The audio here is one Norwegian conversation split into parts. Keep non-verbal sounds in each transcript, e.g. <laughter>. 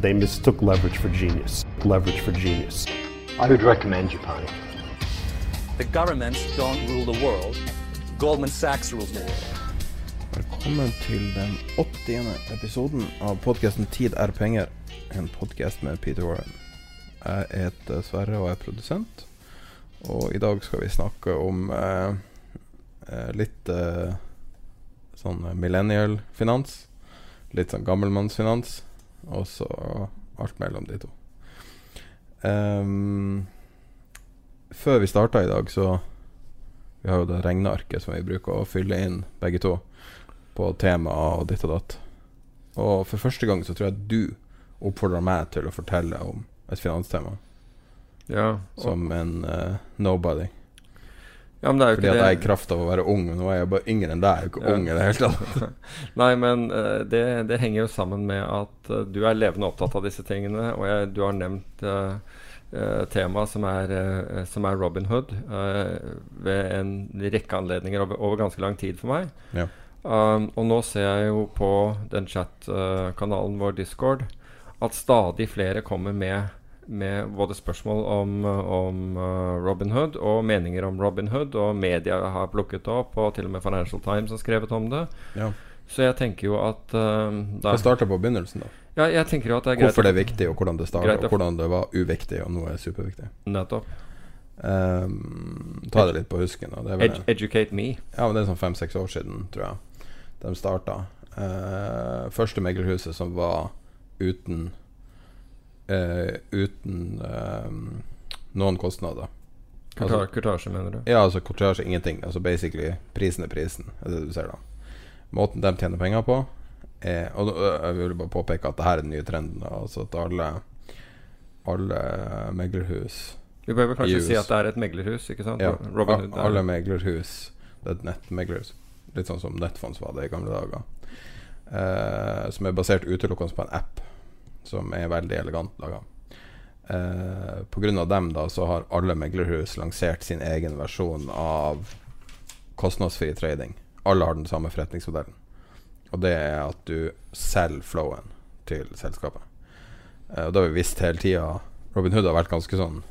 They mistook leverage for genius. Leverage for genius. I would recommend Japan. The governments don't rule the world. Goldman Sachs rules the world. Velkommen til den 80. episoden av podkasten 'Tid er penger'. En podkast med Peter Warren. Jeg heter Sverre og er produsent. Og i dag skal vi snakke om eh, eh, litt eh, sånn millennial-finans. Litt sånn gammelmannsfinans. Og så alt mellom de to. Um, før vi starta i dag, så Vi har jo det regnearket som vi bruker å fylle inn begge to på tema og ditt og datt. Og for første gang så tror jeg du oppfordrer meg til å fortelle om et finanstema Ja, som en uh, nobody. Ja, men det er Fordi ikke at jeg jeg i kraft av å være ung Nå er jeg bare yngre enn deg, jeg er jo ikke Ja. ung i det hele tatt. <laughs> Nei, men eh, det, det henger jo sammen med at eh, du er levende opptatt av disse tingene, og jeg, du har nevnt uh, temaet som er, eh, som er Robin Hood uh, ved en rekke anledninger over, over ganske lang tid for meg. Ja. Um, og nå ser jeg jo på den chat-kanalen vår Discord at stadig flere kommer med, med både spørsmål om, om uh, Robin Hood og meninger om Robin Hood, og media har plukket opp, og til og med Financial Times har skrevet om det. Ja. Så jeg tenker jo at uh, da, Det starter på begynnelsen, da. ja, jeg tenker jo at det er greit Hvorfor det er viktig, og hvordan det starta, og hvordan det var uviktig, og nå er superviktig. Nettopp. Um, ta det litt på husken. Da. Ed educate me. Ja, men det er sånn fem-seks år siden, tror jeg. De starta. Uh, første meglerhuset som var uten eh, Uten eh, noen kostnader. Kurta- Kurtasje, mener du? Ja, altså kortasje, ingenting. Altså basically prisen er prisen, det du ser da. Måten de tjener penger på er Og jeg vil bare påpeke at det her er den nye trenden. Altså at alle Alle meglerhus Vi bør kanskje Use. si at det er et meglerhus, ikke sant? Ja, Hood. alle meglerhus Det er et nettmeglerhus. Litt sånn som Netfonds var det i gamle dager. Eh, som er basert utelukkende på en app som er veldig elegant laga. Eh, av dem da så har alle meglerhus lansert sin egen versjon av kostnadsfri trading. Alle har den samme forretningsmodellen. Og det er at du selger flowen til selskapet. Eh, og det har vi visst hele tida. Robin Hood har vært ganske sånn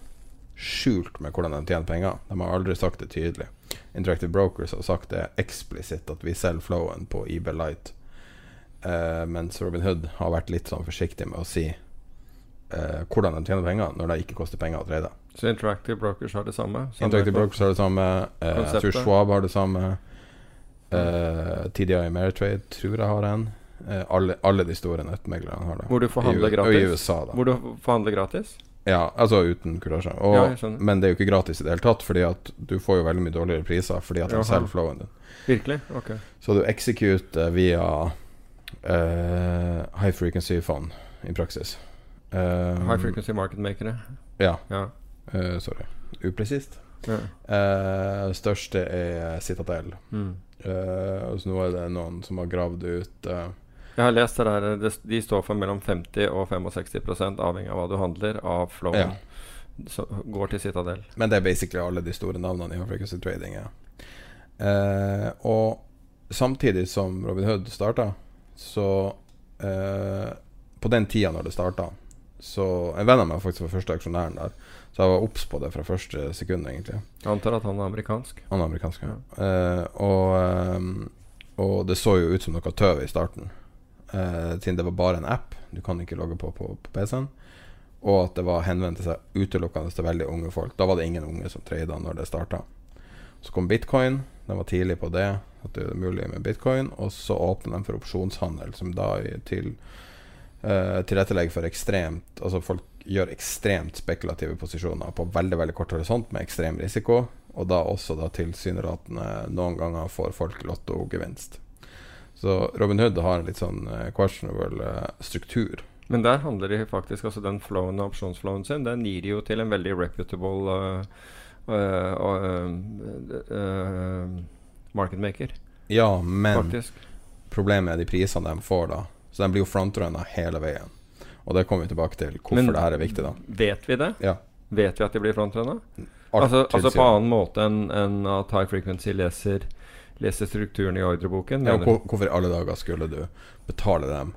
skjult med hvordan de tjener penger. De har aldri sagt det tydelig. Interactive Brokers har sagt det eksplisitt at vi selger flowen på eBay Light. Eh, mens Robin Hood har vært litt sånn forsiktig med å si uh, hvordan de tjener penger når det ikke koster penger å trade. Så Interactive Brokers har det samme? samme Interactive Brokers har det samme. Uh, jeg tror Schwab har det samme. Uh, TDI Ameritrade tror jeg har en. Alle, alle de store nettmeglerne har det. Hvor du får handle I, U- gratis? I USA, da. Hvor du forhandler gratis? Ja, altså uten kurasje. Ja, men det er jo ikke gratis i det hele tatt, fordi at du får jo veldig mye dårligere priser fordi at de selger flowen din. Virkelig? Ok. Så du executer via eh, high frequency fund i praksis. Um, High frequency market-makere? Ja. Ja. Uh, sorry. Upresist. ja. Uh, største er Citadel. Mm. Uh, så nå er det noen som har gravd ut uh, Jeg har lest det der. De står for mellom 50 og 65 avhengig av hva du handler, av flowen. Ja. som går til Citadel. Men det er basically alle de store navnene i frequency trading. Ja. Eh, og samtidig som Robin Hood starta, så eh, På den tida når det starta, så En venn av meg faktisk var første aksjonæren der, så jeg var obs på det fra første sekund, egentlig. Jeg antar at han er amerikansk. Han er amerikansk, ja. Eh, og, ehm, Og det så jo ut som noe tøv i starten, eh, siden det var bare en app. Du kan ikke logge på på, på PC-en. Og at det var henvendt seg utelukkende til veldig unge folk. Da var det ingen unge som trada når det starta. Så kom bitcoin. Den var tidlig på det, at det er mulig med bitcoin. Og så åpner de for opsjonshandel, som da til uh, tilrettelegger for ekstremt Altså folk gjør ekstremt spekulative posisjoner på veldig veldig kort horisont med ekstrem risiko. Og da også da tilsynelatende noen ganger får folk lottogevinst. Så Robin Hood har en litt sånn eh, questionable eh, struktur. Men der handler de faktisk altså Den flowen og opsjonsflowen sin, den gir de jo til en veldig reputable uh, uh, uh, market maker, Ja, men faktisk. problemet er de prisene de får da. Så de blir jo frontrunna hele veien. Og det kommer vi tilbake til, hvorfor Men- det her er viktig, da. Vet vi det? Ja. Vet vi at de blir frontrunna? Altså, altså på annen måte enn en at High Frequency leser, leser strukturen i ordreboken? ja, hvor, Hvorfor i alle dager skulle du betale dem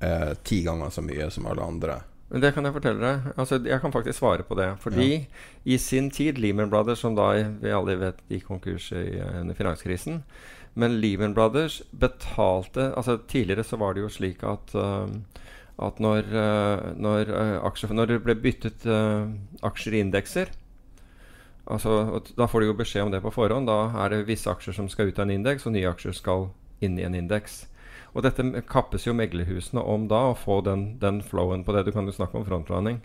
eh, ti ganger så mye som alle andre? Det kan jeg fortelle deg. Altså, jeg kan faktisk svare på det. Fordi i sin tid, Lehman Brothers, som da vi alle vet gikk konkurs i, under finanskrisen Men Lehman Brothers betalte altså Tidligere så var det jo slik at uh, at når, uh, når, uh, aksjer, når det ble byttet aksjer i indekser altså, Da får du jo beskjed om det på forhånd. Da er det visse aksjer som skal ut av en indeks, og nye aksjer skal inn i en indeks. Og dette kappes jo meglerhusene om da, å få den, den flowen på det. Du kan jo snakke om frontrunning.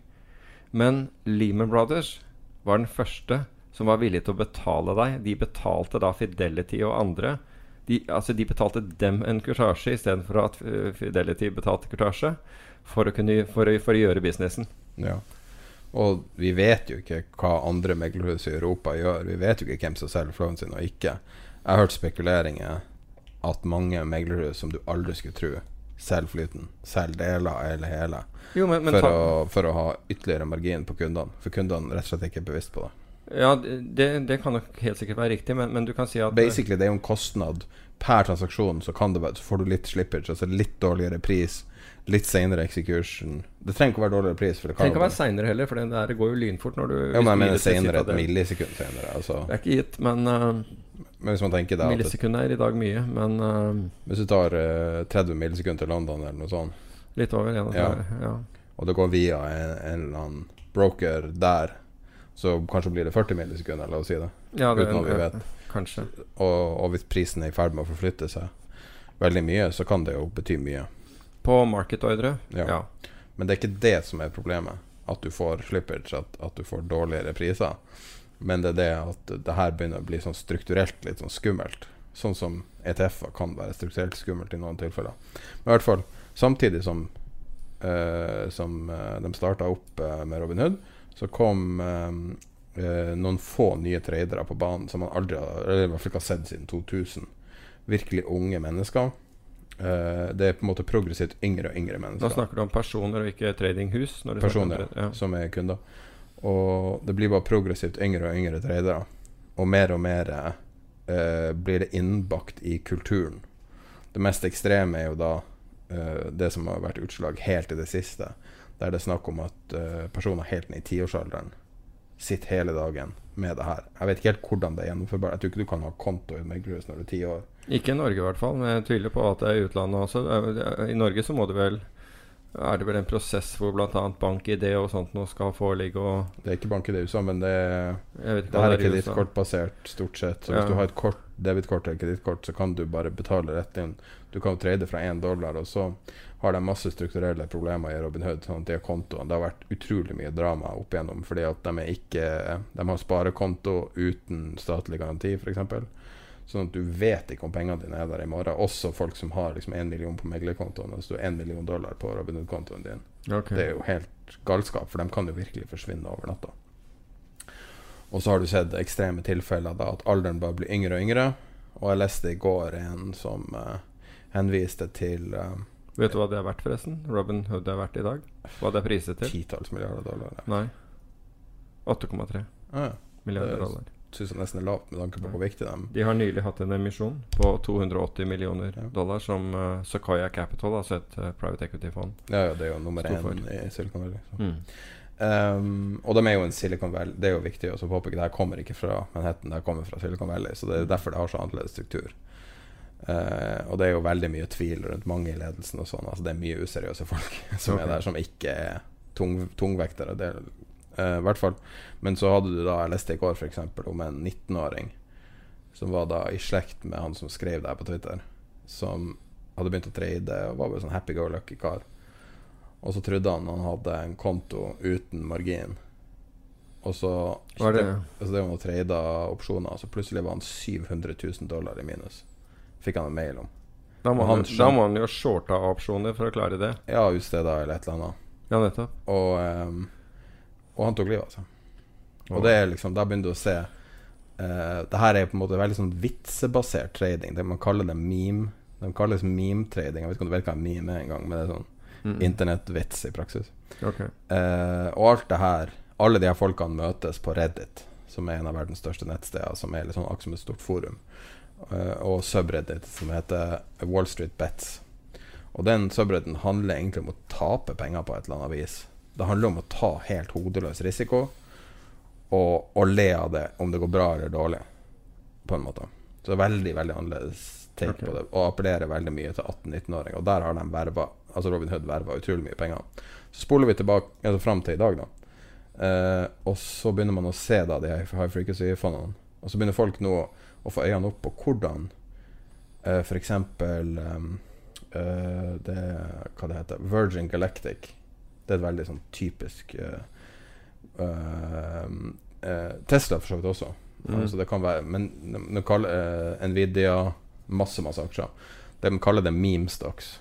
Men Lehman Brothers var den første som var villig til å betale deg. De betalte da Fidelity og andre. De, altså de betalte dem en kurtasje istedenfor at uh, Fidelity betalte kurtasje for å, kunne, for, å, for å gjøre businessen. Ja. Og vi vet jo ikke hva andre meglerhus i Europa gjør. Vi vet jo ikke hvem som selger flowen sin og ikke. Jeg har hørt spekuleringer at mange meglerhus som du aldri skulle tro, selger flyten. Selger deler eller hele. Jo, men, men For å, for å ha ytterligere margin på kundene. For kundene rett og slett ikke er bevisst på det. Ja, det, det kan nok helt sikkert være riktig, men, men du kan si at Basically, det er jo en kostnad per transaksjon, så, kan det så får du litt slippage, altså litt dårligere pris, litt senere execution. Det trenger ikke å være dårligere pris, for det kan trenger ikke å være seinere heller, for det der går jo lynfort når du Ja, men jeg mener gir senere, et millisekund senere. Altså. Det er ikke gitt, men uh, Men hvis man tenker det, millisekund er i dag mye. Men uh, Hvis du tar uh, 30 millisekunder til London eller noe sånt, litt over. Ja, Ja. ja. og det går via en, en eller annen broker der, så kanskje blir det 40 millisekunder, la oss si det. Ja, det, Uten at vi vet. Kanskje. Og, og hvis prisen er i ferd med å forflytte seg veldig mye, så kan det jo bety mye. På market-ordre? Ja. Ja. Men det er ikke det som er problemet. At du får slippage, at, at du får dårligere priser. Men det er det at det her begynner å bli sånn strukturelt litt sånn skummelt. Sånn som ETF-er kan være strukturelt skummelt i noen tilfeller. Men i hvert fall, samtidig som, uh, som eh, de starta opp eh, med Robin Hood, så kom uh, noen få nye tradere på banen som man aldri eller i hvert fall ikke har sett siden 2000. Virkelig unge mennesker. Uh, det er på en måte progressivt yngre og yngre mennesker Da snakker du om personer og ikke tradinghus? Personer ja. som er kunder. Og det blir bare progressivt yngre og yngre tradere. Og mer og mer eh, blir det innbakt i kulturen. Det mest ekstreme er jo da eh, det som har vært utslag helt i det siste. Der det er snakk om at eh, personer helt ned i tiårsalderen sitter hele dagen med det her. Jeg vet ikke helt hvordan det er gjennomførbart. Jeg tror ikke du kan ha konto i meglerhus når du er ti år. Ikke i Norge, i hvert fall. Men jeg tviler på at det er i utlandet også. Er- I Norge så må du vel er det vel en prosess hvor bl.a. bank-ID og sånt nå skal foreligge og Det er ikke bank i det USA, men det Det her er er kredittkortbasert stort sett. Så Ja. hvis du har et kort, debitkort eller kredittkort, så kan du bare betale rett inn. Du kan jo trade fra én dollar, og så har de masse strukturelle problemer i Robin Hood. Sånn at de har kontoen. Det har vært utrolig mye drama opp igjennom, fordi at de ikke De har sparekonto uten statlig garanti, f.eks. Sånn at du vet ikke om pengene dine er der i morgen. Også folk som har liksom én million på meglerkontoen, og så én million dollar på Robin Hood-kontoen din. Okay. Det er jo helt galskap, for de kan jo virkelig forsvinne over natta. Og så har du sett ekstreme tilfeller da at alderen bare blir yngre og yngre. Og jeg leste i går en som uh, henviste til uh, Vet du hva det er verdt, forresten? Robin Hood er verdt i dag? Hva det er priset til? titalls milliarder dollar. Ja. Nei. 8,3 Ah, ja. milliarder er- dollar. Syns jeg nesten er lavt med tanke på hvor viktig de De har nylig hatt en emisjon på 280 millioner Ja. dollar som uh, Sequoia Capital, altså et uh, private equity-fond. Ja, ja, det er jo nummer én i Silicon Valley. Mm. Um, og de er jo en Silicon Valley Det er jo viktig å påpeke. Det her kommer ikke fra Manhattan, det her kommer fra Silicon Valley. Så det er derfor det har så annerledes struktur. Uh, og det er jo veldig mye tvil rundt mange i ledelsen og sånn. Altså det er mye useriøse folk <laughs> som okay. er der, som ikke er tung, tungvektere. Det, eh, i hvert fall. Men så hadde du da, jeg leste i går f.eks. om en 19-åring som var da i slekt med han som skrev det her på Twitter. Som hadde begynt å trade og var bare sånn happy go lucky kar. Og så trodde han han hadde en konto uten margin. Og så Var det- det var han trada opsjoner, så plutselig var han 700 000 dollar i minus. Fikk han en mail om. Da må, han, da må han jo shorta opsjoner for å klare det. Ja, utsteda eller et eller annet. Ja, nettopp. Og, ehm, og han tok livet av seg. Og det er liksom, da begynner du å se uh, Det her er på en måte veldig sånn vitsebasert trading. Det man kaller det meme. De kalles meme-trading. Jeg vet ikke om du vet hva en meme er engang, men det er sånn Mm. internettvits i praksis. Okay. Uh, og alt det her Alle de her folkene møtes på Reddit, som er en av verdens største nettsteder, som er litt sånn akkurat som et stort forum. uh, og subreddit, som heter Wall Street Bets. Og den subredditen handler egentlig om å tape penger på et eller annet vis. Det handler om å ta helt hodeløs risiko og, og le av det, om det går bra eller dårlig, på en måte. Så veldig, veldig annerledes take okay. på det, og appellerer veldig mye til 18-19-åringer. Og der har de verva Altså Robin Hood verva utrolig mye penger. Så spoler vi tilbake altså fram til i dag, da. Eh, og så begynner man å se da de high frequency-fondene. Og så begynner folk nå å, få øynene opp på hvordan uh, f.eks. Um, eh, det Hva det heter Virgin Galactic. Det er et veldig sånn typisk uh, uh, Tesla for så vidt også. Mm. Altså det kan være Men de, de kaller Nvidia masse, masse aksjer. De kaller det meme stocks.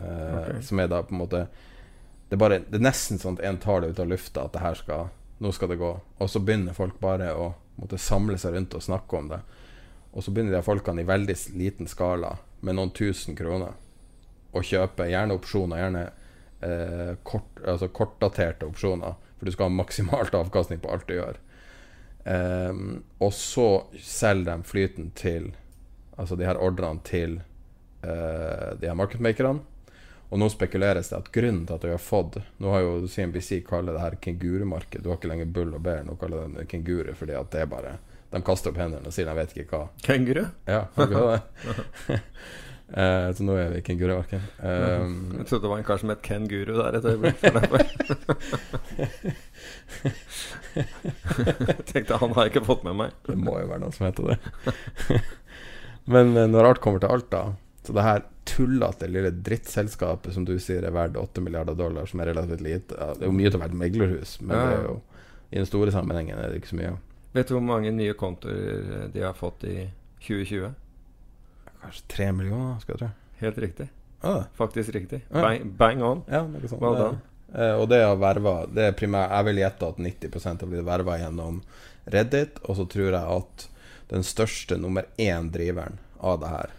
eh, Ok. Som er da på en måte Det er, bare, det er nesten sånn at en tar det ut av lufta at det her skal Nå skal det gå. Og så begynner folk bare å måtte samle seg rundt og snakke om det. Og så begynner de folkene i veldig liten skala, med noen tusen kroner, å kjøpe gjerne opsjoner, gjerne eh, kort, altså kortdaterte opsjoner, for du skal ha maksimalt avkastning på alt du gjør. Ehm, og så selger de flyten til Altså de her ordrene til eh, de her marketmakerne. Og nå spekuleres det at grunnen til at du har fått Nå har jo CNBC kaller det her kengurumarked. Du har ikke lenger bull og bear, nå kaller de det kenguru fordi at det er bare De kaster opp hendene og sier de vet ikke hva. Kenguru? Ja, har du det? <laughs> Eh, så nå er vi i kengurumarked. Um, Jeg trodde det var en kar som het Ken Guru der et øyeblikk. <laughs> <laughs> Jeg tenkte han har jeg ikke fått med meg. Det må jo være noen som heter det. <laughs> Men eh, når alt kommer til alt, da Så det her tullete lille drittselskapet som du sier er verdt 8 milliarder dollar, som er relativt lite Det er jo mye til å være et meglerhus, men Ja, det er jo, i den store sammenhengen er det ikke så mye. Vet du hvor mange nye kontoer de har fått i 2020? Kanskje tre millioner, skal jeg tro. Helt riktig. Ah, Faktisk riktig. Bang, bang on. ja, noe sånt. Well done. Eh, og det å verve Det er primært Jeg vil gjette at 90% har blitt verva gjennom Reddit, og så tror jeg at den største nummer én driveren av det her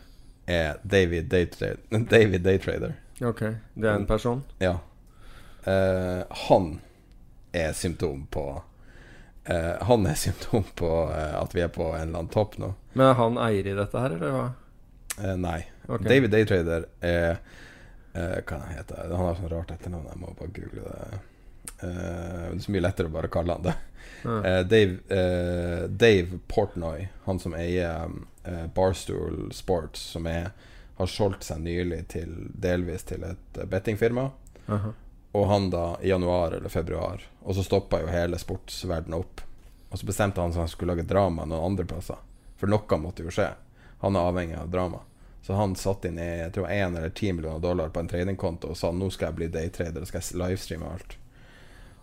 er David Daytrader. <laughs> David Daytrader. Ok, det er en person? Ja. Eh, han er symptom på eh, Han er symptom på eh, at vi er på en eller annen topp nå. Men er han eier i dette her, eller hva? Eh, nei. Okay. David Daytrader er eh, Hva han heter han? har sånn rart etternavn, jeg må bare google det. Eh, det er så mye lettere å bare kalle han det. Ja. Eh, Dave, eh, Dave Portnoy, han som eier eh, Barstool Sports, som er, har solgt seg nylig til, delvis til et bettingfirma. bettingfirma. -huh. Og han da i januar eller februar. Og så stoppa jo hele sportsverdenen opp. Og så bestemte han seg han skulle lage drama noen andre plasser. For noe måtte jo skje. Han er avhengig av drama. Så han satte inn jeg tror 1 eller 10 millioner dollar på en tradingkonto og sa nå skal jeg bli daytrader og skal jeg livestreame alt.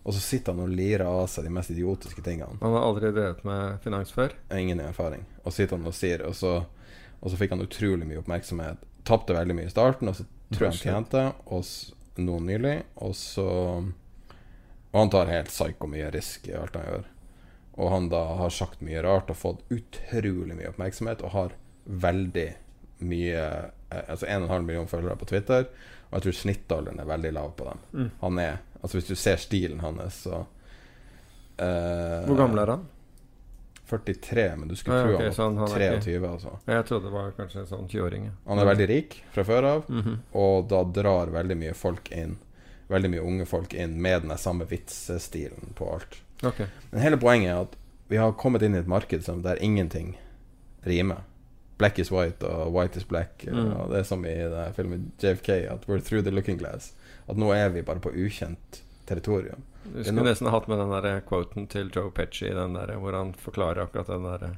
Og så sitter han og lirer av seg de mest idiotiske tingene. Han har aldri drevet med finans før? Ingen erfaring. Og sitter han og sier Og så, og så fikk han utrolig mye oppmerksomhet. Tapte veldig mye i starten, og så tror jeg han tjente og nå nylig. Og så Og han tar helt psyko mye risk i alt han gjør. Og han da har sagt mye rart og fått utrolig mye oppmerksomhet og har veldig mye eh, Altså 1,5 million følgere på Twitter, og jeg tror snittalderen er veldig lav på dem. Mm. Han er Altså Hvis du ser stilen hans, så uh, Hvor gammel er han? 43, men du skulle Ah, tro ok, han var han er ikke- 23. Altså. Jeg trodde det var kanskje en sånn 20-åring. Han er veldig rik fra før av, Mhm. og da drar veldig mye folk inn. Veldig mye unge folk inn med den samme vitsestilen på alt. Okay. Men hele poenget er at vi har kommet inn i et marked som der ingenting rimer. Black is white og white is black. Mm. Og det er som i filmen JFK, at we're through the looking glass. At nå er vi bare på ukjent territorium. Du skulle no- nesten hatt med den der quoten til Joe Petchy den der, hvor han forklarer akkurat den derre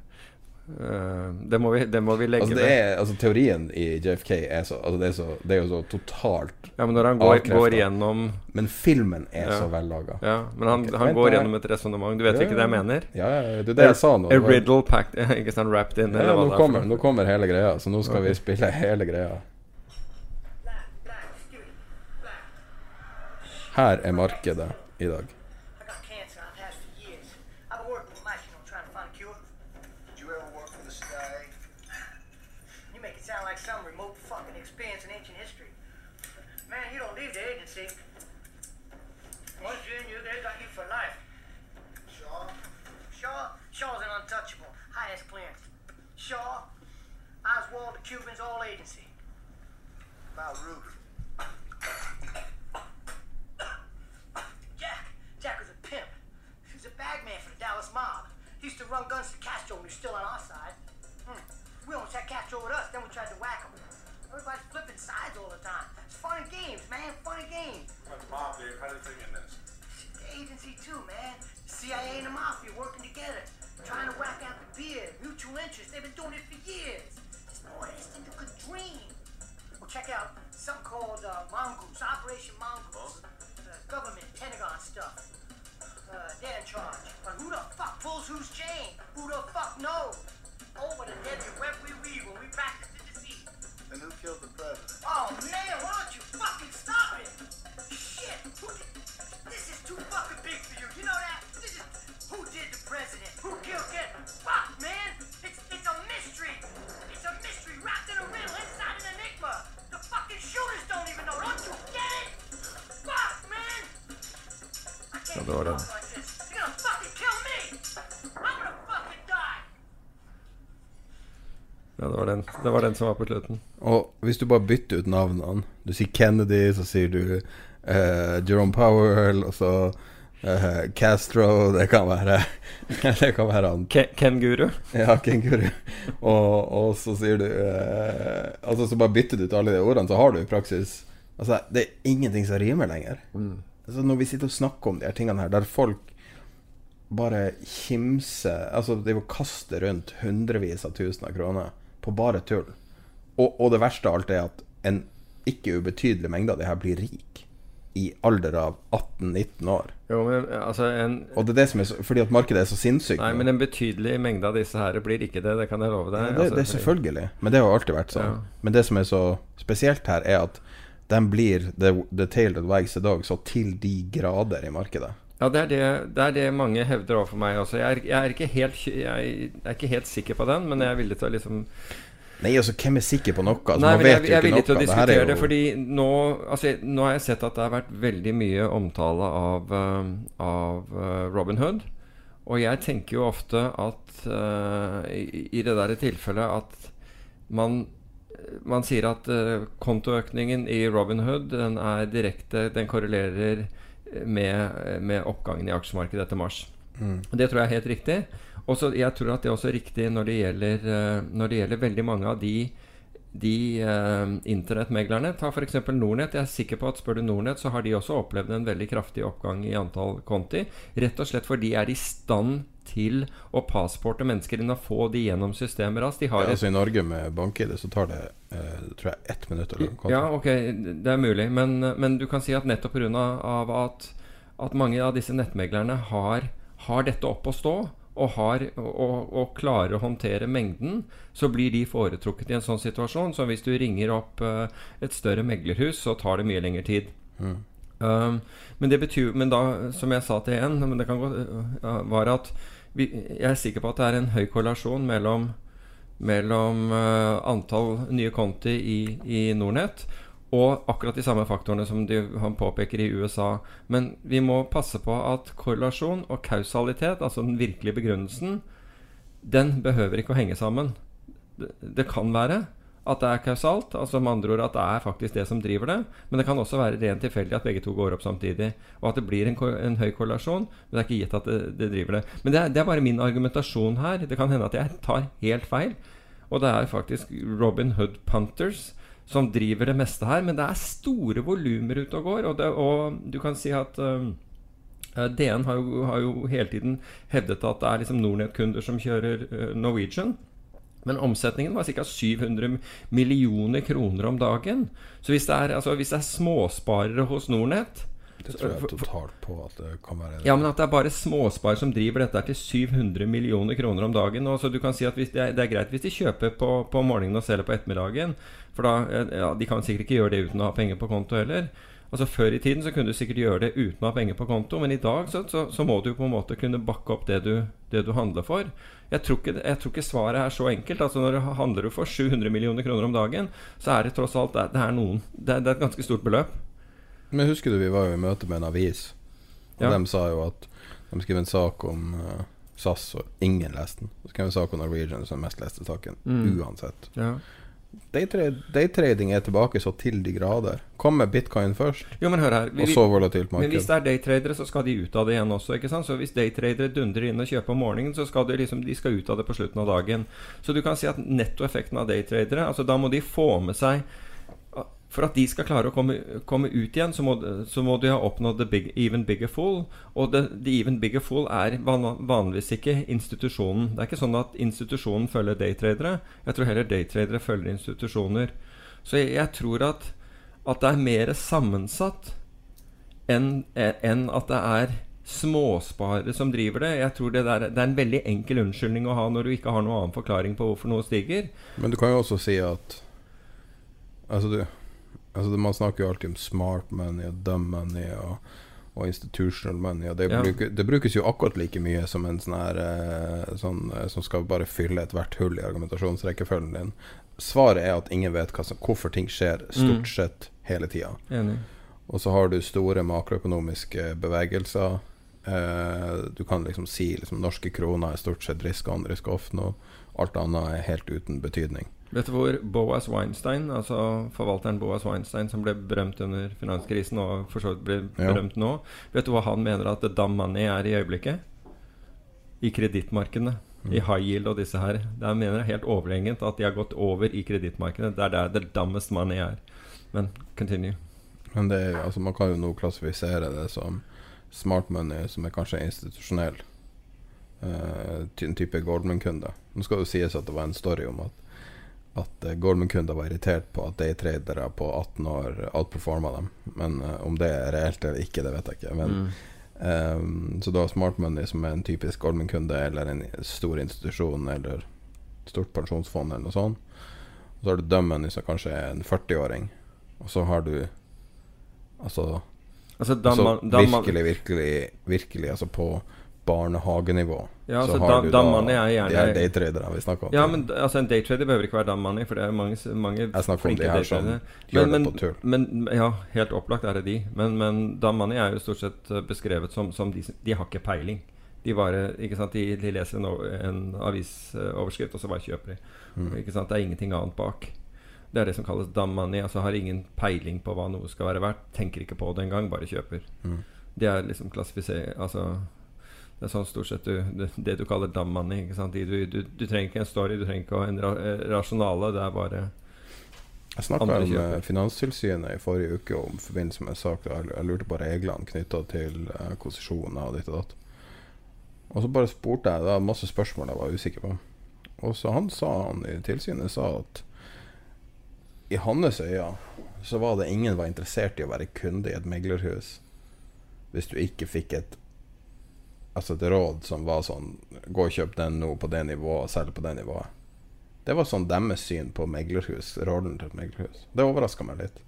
det, må vi- det må vi legge Altså, det er, altså Teorien i JFK er, så, altså, det er, så, det er jo så totalt Ja, men når han går, går gjennom Men filmen er Ja. så vellaga. Ja, men han, Ok, han går gjennom et resonnement. Du vet Ja, ikke det jeg mener? Ja, ja, det er det jeg sa nå. A riddle packed <laughs> Ikke sant, wrapped in, Ja, eller nå, er. kommer, nå kommer hele greia, så nå skal vi spille hele greia. Her er markedet i dag. Jack, Jack was a pimp. He was a bagman for the Dallas mob. He used to run guns to Castro when he was still on our side. Hmm. We almost had Castro with us, then we tried to whack him. Everybody's flipping sides all the time. It's fun and games, man, fun and games. Mob, Dave. How do you they get this? The agency too, man. CIA and the mafia working together, trying to whack out the beard, mutual interest. They've been doing it for years. It's the worst thing you could dream. Check out something called uh, Mongoose, Operation Mongoose. Uh, government, Pentagon stuff. Uh, they're in charge. But who the fuck pulls whose chain? Who the fuck knows? Oh, the deadly web we weave when we practice the deceit. And who killed the president? Oh man, why don't you fucking stop it? Shit! Who did, this is too fucking big for you. You know that? This is who did the president? Who killed Kid? Fuck, man! It's it's a mystery. It's a mystery wrapped in a riddle inside an enigma. The fucking shooters don't even know. Don't you get it? Fuck, man! I can't Ja, det var den. die. Ja, det var, den, det var den som var på slutten. Og hvis du bare bytter ut navnene Du sier Kennedy, så sier du eh, Jerome Powell, og så eh, Castro Det kan være <laughs> Det kan være han Ke Kenguru. Ja, kenguru. Og, og så sier du uh, Altså Så bare bytter du ut alle de ordene, så har du i praksis Altså, det er ingenting som rimer lenger. Altså, når vi sitter og snakker om de her tingene her, der folk bare kimser Altså, de kaster kaste rundt hundrevis av tusen av kroner på bare tull. Og, og det verste av alt er at en ikke ubetydelig mengde av de her blir rik i alder av 18-19 år. Jo, men altså en Og det er det som er så, fordi at markedet er så sinnssykt. Nei, men en betydelig mengde av disse her blir ikke det. Det kan jeg love deg. Ja, det, Altså, det er selvfølgelig, men det har alltid vært sånn. Ja. Men det som er så spesielt her, er at de blir the, the tail that wags the dog så til de grader i markedet. Ja, det er det, det er det mange hevder overfor meg også. Jeg er, jeg, er ikke helt, jeg er ikke helt sikker på den, men jeg er villig til å liksom Nei, altså, hvem er sikker på noe? Altså, Nei, man vet jeg, jeg, jeg er jo villig ikke til å noe. Det diskutere det, fordi nå, altså, nå har jeg sett at det har vært veldig mye omtale av, eh, av eh, Robin Hood. Og jeg tenker jo ofte at uh, i, i det der tilfellet at man man sier at uh, kontoøkningen i Robin Hood den er direkte Den korrelerer med, med oppgangen i aksjemarkedet etter mars. Mm. Det tror jeg er helt riktig. Og så jeg tror at det er også riktig når det gjelder, eh, når det gjelder veldig mange av de de eh, internettmeglerne, ta f.eks. Nornett. Jeg er sikker på at spør du Nordnet, så har de også opplevd en veldig kraftig oppgang i antall konti. Rett og slett fordi de er i stand til å passporte mennesker inn og få de gjennom systemet raskt. De har ja, altså, I Norge med bank-ID så tar det eh, tror jeg ett minutt. Eller noe. Ja, ok, det er mulig. Men, men du kan si at nettopp pga. at, at mange av disse nettmeglerne har, har dette opp å stå, og, har, og, og klarer å håndtere mengden, så blir de foretrukket i en sånn situasjon. Så hvis du ringer opp uh, et større meglerhus, så tar det mye lengre tid. Mm. Um, men det betyr Men da, som jeg sa til en, men det kan gå, uh, var at vi, jeg er sikker på at det er en høy korrelasjon mellom mellom uh, antall nye konti i, i Nordnett og akkurat de samme faktorene som de, han påpeker i USA. Men vi må passe på at korrelasjon og kausalitet, altså den virkelige begrunnelsen, den behøver ikke å henge sammen. Det, det kan være at det er kausalt, altså med andre ord at det er faktisk det som driver det. Men det kan også være rent tilfeldig at begge to går opp samtidig. Og at det blir en, en høy korrelasjon, men det er ikke gitt at det, det driver det. Men det er, det er bare min argumentasjon her. Det kan hende at jeg tar helt feil. Og det er faktisk Robin Hood Punters som driver det meste her. Men det er store volumer ute og går. Og, det, og du kan si at um, eh, DN har jo, har jo hele tiden hevdet at det er liksom Nordnett-kunder som kjører uh, Norwegian. Men omsetningen var ca. 700 millioner kroner om dagen. Så hvis det er, altså, hvis det er småsparere hos Nordnett Det tror jeg totalt på at det kan være ja, men at det er bare småspar som driver dette til 700 millioner kroner om dagen. Og så du kan si at det, er, det er greit hvis de kjøper på, på morgenen og selger på ettermiddagen. For da, eh, ja, De kan sikkert ikke gjøre det uten å ha penger på konto heller. Altså Før i tiden så kunne du sikkert gjøre det uten å ha penger på konto, men i dag så, så, så må du på en måte kunne bakke opp det du, det du handler for. Jeg tror, ikke, jeg tror ikke svaret er så enkelt. Altså Når du handler for 700 millioner kroner om dagen, så er det tross alt det er noen det, er- det er et ganske stort beløp. Men husker du vi var jo i møte med en avis, og Ja. de sa jo at de skrev en sak om uh, SAS, og ingen leste den. Så skrev en sak om Norwegian som den mest leste saken, Mm. uansett. Ja. Daytrading er tilbake så til de grader. Kom med bitcoin først, Jo, men hør her. vi- og så volatilt Men hvis det er daytradere, så skal de ut av det igjen også. ikke sant? Så hvis daytradere dundrer inn og kjøper om morgenen, så skal de liksom, de skal ut av det på slutten av dagen. Så du kan si at nettoeffekten av daytradere altså Da må de få med seg For at de skal klare å komme, komme ut igjen, så må, så må de ha oppnådd the big, even bigger fool. Og the, the even bigger fool er van, vanligvis ikke institusjonen. Det er ikke sånn at institusjonen følger daytradere. Jeg tror heller daytradere følger institusjoner. Så jeg, jeg tror at, at det er mer sammensatt enn en at det er småsparere som driver det. Jeg tror det, der, det er en veldig enkel unnskyldning å ha når du ikke har noen annen forklaring på hvorfor noe stiger. Men du kan jo også si at Altså, du altså Man snakker jo alltid om smart money og dumb money og, og institutional money. Og det, Ja. bruker, det brukes jo akkurat like mye som en sånn her eh, sånn, eh, Som skal bare fylle ethvert hull i argumentasjonsrekkefølgen din. Svaret er at ingen vet hva som, hvorfor ting skjer, stort Mm. sett hele tida. Og så har du store makroøkonomiske bevegelser. Eh, du kan liksom si liksom, norske kroner er stort sett risk on, risk off nå. Alt annet er helt uten betydning. Vet du hvor Boas Weinstein, altså forvalteren Boas Weinstein, som ble berømt under finanskrisen og for så vidt ble Ja. berømt nå Vet du hva han mener at dumb money er i øyeblikket? I kredittmarkedene. I Mm. high yield og disse her. Der mener jeg helt overlegent at de har gått over i kredittmarkedet. Det er der the dumbest money er. Men continue. Men det altså, man kan jo nå klassifisere det som smart money, som er kanskje institusjonell. Uh, type Goldman-kunde. Nå skal det jo sies at det var en story om at at eh, Goldman-kunder var irritert på at daytradere på 18 år outperforma dem. Men eh, om det er reelt eller ikke, det vet jeg ikke. Men, Mm. Um, så da Smart Money, som er en typisk Goldman-kunde, eller en stor institusjon, eller stort pensjonsfond, eller noe sånt. Og så har du Money, som kanskje er en 40-åring. Og så har du Altså, Altså, altså virkelig, virkelig, virkelig altså på barnehagenivå. Ja, så altså, da money er gjerne- Det er daytradere vi snakker om. Ja, men altså, en daytrader behøver ikke være money, for det er mange, mange Jeg snakker om de her som gjør Men- det på tull. Men, ja, helt opplagt er det de. Men, men money er jo stort sett eh, beskrevet som, som de, de har ikke peiling. De bare, ikke sant, de, de leser en, en avisoverskrift, og så bare kjøper de. Mm. Ikke sant? Det er ingenting annet bak. Det er det som kalles money. Altså har ingen peiling på hva noe skal være verdt. Tenker ikke på det engang, bare kjøper. Mm. Det er liksom klassifisert Altså det er sånn stort sett du, det, det du kaller sant? Du, du, du trenger ikke en story, du trenger ikke en ra, eh, rasjonale. Det er bare Jeg snakka med. Finanstilsynet i forrige uke om forbindelse med en sak der jeg- lurte på reglene knytta til uh, konsesjoner og ditt og datt. Og så bare spurte jeg, det var masse spørsmål jeg var usikker på. Og så han sa han i tilsynet sa at i hans øyne så var det ingen var interessert i å være kunde i et meglerhus hvis du ikke fikk et Altså et råd som var sånn Gå og kjøp den nå på det nivået, og selg på det nivået. Det var sånn deres syn på meglerhus, rollen til et meglerhus. Det overraska meg litt.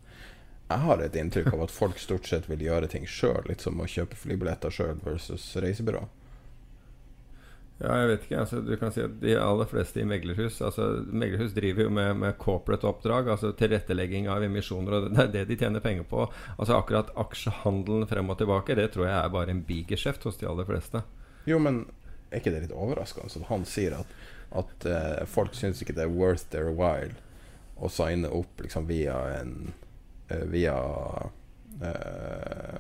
Jeg har et inntrykk av at folk stort sett vil gjøre ting sjøl, litt som å kjøpe flybilletter sjøl versus reisebyrå. Ja, jeg vet ikke. Altså, du kan si at De aller fleste i meglerhus Altså Meglerhus driver jo med, med corporate oppdrag, altså tilrettelegging av emisjoner. Og det er det de tjener penger på. Altså Akkurat aksjehandelen frem og tilbake, det tror jeg er bare en bigeskjeft hos de aller fleste. Jo, men er ikke det litt overraskende at han sier at, at uh, folk syns ikke det er worth their while å signe opp liksom via en uh, Via uh,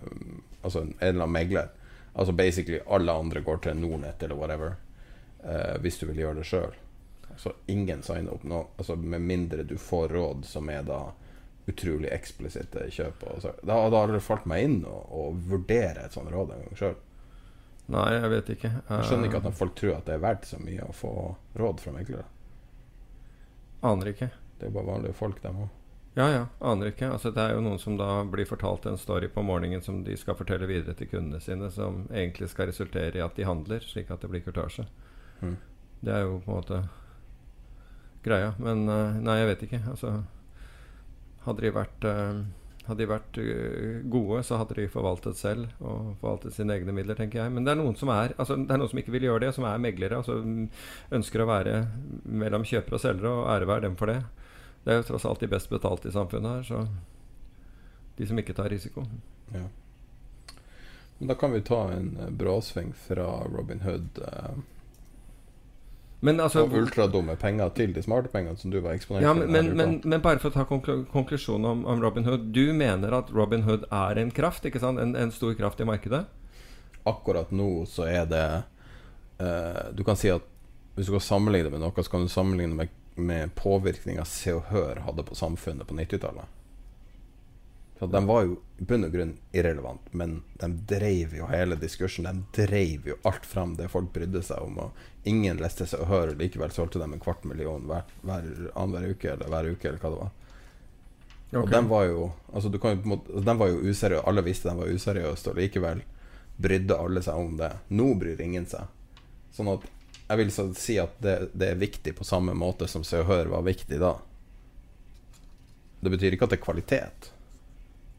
Altså en eller annen megler. Altså basically alle andre går til Nordnett eller whatever. uh, hvis du vil gjøre det sjøl. Så ingen signer opp nå, altså med mindre du får råd som er da utrolig eksplisitte kjøp. Altså, da, da har det falt meg inn å å vurdere et sånt råd en gang sjøl. Nei, jeg vet ikke. Jeg skjønner ikke Eh, at folk tror at det er verdt så mye å få råd fra meglere. Aner ikke. Det er bare vanlige folk, dem òg. Ja, ja. Aner ikke. Altså, det er jo noen som da blir fortalt en story på morgenen som de skal fortelle videre til kundene sine, som egentlig skal resultere i at de handler, slik at det blir kurtasje. Mm. Det er jo på en måte greia. Men eh, nei, jeg vet ikke. Altså Hadde de vært eh, hadde de vært eh, gode, så hadde de forvaltet selv og forvaltet sine egne midler, tenker jeg. Men det er noen som er altså, det er noen som ikke vil gjøre det, som er meglere. Altså, mm, ønsker å være mellom kjøpere og selgere, og ære være dem for det. Det er jo tross alt de best betalte i samfunnet her, så de som ikke tar risiko. Ja. Men da kan vi ta en eh, bråsving fra Robin Hood eh, Men altså og ultradumme penger til de smarte pengene som du var eksponert ja, men, men, men, men bare for å ta konklu konklusjonen om, om Robin Hood. Du mener at Robin Hood er en kraft, ikke sant? En, en stor kraft i markedet? akkurat nå så er det eh, Du kan si at hvis du skal sammenligne det med noe, så kan du sammenligne med, med påvirkninga Se og Hør hadde på samfunnet på 90-tallet. Så De var jo i bunn og grunn irrelevant, men de dreiv jo hele diskursen. De dreiv jo alt fram det folk brydde seg om. Og ingen leste Se og Hør, og likevel solgte de en kvart million hver, hver annenhver uke, eller hver uke, eller hva det var. Og den de var jo Altså du kan jo på en måte altså, De var jo useriøse. Alle visste de var useriøse, og likevel brydde alle seg om det. Nå bryr ingen seg. Sånn at jeg vil så si at det, det er viktig på samme måte som Se og Hør var viktig da. Det betyr ikke at det er kvalitet.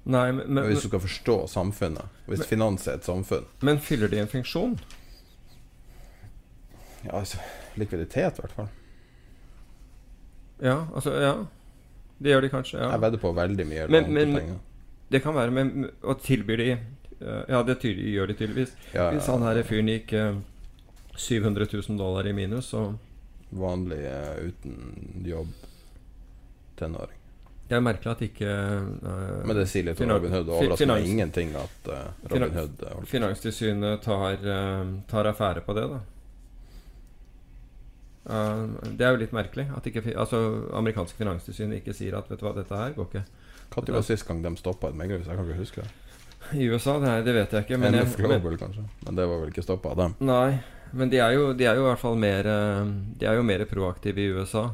Nei, men, men, hvis du skal forstå samfunnet. Hvis Men- finans er et samfunn. men fyller de en funksjon? Ja, altså Likviditet, i hvert fall. Ja, altså Ja. Det gjør de kanskje. ja Jeg vedder på veldig mye Men- men- penger. Det kan være men Og tilbyr de eh, Ja, det gjør de tydeligvis. Ja, Hvis ja. han her fyren gikk eh, 700 000 dollar i minus, så Vanlig eh, uten jobb tenåring. Det er merkelig at ikke uh, Men det sier litt om Robin Hood. Det overrasker meg ingenting at uh, Robin finans Hood holdt. Finanstilsynet tar, uh, tar affære på det, da. Det er jo litt merkelig at ikke altså, amerikanske finanstilsyn ikke sier at vet du hva, dette her går ikke. Når var sist gang de stoppa et meglerhus? Jeg kan ikke huske det. I USA? Det, det vet jeg ikke. Men, jeg, Global, men, Men det var vel ikke stoppa av dem. Nei, men de er, jo, de er jo i hvert fall mer eh, De er jo mer proaktive i USA.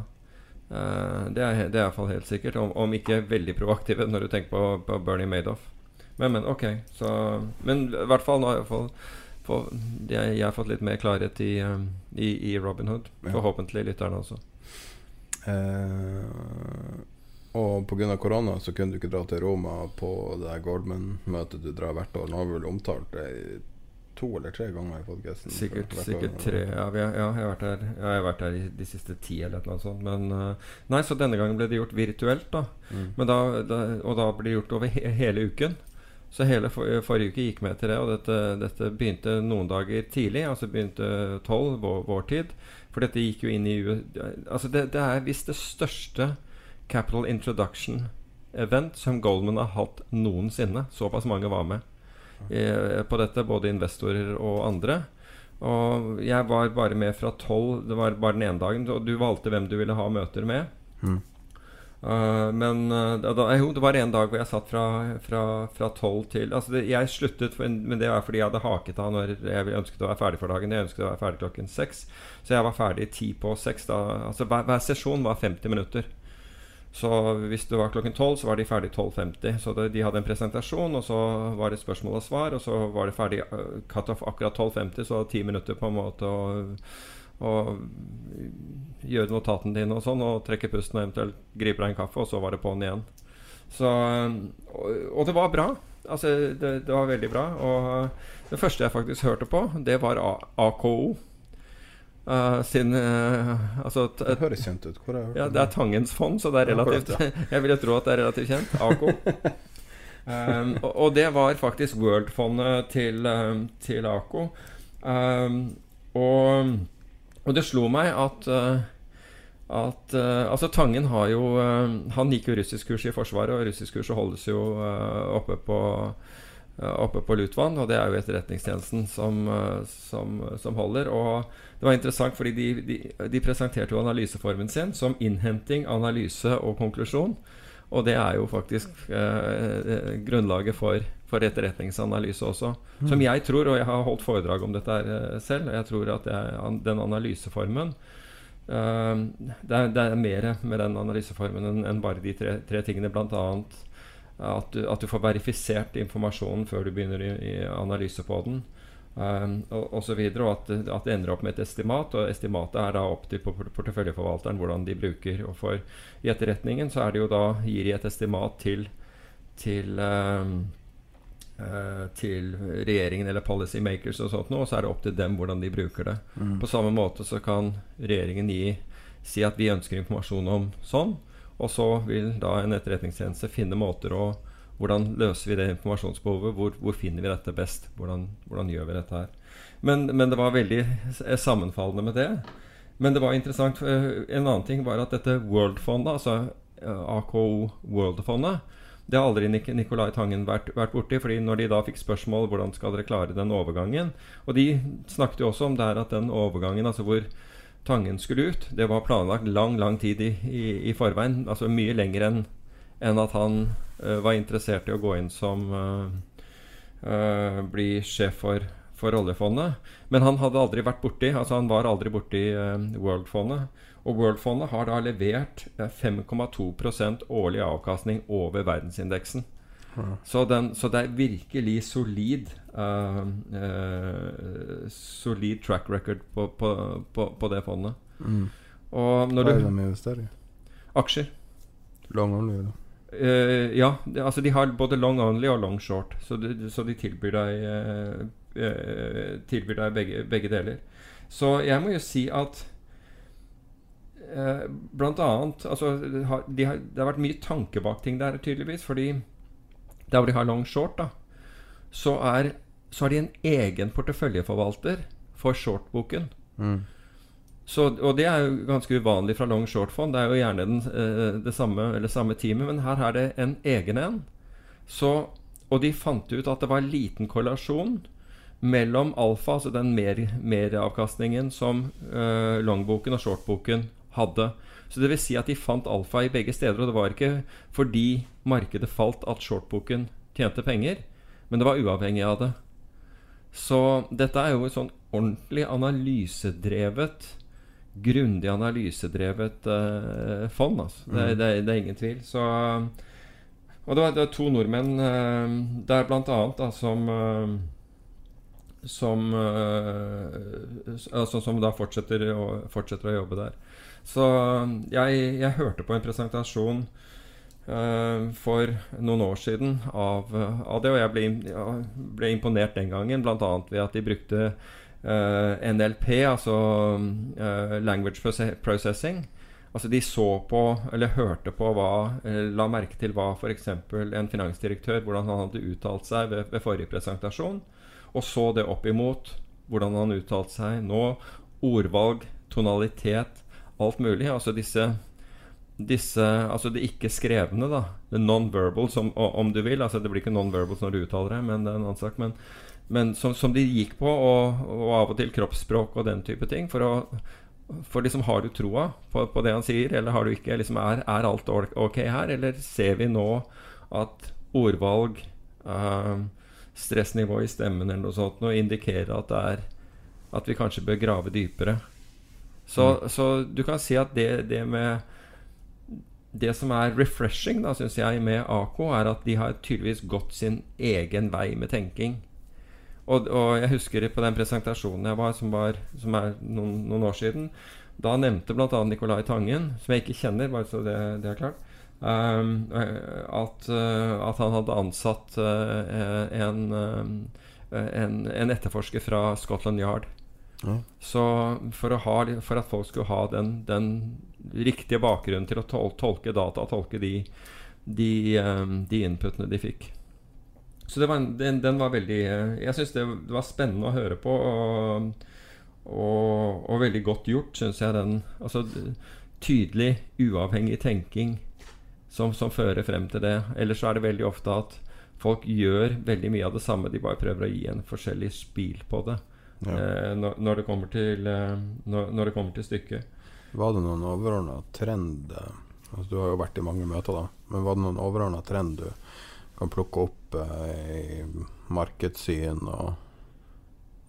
Eh, det, er, det er fall helt sikkert. Om, om ikke veldig proaktive når du tenker på, på Bernie Madoff. Men, men, ok. Så, men i hvert fall nå har jeg, fått, få- jeg, jeg har fått litt mer klarhet i, eh, i, i Robin Hood. Forhåpentlig lytterne også. Eh, og pga. korona så kunne du ikke dra til Roma på det Goldman-møtet du drar hvert år. Nå har vi vel omtalt det i to eller tre ganger i podkasten. Sikkert, sikkert tre. Ja, vi har, ja, jeg har vært her, ja, jeg har vært her i de siste ti eller noe sånt. Men eh, Nei, så denne gangen ble det gjort virtuelt, da. Mm. Men da, da, og da ble det gjort over he hele uken. Så hele for, forrige uke gikk med til det. Og dette, dette begynte noen dager tidlig. Altså begynte tolv vår, vår tid. For dette gikk jo inn i Altså det, det er visst det største Capital Introduction Event som Goldman har hatt noensinne. Såpass mange var med eh, på dette, både investorer og andre. Og jeg var bare med fra tolv. Det var bare den ene dagen. Og du valgte hvem du ville ha møter med. Mm. Uh, men uh, da, jo, det var en dag hvor jeg satt fra, 12 til Altså det, Jeg sluttet, for, men det var fordi jeg hadde haket av når jeg ønsket å være ferdig for dagen. Jeg ønsket å være ferdig klokken seks. Så jeg var ferdig ti på seks. Da, altså hver, hver sesjon var 50 minutter. Så hvis det var klokken 12, så var de ferdig 12.50. Så det, de hadde en presentasjon, og så var det spørsmål og svar, og så var det ferdig uh, cut-off akkurat 12.50, så ti minutter på en måte å å gjøre notatene dine og sånn, og trekke pusten og eventuelt gripe deg en kaffe, og så var det på'n igjen. Så, og, og det var bra. Altså, det, det var veldig bra. Og det første jeg faktisk hørte på, det var AKO. Uh, sin uh, altså, Det høres kjent ut. Hvor har jeg hørt ja, det er Tangens fond, så det er relativt <laughs> Jeg vil jo tro at det er relativt kjent. AKO. <laughs> Um, og, og det var faktisk World-fondet til, um, til AKO. Um, og, og det slo meg at uh, at Altså, Tangen har jo uh, Han gikk jo russiskkurs i Forsvaret, og russiskkurset holdes jo oppe på oppe på Lutvann, og det er jo Etterretningstjenesten som, som, som holder. Og det var interessant, fordi de, de, de presenterte jo analyseformen sin som innhenting, analyse og konklusjon. Og det er jo faktisk eh, eh, grunnlaget for, for etterretningsanalyse også. Mm. Som jeg tror, og jeg har holdt foredrag om dette her eh, selv, og jeg tror at det er, an- den analyseformen eh, det, er, det er mer med den analyseformen enn en bare de tre, tre tingene. Bl.a. At, du- at du får verifisert informasjonen før du begynner i, i analyse på den. Um, og, og så videre, og at, at det ender opp med et estimat. Og estimatet er da opp til porteføljeforvalteren hvordan de bruker. Og for i etterretningen så er det jo da gir de et estimat til til, um, uh, til regjeringen eller policy makers og sånt noe, og så er det opp til dem hvordan de bruker det. Mm. På samme måte så kan regjeringen gi, si at vi ønsker informasjon om sånn, og så vil da en etterretningstjeneste finne måter å hvordan løser vi det informasjonsbehovet? Hvor, hvor finner vi dette best? Hvordan, hvordan gjør vi dette her? Men, men det var veldig sammenfallende med det. Men det var interessant. eh, En annen ting var at dette World-fondet, altså eh, AKO World-fondet, det har aldri Nik Nicolai Tangen vært, vært borti. fordi når de da fikk spørsmål hvordan skal dere klare den overgangen Og de snakket jo også om det her at den overgangen, altså hvor Tangen skulle ut, det var planlagt lang, lang tid i, i, i forveien. Altså mye lenger enn enn at han eh, var interessert i å gå inn som eh, eh, Bli sjef for, for oljefondet. Men han hadde aldri vært borti altså han var aldri borti uh, World-fondet. Og World-fondet har da levert eh, 5,2% årlig avkastning over verdensindeksen. Ja. Så, den, så det er virkelig solid uh, uh, Solid track record på, på, på, på det fondet. Mm. Og når Hva er det de investerer i? Aksjer. Long only, da. Eh, ja, det, altså de har både long only og long short. Så de, så de tilbyr deg uh, uh, Tilbyr deg begge, begge deler. Så jeg må jo si at Blant annet altså, det, har, de har, det har vært mye tanke bak ting der, tydeligvis. Fordi der hvor de har long short, da, så, er, så har de en egen porteføljeforvalter for shortboken. Mm. Så, og det er jo ganske uvanlig fra long short-fond. Det er jo gjerne den, eh, det samme, eller samme teamet, men her er det en egen en. Så, og de fant ut at det var liten korrelasjon mellom alfa, altså den mer, meravkastningen som eh, longboken og shortboken hadde. Så det vil si at de fant alfa i begge steder, og det var ikke fordi markedet falt at shortboken tjente penger, men det var uavhengig av det. Så dette er jo et sånn ordentlig analysedrevet grundig analysedrevet uh, fond. Altså. Det, Mm. det, det er ingen tvil. Så, og det var, det var to nordmenn uh, der blant annet da, som uh, som, eh, altså, som da fortsetter å, fortsetter å jobbe der. Så jeg, jeg hørte på en presentasjon eh, for noen år siden av, av det, og jeg ble, ble imponert den gangen, bl.a. ved at de brukte eh, NLP, altså eh, Language Processing. Altså De så på, eller hørte på, hva, la merke til hva f.eks. en finansdirektør Hvordan han hadde uttalt seg ved, ved forrige presentasjon, og så det opp imot hvordan han uttalte seg nå. Ordvalg, tonalitet, alt mulig. Altså disse disse, altså det ikke skrevne, da. Non-verbal, om, om du vil. Altså Det blir ikke non-verbal når du uttaler deg, men det er en annen sak. Men, men som, som de gikk på, og, og av og til kroppsspråk og den type ting. For å for liksom Har du troa på, på det han sier, eller har du ikke? Liksom er, er alt ok her, eller ser vi nå at ordvalg, eh, stressnivå i stemmen eller noe sånt noe indikerer at det er At vi kanskje bør grave dypere? Så, så du kan si at det, det med det som er refreshing, da, synes jeg, med AK, er at de har tydeligvis gått sin egen vei med tenking. Og, og jeg husker på den presentasjonen jeg var, som, var, som er noen, noen år siden. Da nevnte bl.a. Nicolai Tangen, som jeg ikke kjenner, bare så det, det er klart, um, at, uh, at han hadde ansatt uh, en, um, en, en etterforsker fra Scotland Yard. Ja. Så for, ha, for at folk skulle ha den, den riktige bakgrunnen til å tol tolke data, tolke de, de, um, de inputene de fikk. Så var en, den, den var veldig eh, Jeg syns det, det var spennende å høre på. Og, og, og veldig godt gjort, syns jeg. den Altså tydelig, uavhengig tenking som, som fører frem til det. Ellers så er det veldig ofte at folk gjør veldig mye av det samme. De bare prøver å gi en forskjellig spil på det. Ja. Eh, når, når, det kommer til, eh, når, når det kommer til stykket. Var det noen overordna trend eh, altså Du har jo vært i mange møter, da. Men var det noen overordna trend du kan plukke opp eh, i markedssyn og,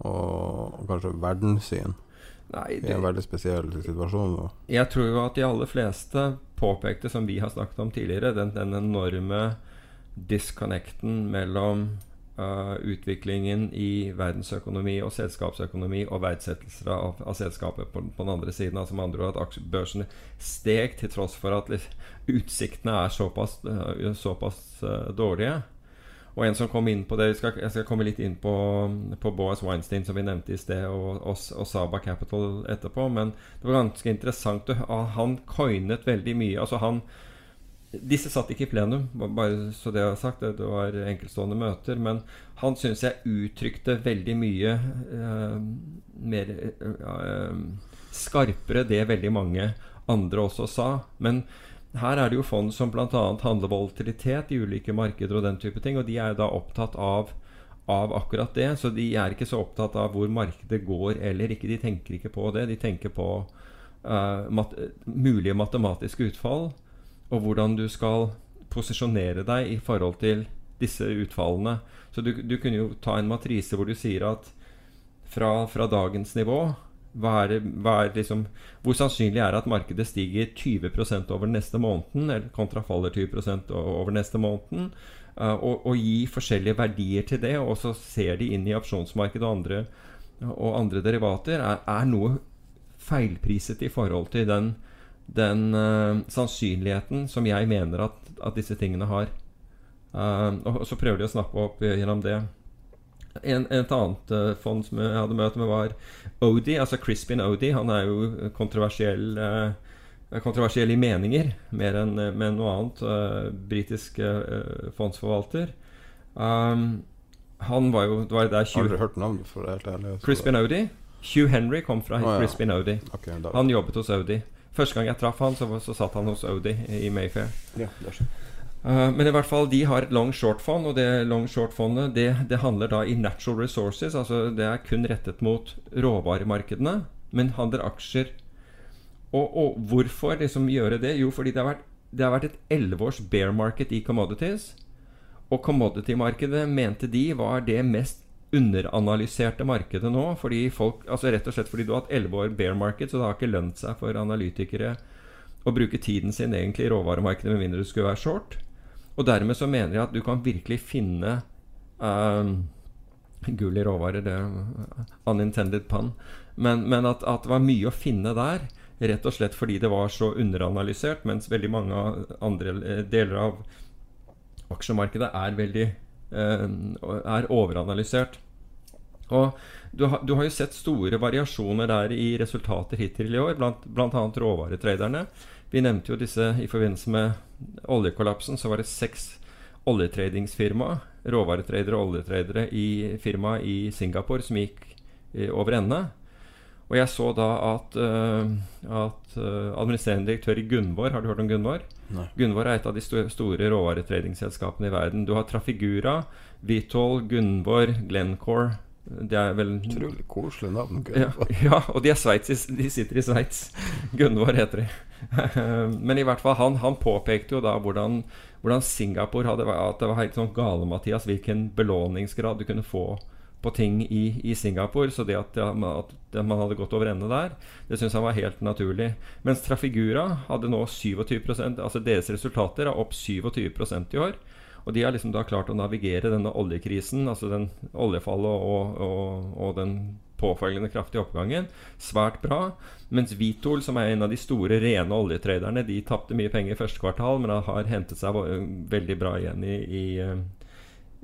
og, og kanskje verdenssyn? Nei, I en veldig spesiell situasjon. Da. Jeg tror jo at de aller fleste påpekte, som vi har snakket om tidligere, den, den enorme disconnecten mellom uh, utviklingen i verdensøkonomi og selskapsøkonomi og verdsettelser av, av selskapet på, på den andre siden. Altså med andre ord at aksjebørsen steg til tross for at litt, utsiktene er såpass, uh, såpass uh, dårlige. Og en som kom inn på det skal, jeg skal komme litt inn på, på Boas Weinstein, som vi nevnte i sted, og, og, og, Saba Capital etterpå. Men det var ganske interessant. Han coinet veldig mye. Altså han disse satt ikke i plenum, bare så det har sagt. Det var enkeltstående møter. Men han syns jeg uttrykte veldig mye eh, mer eh, skarpere det veldig mange andre også sa. Men her er det jo fond som bl.a. handler volatilitet i ulike markeder og den type ting. Og de er jo da opptatt av, av akkurat det. Så de er ikke så opptatt av hvor markedet går eller ikke. De tenker ikke på det. De tenker på uh, mat mulige matematiske utfall og hvordan du skal posisjonere deg i forhold til disse utfallene. Så du, du kunne jo ta en matrise hvor du sier at fra, fra dagens nivå hva er hva er liksom, Hvor sannsynlig er det at markedet stiger 20% over neste måneden, eller kontra faller 20 over neste måneden? Uh, og, og, gi forskjellige verdier til det, og så ser de inn i opsjonsmarkedet og andre, og andre derivater, er, er noe feilpriset i forhold til den den uh, sannsynligheten som jeg mener at, at disse tingene har. Uh, og, så prøver de å snappe opp gjennom det. En, et annet uh, fond som jeg hadde møte med, var Odie, altså Crispin Odie. Han er jo kontroversiell, kontroversiell i meninger, mer enn med noe annet. Britisk fondsforvalter. Um, han var jo det var der 20... Aldri hørt navnet, for helt ærlig. Crispin Odie. Hugh Henry kom fra ja. Crispin Odie. Okay. Han jobbet hos Odie. Første gang jeg traff han, så, så satt han hos Odie i Mayfair. Ja, uh, men i hvert fall, de har et long short-fond, og det long short-fondet det, det, handler da i natural resources. Altså det er kun rettet mot råvaremarkedene, men handler aksjer. Og, og hvorfor liksom gjøre det? Jo, fordi det har vært, det har vært et elleveårs bear market i commodities. Og commodity-markedet mente de var det mest underanalyserte markedet nå. Fordi folk, altså Rett og slett fordi du har hatt elleve år bear market, så det har ikke lønt seg for analytikere å bruke tiden sin egentlig i råvaremarkedet med mindre du skulle være short. Og dermed så mener jeg at du kan virkelig finne um, Gull i råvarer, det er unintended pun. Men, men at, at, det var mye å finne der. Rett og slett fordi det var så underanalysert, mens veldig mange andre eh, deler av aksjemarkedet er veldig Eh, er overanalysert. Og du, har, du, har jo sett store variasjoner der i resultater hittil i år, blant bl.a. råvaretraderne. Vi nevnte jo disse i forbindelse med oljekollapsen. Så var det seks oljetradingsfirma, råvaretradere og oljetradere i firma i Singapore som gikk eh, over ende. Og jeg så da at, uh, at uh, administrerende direktør i Gunvor Har du hørt om Gunvor? Nei. Gunvor er et av de sto store råvaretradingsselskapene i verden. Du har Trafigura, Vitol, Gunvor, Glencore det er vel Utrolig koselig navn. Ja, <laughs> ja, og de, er sveitsis. de sitter i Sveits. Gunvor heter de. <laughs> Men i hvert fall, han, han påpekte jo da hvordan, hvordan Singapore hadde vært At det var helt sånn gale, Mathias, hvilken belåningsgrad du kunne få på ting i, i, Singapore. Så det at, at, man hadde gått over ende der, det syns han var helt naturlig. Mens Trafigura hadde nå 27% altså deres resultater er opp 27% i år. Og de har liksom da klart å navigere denne oljekrisen, altså den oljefallet og, og, og den påfølgende kraftige oppgangen, svært bra. Mens Vitol, som er en av de store, rene oljetraderne, de tapte mye penger i første kvartal, men har hentet seg veldig bra igjen i, i,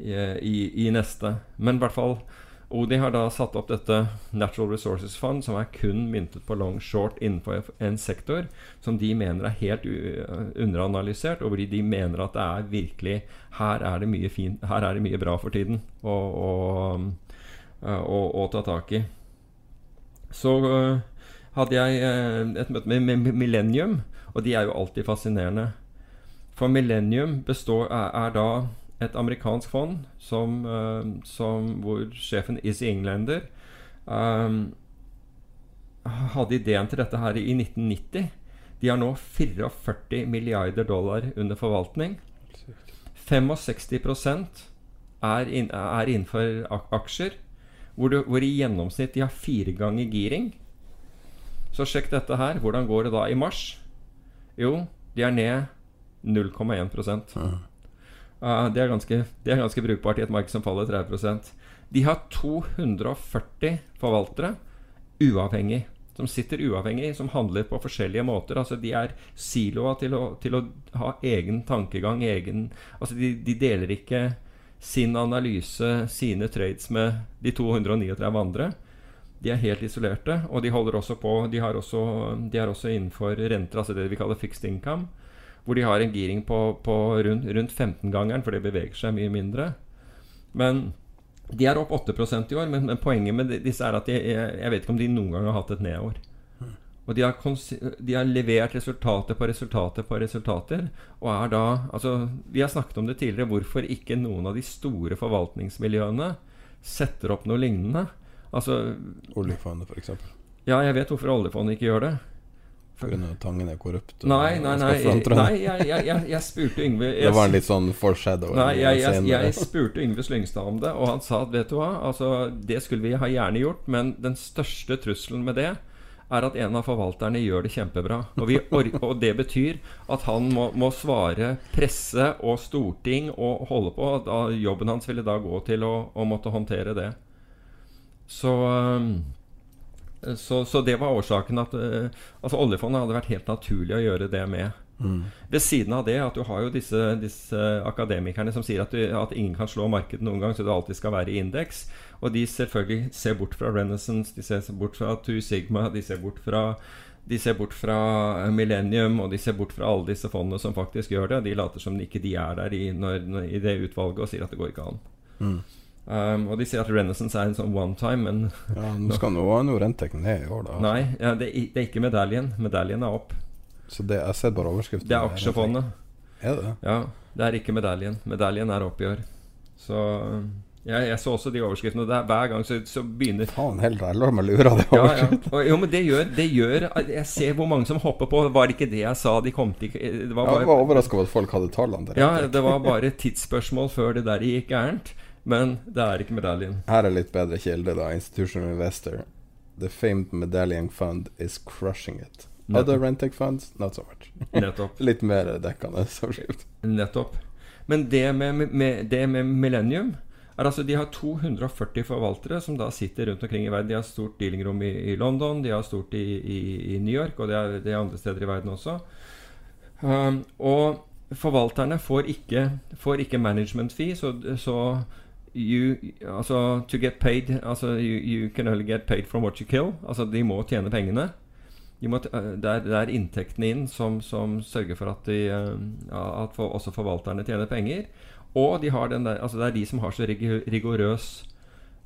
i, i, neste. Men i hvert fall Odi har da satt opp dette Natural Resources Fund, som er kun myntet på long short innenfor en sektor som de mener er helt underanalysert, og hvor de mener at det er virkelig Her er det mye, fin, her er det mye bra for tiden å ta tak i. Så uh, hadde jeg uh, et møte med, med Millennium, og de er jo alltid fascinerende. For Millennium består, er, er da et amerikansk fond som, eh, som, hvor sjefen Izzy Englander eh, hadde ideen til dette her i 1990. De har nå 44 milliarder dollar under forvaltning. 65 er, inn, er innenfor aksjer, hvor, du, hvor i gjennomsnitt de har fire ganger giring. Så sjekk dette her. Hvordan går det da i mars? Jo, de er ned 0,1 uh, det, er ganske, det er ganske brukbart i et marked som faller 30% De har 240 forvaltere uavhengig. Som sitter uavhengig, som handler på forskjellige måter. Altså De er siloa til å, til å ha egen tankegang. Egen, altså de, de deler ikke sin analyse, sine trades, med de 239 andre. De er helt isolerte, og de holder også på De, har også, de er også innenfor renter, altså det vi kaller fixed income, hvor de har en giring på, på rundt, rundt 15-gangeren, for det beveger seg mye mindre. Men de er opp 8% i år, men, men, poenget med disse er at de, jeg, jeg, vet ikke om de noen gang har hatt et nedår. Og de har, de har, levert resultater på resultater på resultater. Og er da Altså, vi har snakket om det tidligere. Hvorfor ikke noen av de store forvaltningsmiljøene setter opp noe lignende? Altså Oljefondet, f.eks. Ja, jeg vet hvorfor oljefondet ikke gjør det. Pga. Tangen er korrupt? Nei, nei, nei, nei jeg, jeg, jeg, jeg, spurte Yngve <laughs> Det var en litt sånn foreshadow? Nei, jeg, spurte Yngve Slyngstad om det, og han sa at vet du hva, altså, det skulle vi ha gjerne gjort, men den største trusselen med det er at en av forvalterne gjør det kjempebra. Og, og det betyr at han må, må, svare presse og storting og holde på. Da, jobben hans ville da gå til å, å måtte håndtere det. Så um, så, så, det var årsaken at uh, altså oljefondet hadde vært helt naturlig å gjøre det med. Mm. Ved siden av det at du har jo disse, disse akademikerne som sier at, du, at, ingen kan slå markedet noen gang, så det alltid skal være i indeks. Og de selvfølgelig ser bort fra Renaissance, de ser bort fra Two Sigma, de ser bort fra de ser bort fra Millennium, og de ser bort fra alle disse fondene som faktisk gjør det. De later som ikke de er der i, når, i det utvalget og sier at det går ikke an. Mm. Um, og de sier at Renaissance er en sånn one time, men Ja, Nå skal nå nå noe rente ned i år, da. Nei, ja, det, det, er ikke medaljen. Medaljen er opp. Så det jeg ser bare overskriften? Det er aksjefondet. Er det? Ja, det er ikke medaljen. Medaljen er oppgjør. Så ja, jeg så også de overskriftene. Der, hver gang så, så begynner Faen heller, jeg lar meg lure av det. Ja, ja. jo, men det gjør, det gjør, Jeg ser hvor mange som hopper på. Var det ikke det jeg sa? De kom til det var bare, Jeg var overraska over at folk hadde tallene der. Ja, det var bare tidsspørsmål før det der gikk gærent. Men det er ikke medaljen. Her er litt bedre kilde, da. Institutional Investor. The famed medallion fund is crushing it. Other Rentec funds, not so much. Nettopp. <laughs> litt mer dekkende. Nettopp. Men det med, med, det med Millennium er altså De har 240 forvaltere som da sitter rundt omkring i verden. De har stort dealingrom i, i London, de har stort i, i, i New York, og det er, det er, andre steder i verden også. Um, og forvalterne får ikke, får ikke management fee, så, så you, altså, to get paid altså, you, you, can only get paid from what you kill. Altså, de må tjene pengene. Må eh, det, er, inntektene inn som, som sørger for at, de, uh, at for, også forvalterne tjener penger. Og de der, altså det er de som har så rigorøs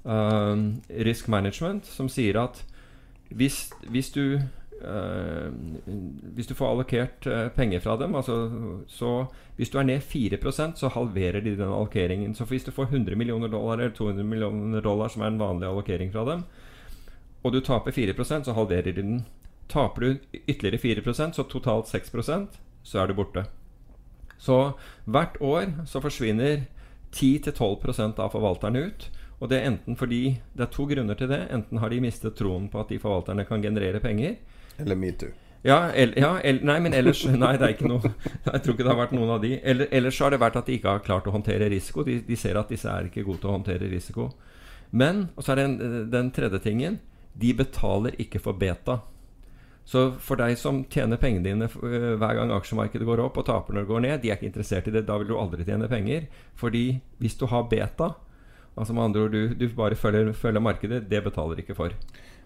uh, risk management, som sier at hvis, hvis du Uh, hvis du får allokert uh, penger fra dem altså, så Hvis du er ned 4% så halverer de den allokeringen. Så hvis du får 100 millioner dollar eller 200 millioner dollar, som er en vanlig allokering fra dem, og du taper 4% så halverer de den. Taper du ytterligere 4% så totalt 6% så er du borte. Så hvert år så forsvinner 10-12% av forvalterne ut. Og det er enten fordi Det er to grunner til det. Enten har de mistet troen på at de forvalterne kan generere penger. Eller metoo. Ja, el, ja el, nei, men ellers <laughs> Nei, det er ikke noe Jeg tror ikke det har vært noen av de. Eller, ellers har det vært at de ikke har klart å håndtere risiko. De, de ser at disse er ikke gode til å håndtere risiko. Men, og så er det den, den tredje tingen De betaler ikke for beta. Så for deg som tjener pengene dine øh, hver gang aksjemarkedet går opp, og taper når det går ned, de er ikke interessert i det. Da vil du aldri tjene penger. Fordi hvis du har beta, altså med andre ord du, du bare følger, følger markedet, det betaler ikke for.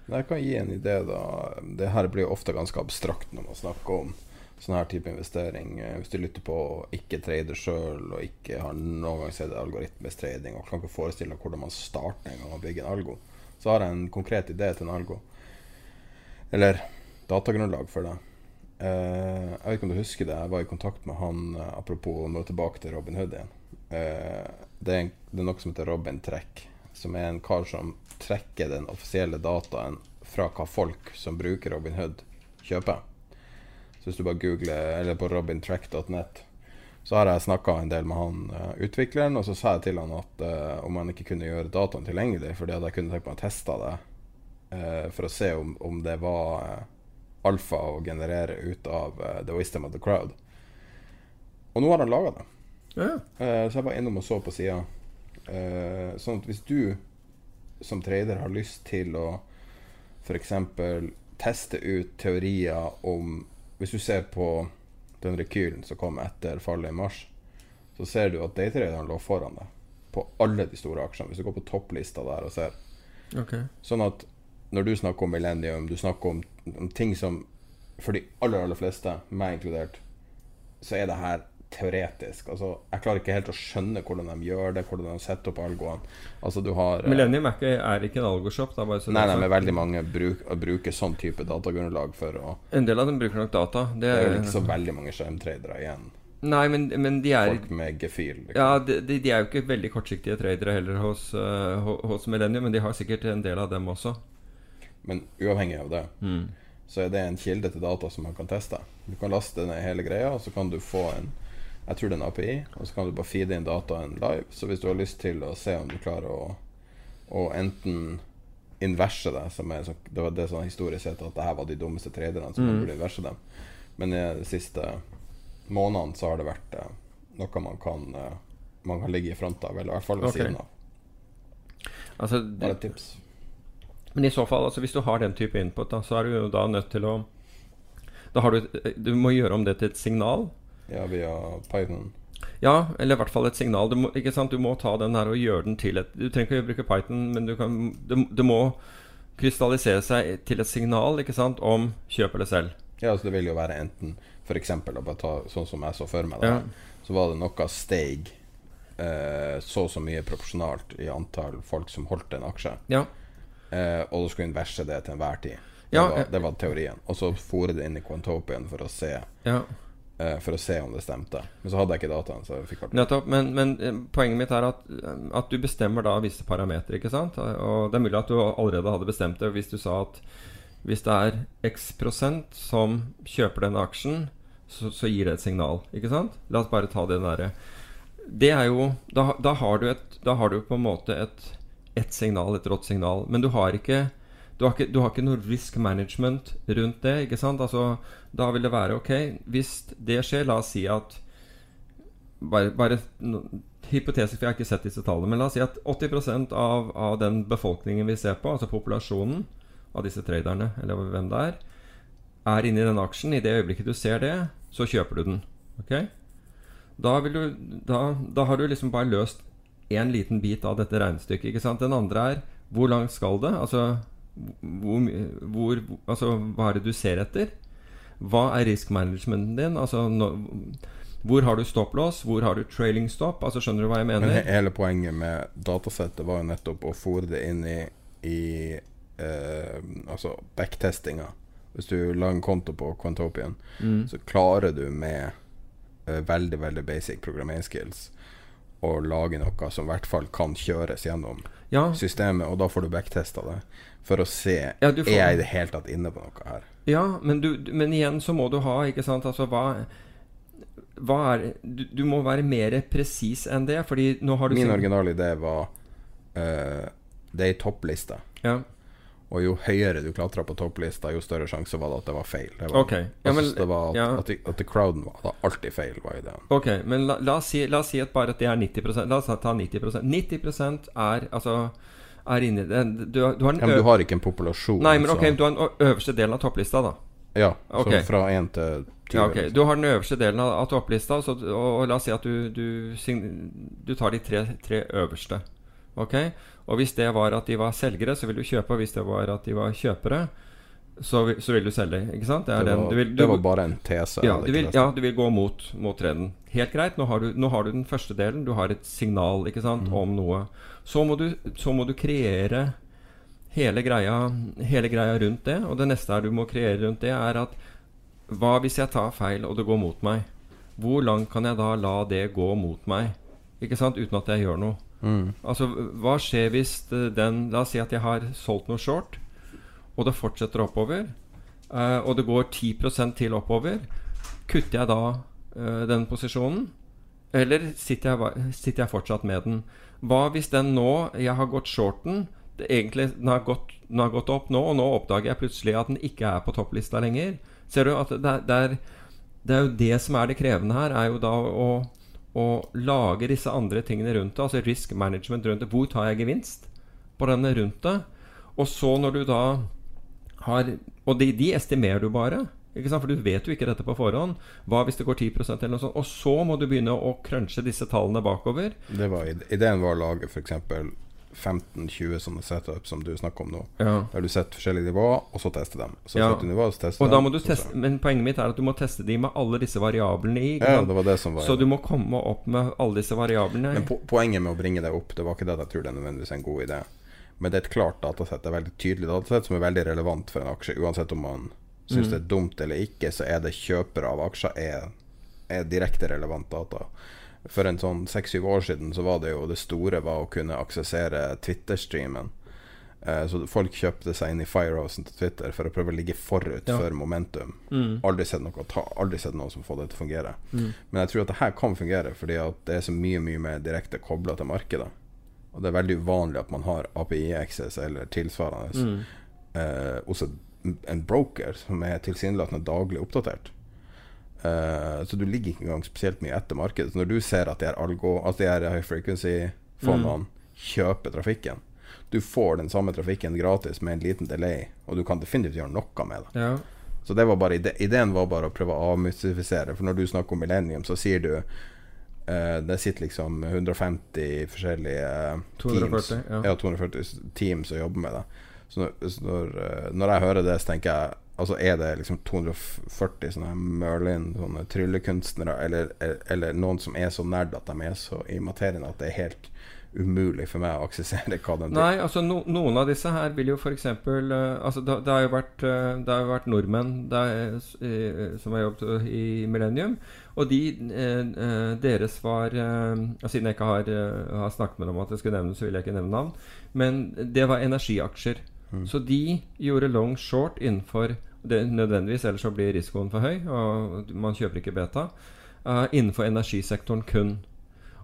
Jeg kan gi en idé, da. Det her blir ofte ganske abstrakt når man snakker om sånn her type investering. Eh, hvis du lytter på ikke trader sjøl, og ikke har noen gang sett algoritmisk trading, og kan ikke forestille deg hvordan man starter en gang å bygge en algo, så har jeg en konkret idé til en algo. Eller datagrunnlag for det. Eh, jeg vet ikke om du husker det, jeg var i kontakt med han apropos å nå tilbake til Robin Hood igjen. eh, det, er en, det er noe som heter Robin Trekk, som er en kar som trekker den offisielle dataen fra hva folk som bruker Robin Hood, kjøper. Så hvis du bare googler eller på robintrack.net, så har jeg snakka en del med han eh, utvikleren, og så sa jeg til han at uh, om han ikke kunne gjøre dataen tilgjengelig, fordi at jeg kunne tenkt meg å teste det uh, for å se om, om det var eh, alfa å generere ut av uh, The Wisdom of the Crowd. Og nå har han laga det. Ja. Uh, så jeg var innom og så på sida. Uh, sånn at hvis du som trader har lyst til å f.eks. teste ut teorier om Hvis du ser på den rekylen som kom etter fallet i mars, så ser du at daytraderen lå foran deg på alle de store aksjene. Hvis du går på topplista der og ser. Okay. Sånn at når du snakker om millennium, du snakker om, om ting som for de aller, aller fleste, meg inkludert, så er det her teoretisk. Altså, jeg klarer ikke helt å skjønne hvordan de gjør det, hvordan de setter opp algoene. Altså, du har eh, Millennium er ikke, er ikke en algoshop. Da, bare så Nei, nei, men veldig mange bruk, bruker sånn type datagrunnlag for å En del av dem bruker nok data. Det Det er jo vel ikke så veldig mange skjermtradere igjen. Nei, men, men de er Folk med gefil. Liksom. Ja, de, de, de er jo ikke veldig kortsiktige tradere heller hos, uh, hos Millennium, men de har sikkert en del av dem også. Men uavhengig av det, Mm. så er det en kilde til data som man kan teste. Du kan laste ned hele greia, og så kan du få en Jeg tror det er en API, og så kan du bare feede inn dataen live. Så hvis du har lyst til å se om du klarer å, å enten inverse det, som er så, Det var det sånn historisk sett at det her var de dummeste traderne som Mm. burde inverse dem. Men i de siste månedene så har det vært eh, noe man kan eh, Man kan ligge i front av, eller i hvert fall ved okay. siden av. Altså, Bare et tips. Men i så fall, altså hvis du har den type input, da, så er du jo da nødt til å Da har du Du må gjøre om det til et signal. Ja, via Python. Ja, eller i hvert fall et signal. Du må, ikke sant? Du må ta den her og gjøre den til et Du trenger ikke å bruke Python, men du kan Det, det må krystallisere seg til et signal ikke sant, om kjøp eller selg. Ja, altså det vil jo være enten ta sånn som jeg så for meg det, Ja. så var det noe steg eh, så og så mye proporsjonalt i antall folk som holdt en aksje. Ja. Eh, og du skulle inverse det til enhver tid. Det, Ja, var, eh. det var teorien. Og så fôre det inn i Quantopian for å se Ja. eh, For å se om det stemte. Men så hadde jeg ikke dataen, så jeg fikk Nettopp. Men, men eh, poenget mitt er at, eh, at du bestemmer da visse parametere, ikke sant? Og det er mulig at du allerede hadde bestemt det hvis du sa at hvis det er x prosent som kjøper denne aksjen, så, så gir det et signal. Ikke sant? La oss bare ta det derre Det er jo da, da, har du et, da har du på en måte et, et signal, etter rått signal. Men du har ikke du har, ikke, du har ikke noe risk management rundt det. ikke sant? Altså, da vil det være ok Hvis det skjer, la oss si at bare, bare no, hypotetisk, for jeg har ikke sett disse tallene, men la oss si at 80% av, av den befolkningen vi ser på, altså populasjonen av disse traderne, eller hvem det er, er inne i den aksjen. I det øyeblikket du ser det, så kjøper du den. Ok? Da, du, da, da har du liksom bare løst én liten bit av dette regnestykket. Ikke sant? Den andre er hvor langt skal det? Altså, hvor, hvor, altså hva er det du ser etter? Hva er risk managementen din? Altså, nå, hvor har du stopplås? Hvor har du trailing stop? Altså, skjønner du hva jeg mener? Men hele poenget med datasettet var jo nettopp å fòre det inn i, i eh, altså backtestinga. Hvis du lager en konto på Quantopian, Mm. så klarer du med eh, veldig, veldig basic programmeringsskills å lage noe som i hvert fall kan kjøres gjennom Ja. systemet, og da får du backtesta det for å se Ja, får- Er jeg i det hele tatt inne på noe her. Ja, men, du, men igjen så må du ha Ikke sant, altså hva, hva er du, du må være mer presis enn det, fordi nå har du Min originale idé var uh, Det er ei toppliste. Ja. Og jo høyere du klatra på topplista, jo større sjanse var det at det var feil. Det var, Ok. Ja, men- det var at, ja. at, at crowden var da alltid feil, var ideen. Ok, men la, la, oss si, la oss si at bare at det er 90 La oss ta 90% 90 er altså er inni det du, du har Ja, men du har ikke en populasjon. Nei, men ok, så- du har den øverste delen av topplista, da. Ja, Ok. så fra 1 til 20. Ja, ok. liksom. Du har den øverste delen av, av topplista, så, og, og la oss si at du, du, du tar de tre, tre øverste. Ok? Og hvis det var at de var selgere, så vil du kjøpe. Og hvis det var at de var kjøpere, så, vil- så vil du selge. Ikke sant? er Det den- var- du vil- det var bare en tese, Ja, du vil, ja, du vil gå mot, mot trenden. Helt greit. Nå har, du, nå har du den første delen. Du har et signal ikke sant, mm. om noe. Så må, du, så må du kreere hele greia, hele greia rundt det. Og det neste du må kreere rundt det, er at hva hvis jeg tar feil, og det går mot meg? Hvor langt kan jeg da la det gå mot meg? Ikke sant? Uten at jeg gjør noe. Mm. Altså, hva skjer hvis eh, den La oss si at jeg har solgt noe short, og det fortsetter oppover, Uh, og det går 10 til oppover. Kutter jeg da uh, den posisjonen, eller sitter jeg, sitter jeg fortsatt med den? Hva hvis den nå Jeg har gått shorten. Det egentlig, den, har gått, den har gått opp nå, og nå oppdager jeg plutselig at den ikke er på topplista lenger. Ser du at det, det, er, det er jo det som er det krevende her, er jo da å, å lage disse andre tingene rundt det. Altså risk management rundt det. Hvor tar jeg gevinst på denne rundt det? Og så når du da har Og de, de estimerer du bare. Ikke sant? For du vet jo ikke dette på forhånd. Hva hvis det går 10% eller noe sånt? Og så må du begynne å crunche disse tallene bakover. Det var, ideen var å lage f.eks. 15-20 sånne setup som du snakker om nå. Ja. Der du setter forskjellige nivåer, og så tester dem. Så Ja. setter du nivåer, så tester Og dem, så teste, men poenget mitt er at du må teste de med alle disse variablene i. Ja, det var det som var Så du må komme opp med alle disse variablene. Men po poenget med å bringe det opp, det var ikke det at jeg tror det er nødvendigvis en god idé. Men det er et klart datasett, et veldig tydelig datasett som er veldig relevant for en aksje. Uansett om man syns Mm. det er dumt eller ikke, så er det kjøpere av aksjer er, er direkte relevant data. For en sånn seks-syv år siden så var det jo det store var å kunne aksessere Twitter-streamen. Eh, Så folk kjøpte seg inn i firehousen til Twitter for å prøve å ligge forut Ja. for momentum. Mm. Aldri sett noe ta, Aldri sett noe som får det til å fungere. Mm. Men jeg tror at det her kan fungere, fordi at det er så mye mye mer direkte kobla til markedet. Og det er veldig uvanlig at man har API-access eller tilsvarende Mm. eh, hos en, en broker som er tilsynelatende daglig oppdatert. Eh, så du ligger ikke engang spesielt mye etter markedet. Så når du ser at de her, algo, at de her high frequency-fondene kjøper trafikken Du får den samme trafikken gratis med en liten delay, og du kan definitivt gjøre noe med det. Ja. Så det var bare ide ideen var bare å prøve å avmystifisere. For når du snakker om Millennium, så sier du Uh, Det sitter liksom 150 forskjellige eh, 240, teams ja. ja, 240 teams og jobber med det. Så når, så når, uh, når jeg hører det, så tenker jeg Altså er det liksom 240 sånne Merlin, sånne tryllekunstnere, eller, eller, noen som er så nerd at de er så i materien at det er helt umulig for meg å aksessere hva de Nei, altså no, noen av disse her vil jo f.eks. Uh, altså, det, det har jo vært, eh, det har vært nordmenn det er, eh, som har jobbet i Millennium. Og de eh, eh, deres var eh, Siden jeg ikke har, eh, har snakket med dem om at jeg skulle nevne så vil jeg ikke nevne navn. Men det var energiaksjer. Så de gjorde long short innenfor det nødvendigvis, ellers så blir risikoen for høy, og man kjøper ikke beta. Uh, innenfor energisektoren kun.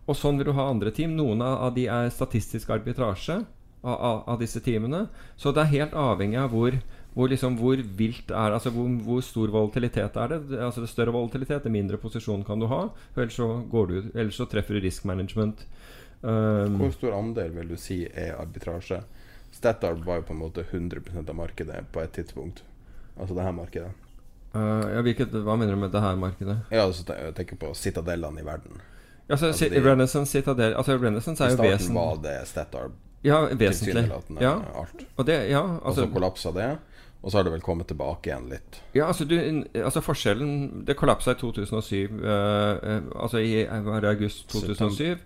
Og sånn vil du ha andre team. Noen av, de er statistisk arbitrasje av, av, av disse teamene. Så det er helt avhengig av hvor, hvor, liksom, hvor vilt er altså hvor, hvor stor volatilitet er det. Altså det er større volatilitet, det mindre posisjon kan du ha. Ellers så, går du, ellers så treffer du risk management. Um, Hvor stor andel vil du si er arbitrasje? Statoil var jo på en måte 100 av markedet på et tidspunkt. Altså det her markedet. uh, ja, hvilket, hva mener du med det her markedet? Ja, altså jeg tenker på citadellene i verden. Altså, Altså, si- de- Renaissance Citadel Altså Renaissance er jo starten var det Statoil Ja, vesentlig. Ja. alt. Og det, ja, Og altså, så kollapsa det, og så har det vel kommet tilbake igjen litt. Ja, altså, du, altså forskjellen Det kollapsa i 2007. eh, eh, altså i august 2007.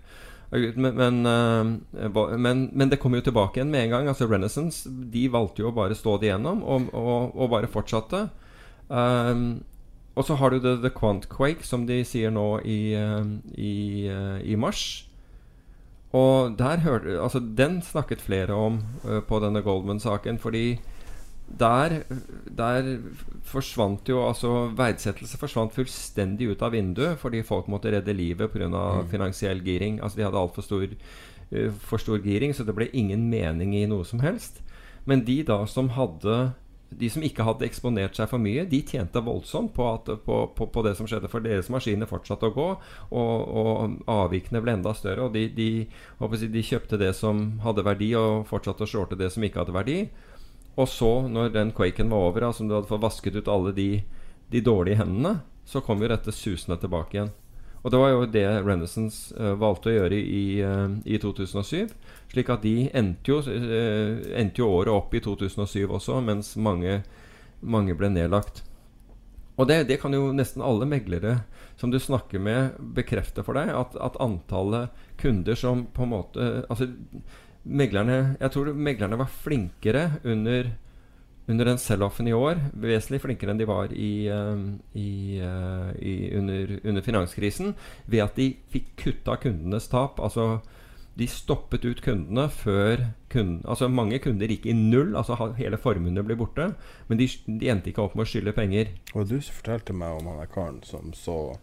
Men, men, eh, men, men det kom jo tilbake igjen med en gang. Altså Renaissance De valgte jo å bare stå det igjennom, og, og, og bare fortsatte. Um, og så har du The, The Quantquake, som de sier nå i, eh, i, eh, i mars. Og der hørte Altså, den snakket flere om på denne Goldman-saken, fordi der, der forsvant jo altså Verdsettelse forsvant fullstendig ut av vinduet fordi folk måtte redde livet pga. Mm. finansiell giring. Altså De hadde altfor stor, uh, for stor giring, så det ble ingen mening i noe som helst. Men de da som hadde de som ikke hadde eksponert seg for mye, de tjente voldsomt på, at, på, på, på det som skjedde. For deres maskiner fortsatte å gå, og, og avvikene ble enda større. Og de, de, de kjøpte det som hadde verdi, og fortsatte å shorte det som ikke hadde verdi. Og så, når den quaken var over, altså du hadde fått vasket ut alle de, de dårlige hendene, så kom jo dette susende tilbake igjen. Og det var jo det Renaissance uh, valgte å gjøre i, uh, i 2007. Slik at de endte jo, uh, endte jo året opp i 2007 også, mens mange, mange ble nedlagt. Og det, det kan jo nesten alle meglere som du snakker med, bekrefte for deg. At, at antallet kunder som på en måte Altså meglerne Jeg tror meglerne var flinkere under under den sell-offen i år vesentlig flinkere enn de var i, eh, i, eh, i under, under finanskrisen, ved at de fikk kutta kundenes tap. Altså de stoppet ut kundene før kunden, altså Mange kunder gikk i null, altså hele formuene ble borte. Men de, de endte ikke opp med å skylde penger. Og du fortalte meg om han der karen som så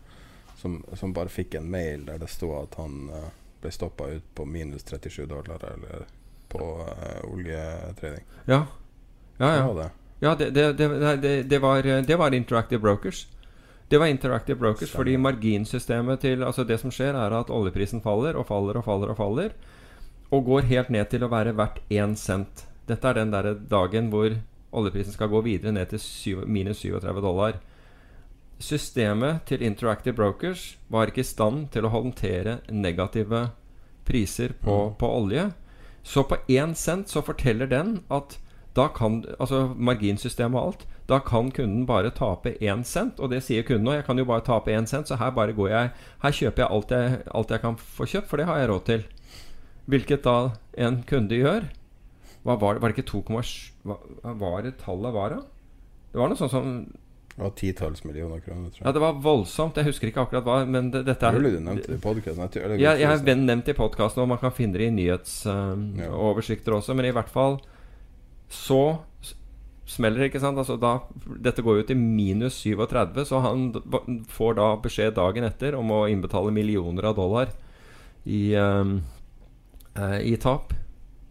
som, som bare fikk en mail der det sto at han eh, ble stoppa ut på minus 37 dollar eller på uh, oljetrading. Ja. Ja, ja. Det? ja det, det, det, det, det, var, det var Interactive Brokers. Det var Interactive Brokers Stemmer. fordi marginsystemet til Altså det som skjer, er at oljeprisen faller og faller og faller og faller. Og går helt ned til å være verdt én cent. Dette er den der dagen hvor oljeprisen skal gå videre ned til syv, minus 37 dollar. Systemet til Interactive Brokers var ikke i stand til å håndtere negative priser på, Mm. på olje. Så på én cent så forteller den at da kan Altså marginsystemet og alt. Da kan kunden bare tape én cent, og det sier kunden òg. Jeg kan jo bare tape én cent, så her bare går jeg Her kjøper jeg alt jeg, alt jeg kan få kjøpt, for det har jeg råd til. Hvilket da en kunde gjør. Hva var det? Var det ikke 2,7 Hva var det tallet var, da? Det var noe sånt som Det var titalls millioner kroner, tror Ja, det var voldsomt. Jeg husker ikke akkurat hva, men det, dette er Mulig du nevnte det i podkasten. jeg, jeg har nevnt det i podkasten, og man kan finne det i nyhetsoversikter også. Men i hvert fall så smeller det, ikke sant? Altså da, dette går jo til minus 37, så han får da beskjed dagen etter om å innbetale millioner av dollar i, um, uh, i tap.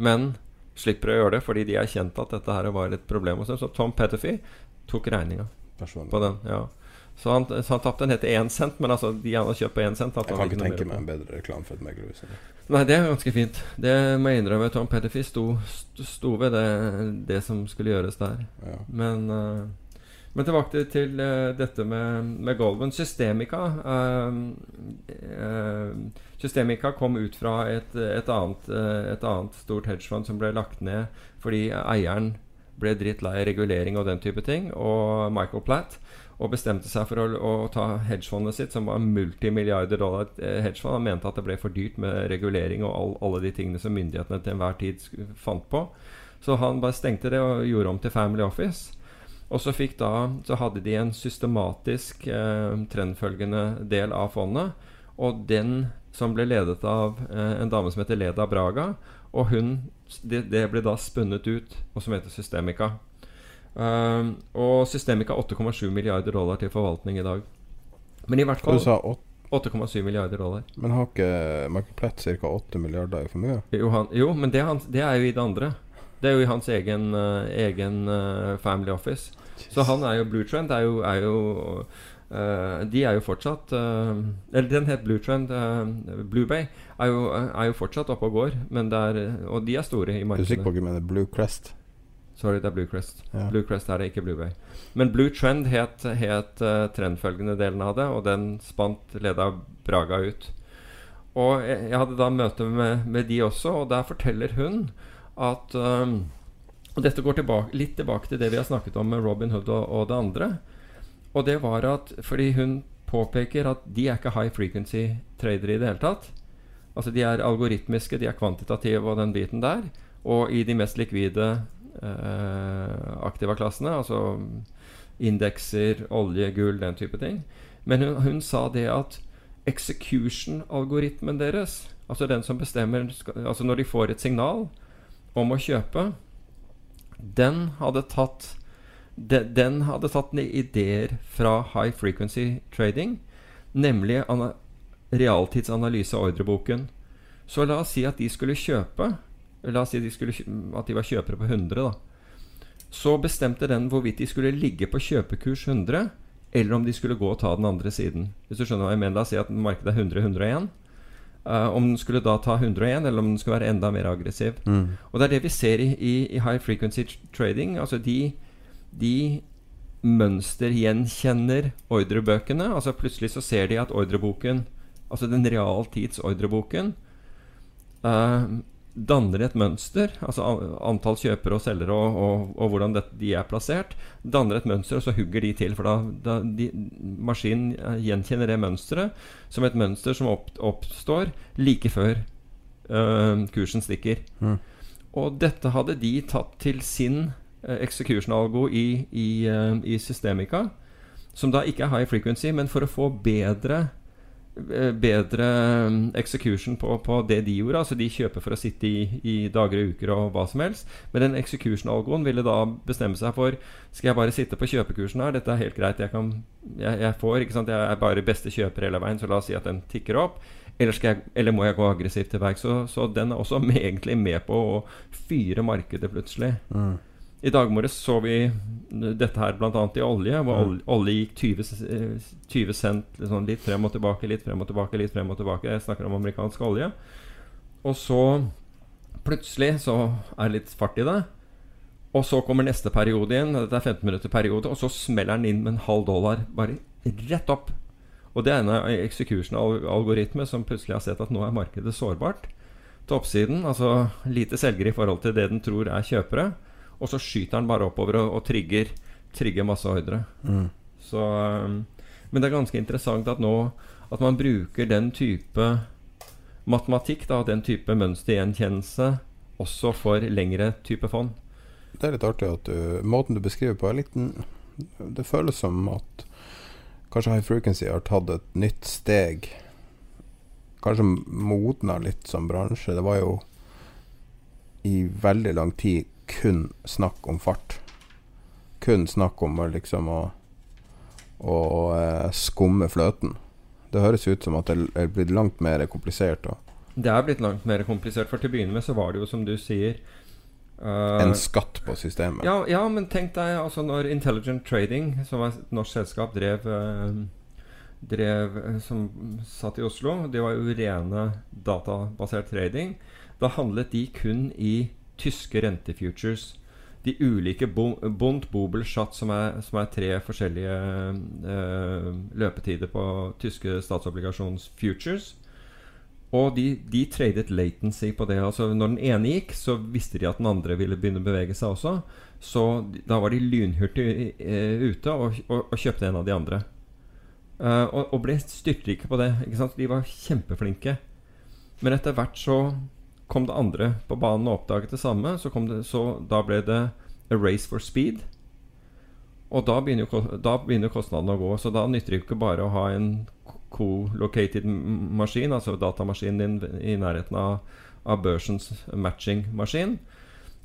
Men slipper å gjøre det fordi de erkjente at dette her var et problem hos dem. Så Tom Petterfee tok regninga Personlig. på den. ja Så han, så han tapte den heter én cent, men altså de han har kjøpt på én cent Jeg kan ikke tenke meg en bedre reklame for et meglerhus. Nei, det er ganske fint. Det må jeg innrømme. Tom Petterfee sto, sto, ved det, det som skulle gjøres der. Ja. Men, uh, men tilbake til, til eh, dette med, med golven. Systemica uh, Systemica kom ut fra et, et, annet, et annet stort hedgefond som ble lagt ned fordi eieren ble drittlei regulering og den type ting. Og Michael Platt og bestemte seg for å, å ta hedgefondet sitt, som var multimilliarder dollar eh, hedgefond. Han mente at det ble for dyrt med regulering og all, alle de tingene som myndighetene til enhver tid fant på. Så han bare stengte det og gjorde om til Family Office. Og så, fikk da, så hadde de en systematisk eh, trendfølgende del av fondet. Og den som ble ledet av eh, en dame som heter Leda Braga. Og hun, det, det ble da spunnet ut, og som heter Systemica. Um, og Systemica 8,7 milliarder dollar til forvaltning i dag. Men i hvert fall 8,7 milliarder dollar. men har ikke Michael Platt ca. 8 milliarder i formue? Jo, han, jo men det er, hans, det er jo i det andre. Det er jo i hans egen, uh, egen uh, family office. Så han er jo Blue Trend er jo, er jo uh, De er jo fortsatt Eller den het Blue Trend. Blue Bay er jo, er jo fortsatt oppe og går. Men det er, og de er store i markedet. du sikker på at du mener Blue Crest? Sorry, det er Blue Crest. Ja. Blue Crest er det, ikke Blue Bay. Men Blue Trend het, het uh, trendfølgende delen av det, og den spant Leda Braga ut. Og jeg, jeg hadde da møte med, med de også, og der forteller hun at um, Og dette går tilbake, litt tilbake til det vi har snakket om med Robin Hood og, og det andre. Og det var at fordi hun påpeker at de er ikke high frequency tradere i det hele tatt. Altså de er algoritmiske, de er kvantitative og den biten der. Og i de mest likvide eh, aktiva-klassene, altså indekser, olje, gull, den type ting. Men hun, hun sa det at execution-algoritmen deres, altså den som bestemmer Altså når de får et signal om å kjøpe, den hadde tatt de, Den hadde tatt ideer fra high frequency trading, nemlig ana, realtidsanalyse av ordreboken. Så la oss si at de skulle kjøpe La oss si de skulle, at de var kjøpere på 100, da. Så bestemte den hvorvidt de skulle ligge på kjøpekurs 100, eller om de skulle gå og ta den andre siden. Hvis du skjønner hva jeg mener, La oss si at markedet er 100-101. Uh, om den skulle da ta 101, eller om den skulle være enda mer aggressiv. Mm. Og det er det vi ser i, i, i high frequency trading. Altså de, de mønstergjenkjenner ordrebøkene. Altså plutselig så ser de at ordreboken, altså den realtidsordreboken, eh, danner et mønster. Altså antall kjøpere og selgere og, og, og hvordan det, de er plassert. Danner et mønster, og så hugger de til. For da, da de, maskinen eh, gjenkjenner det mønsteret som et mønster som opp, oppstår like før eh, kursen stikker. Mm. Og dette hadde de tatt til sin eh, execution-algo i, i, eh, i Systemica, som da ikke er high frequency, men for å få bedre bedre mm, execution på, på det de gjorde. Altså De kjøper for å sitte i, i dager og uker og hva som helst. Men den execution-algoen ville da bestemme seg for Skal jeg bare sitte på kjøpekursen her? Dette er helt greit. Jeg, kan, jeg, jeg får, ikke sant Jeg er bare beste kjøper hele veien, så la oss si at den tikker opp. Eller, jeg, eller må jeg gå aggressivt til verks? Så, så den er også <laughs> egentlig med på å fyre markedet plutselig. Mm. I dag morges så vi dette her bl.a. i olje, hvor Mm. olje gikk 20, eh, 20 cent liksom, litt frem og tilbake, litt frem og tilbake, litt frem og tilbake. Jeg snakker om amerikansk olje. Og så plutselig så er det litt fart i det. Og så kommer neste periode igjen. Dette er 15 minutter periode. Og så smeller den inn med en halv dollar bare rett opp. Og det er en execution-algoritme som plutselig har sett at nå er markedet sårbart. Til oppsiden, altså lite selgere i forhold til det den tror er kjøpere. Og så skyter han bare oppover og, og trigger, trigger masse ordre. Mm. Så, um, men det er ganske interessant at nå At man bruker den type matematikk, da, den type mønstergjenkjennelse, også for lengre type fond. Det er litt artig at du, måten du beskriver på, er litt Det føles som at kanskje High Frequency har tatt et nytt steg. Kanskje modna litt som bransje. Det var jo i veldig lang tid kun snakk om fart. Kun snakk om liksom å, å eh, skumme fløten. Det høres ut som at det er blitt langt mer komplisert. Det er blitt langt mer komplisert, for til å begynne med så var det jo som du sier uh, en skatt på systemet. Ja, ja, men tenk deg altså når Intelligent Trading, som var et norsk selskap, drev, uh, drev Som satt i Oslo. Det var jo rene databasert trading. Da handlet de kun i tyske rentefutures. De ulike Bo- Bobel, Schatz, som er, som er tre forskjellige eh, løpetider på tyske statsobligasjonsfutures. Og de, de tradet latency på det. Altså Når den ene gikk, så visste de at den andre ville begynne å bevege seg også. Så da var de lynhurtig eh, ute og, og, og kjøpte en av de andre. Uh, og, og ble styrtrike på det. De var kjempeflinke. Men etter hvert så kom det andre på banen og oppdaget det samme. Så, det, så da ble det a race for speed. Og da begynner, da begynner kostnadene å gå. Så da nytter det ikke bare å ha en co-located maskin, altså datamaskinen din i nærheten av, av børsens matching-maskin.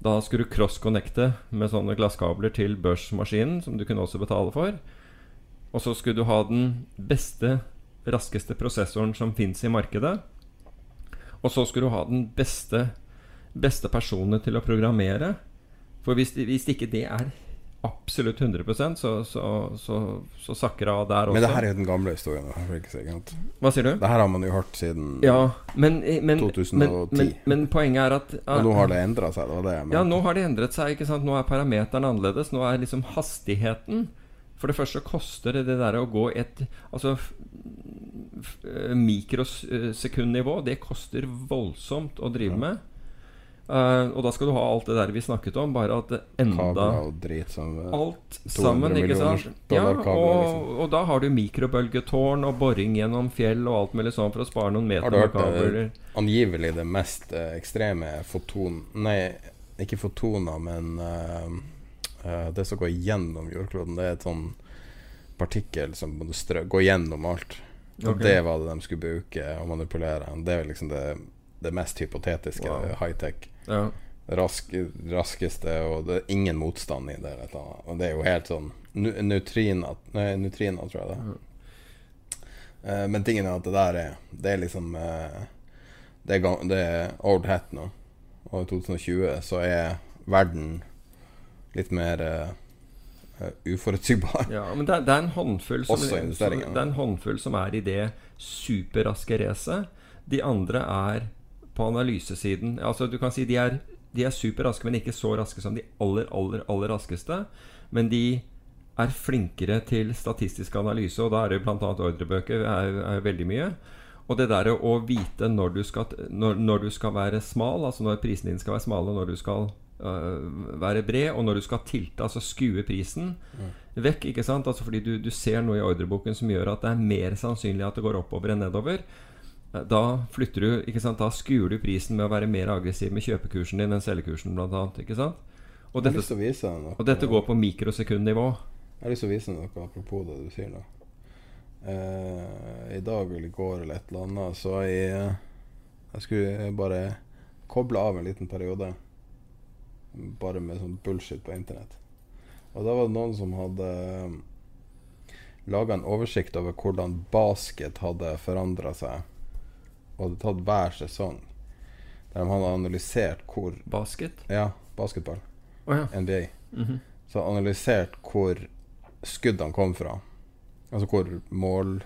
Da skulle du cross-connecte med sånne glasskabler til børsmaskinen, som du kunne også betale for. Og så skulle du ha den beste, raskeste prosessoren som fins i markedet. Og så skulle du ha den beste, beste personen til å programmere. For hvis, hvis ikke det er absolutt 100% så, så, så, så sakker det av der også. Men det her er jo den gamle historien. Hva sier du? Det her har man jo hørt siden Ja, men, men, 2010. men, men, men poenget er at Og nå har det endra seg. Det det Ja, nå har det endret seg. Nå er parameteren annerledes. Nå er liksom hastigheten For det første koster det det der å gå et Altså mikrosekundnivå, det koster voldsomt å drive med. Uh, og da skal du ha alt det der vi snakket om, bare at enda som eh, Alt sammen, ikke sant? Ja, kabler, og, liksom. og da har du mikrobølgetårn og boring gjennom fjell og alt mulig sånn for å spare noen meter Har du med hørt kabler. det, angivelig det mest uh, ekstreme foton... Nei, ikke fotoner, men eh, eh, det som går gjennom jordkloden. Det er et sånn partikkel som går gjennom alt. Og okay. det var det de skulle bruke og manipulere. Det er liksom det, det mest hypotetiske Wow. high-tech. Ja. Rask, raskeste, og det er ingen motstand i det. Og det er jo helt sånn Neutrina, nei, neutrina tror jeg det er. Eh, men tingen er at det der er Det er liksom uh, det, er, det er old hat nå. Og i 2020 så er verden litt mer uh, uforutsigbar. Ja, men det er, det er en håndfull som, som. Det er en håndfull som er i det superraske racet. De andre er på analysesiden. Altså du kan si de er, de er superraske, men ikke så raske som de aller, aller, aller raskeste. Men de er flinkere til statistisk analyse, og da er det bl.a. ordrebøker er, er veldig mye. Og det der å vite når du, skal, når, når du skal være smal, altså når prisen din skal være smal, og når du skal være bred, og når du skal tilte, altså skue prisen vekk. ikke sant? Altså fordi du, du ser noe i ordreboken som gjør at det er mer sannsynlig at det går oppover enn nedover. Eh, Da flytter du, ikke sant? Da skuer du prisen med å være mer aggressiv med kjøpekursen din enn selgekursen, blant annet, ikke sant? Og dette, og dette går på mikrosekundnivå. Jeg har lyst til å vise noe apropos det du sier nå. Eh, I dag eller i går eller et eller annet, så jeg, jeg skulle bare koble av en liten periode. Bare med sånn bullshit på internett. Og da var det noen som hadde laga en oversikt over hvordan basket hadde forandra seg. Og hadde tatt hver sesong. Der de hadde analysert hvor Basket? Ja, basketball. Oh, ja. NBA. Mhm. Så analysert hvor skuddene kom fra. Altså hvor mål...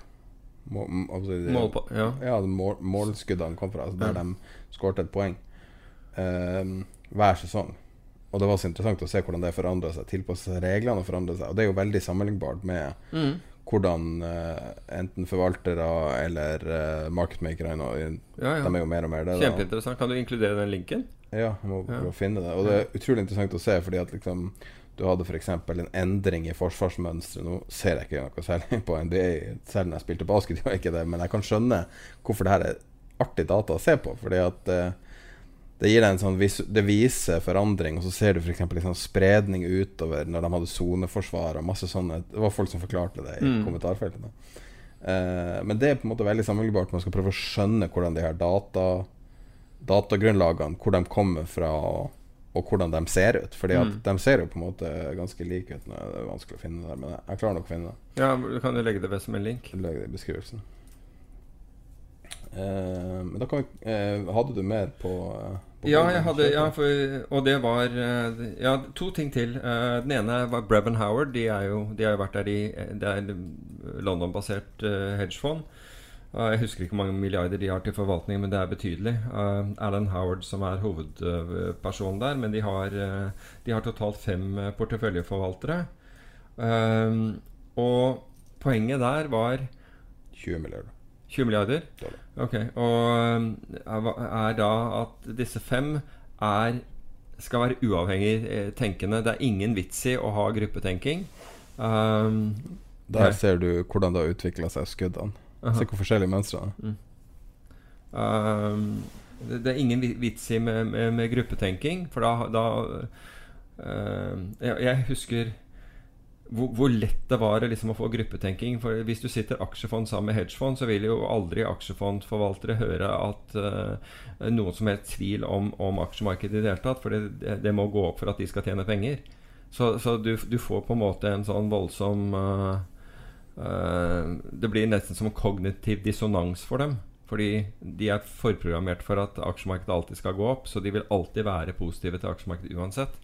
må- altså mål på, ja. ja mål, målskuddene kom fra. Altså der Ja. de skåret et poeng. eh, hver sesong. Og det var så interessant å se hvordan det forandra seg. Tilpasse seg reglene og forandre seg. Og det er jo veldig sammenlignbart med mm. hvordan uh, enten forvaltere eller uh, marketmakere Ja, ja. De er jo mer og mer det. Kjempeinteressant. Kan du inkludere den linken? Ja, jeg må Ja. å finne det. Og det er utrolig interessant å se, fordi at liksom du hadde f.eks. en endring i forsvarsmønsteret. Nå ser jeg ikke noe særlig på NBA, selv når jeg spilte basket, gjør jeg ikke det, men jeg kan skjønne hvorfor det her er artig data å se på. Fordi at eh, det gir deg en sånn vis Det viser forandring, og så ser du f.eks. Liksom spredning utover når de hadde soneforsvar og masse sånne Det var folk som forklarte det i Mm. kommentarfeltene. Uh, men det er på en måte veldig sammenlignbart. Man skal prøve å skjønne hvordan de her data datagrunnlagene, hvor de kommer fra, og, og hvordan de ser ut. Fordi at Mm. de ser jo på en måte ganske like ut. Det er vanskelig å finne det der, men jeg klarer nok å finne det. Ja, du kan jo legge det ved som en link. Legge det i beskrivelsen. Eh, men da kan vi eh, Hadde du mer på, eh, på Ja, hadde, ja for, og det var Ja, to ting til. Den ene var Brevin Howard. De, er jo, de har jo vært der i Det er London-basert hedgefond. Jeg husker ikke hvor mange milliarder de har til forvaltning, men det er betydelig. Alan Howard som er hovedpersonen der, men de har, de har totalt fem porteføljeforvaltere. Og poenget der var 20 milliarder. 20 milliarder? Dollar. Ok. Og um, er da at disse fem er skal være uavhengig eh, tenkende. Det er ingen vits i å ha gruppetenking. Um, Der ja. ser du hvordan det har utvikla seg, skuddene. Aha. Se hvor forskjellige mønstre. Mm. Um, det, det er ingen vits i med, med, med gruppetenking, for da, da Uh, jeg, jeg husker hvor, hvor lett det var liksom å få gruppetenking. For Hvis du sitter aksjefond sammen med hedgefond, så vil jo aldri aksjefondforvaltere høre at uh, noen som helst tvil om, om aksjemarkedet i det hele tatt. For det, det må gå opp for at de skal tjene penger. Så, så du, du får på en måte en sånn voldsom uh, uh, Det blir nesten som kognitiv dissonans for dem. Fordi de er forprogrammert for at aksjemarkedet alltid skal gå opp. Så de vil alltid være positive til aksjemarkedet uansett.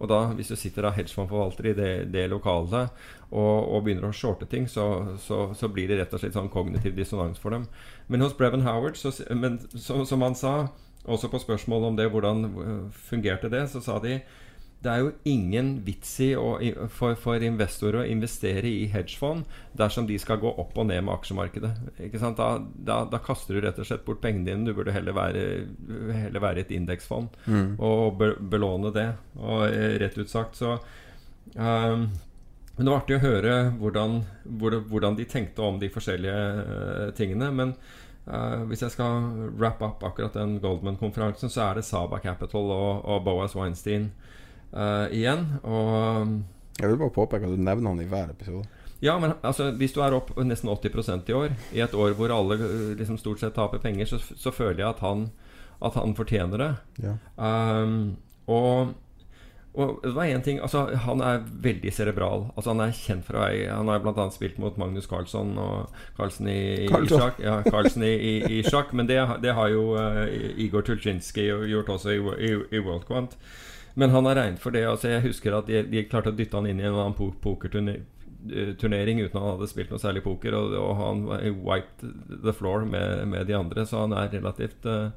Og da, hvis du sitter av hedgefondforvalter i det, det lokalet og, og begynner å shorte ting, så, så, så blir det rett og slett sånn kognitiv dissonans for dem. Men hos Brevin Howard, så, men, som han sa, også på spørsmål om det, hvordan øh, fungerte det, så sa de det er jo ingen vits i å, for, for investorer å investere i hedgefond dersom de skal gå opp og ned med aksjemarkedet. Da, da, da kaster du rett og slett bort pengene dine. Du burde heller være, heller være et indeksfond Mm. og be, belåne det. Og eh, rett ut sagt så um, Men det var artig å høre hvordan, hvor, hvordan de tenkte om de forskjellige uh, tingene. Men Uh, hvis jeg skal wrap up akkurat den Goldman-konferansen, så er det Saba Capital og, og Boas Weinstein eh, igjen. Og Jeg vil bare påpeke at du nevner han i hver episode. ja, men altså, hvis du er opp nesten 80% i år, i et år hvor alle øh, liksom stort sett taper penger, så, så føler jeg at han, at han fortjener det. Ja. Um, og, og det var én ting altså, Han er veldig cerebral. Altså, han er kjent for å Han har bl.a. spilt mot Magnus Carlsson og Carlsen i, i, i sjakk. Ja, Carlsen i, i, sjakk. Men det, det har jo uh, Igor Tulczynski gjort også i World Quant. Men han er regnet for det. Altså, jeg husker at de, de klarte å dytte han inn i en annen po pokerturnering uten at han hadde spilt noe særlig poker, og, og han wiped the floor med, med de andre, så han er relativt uh,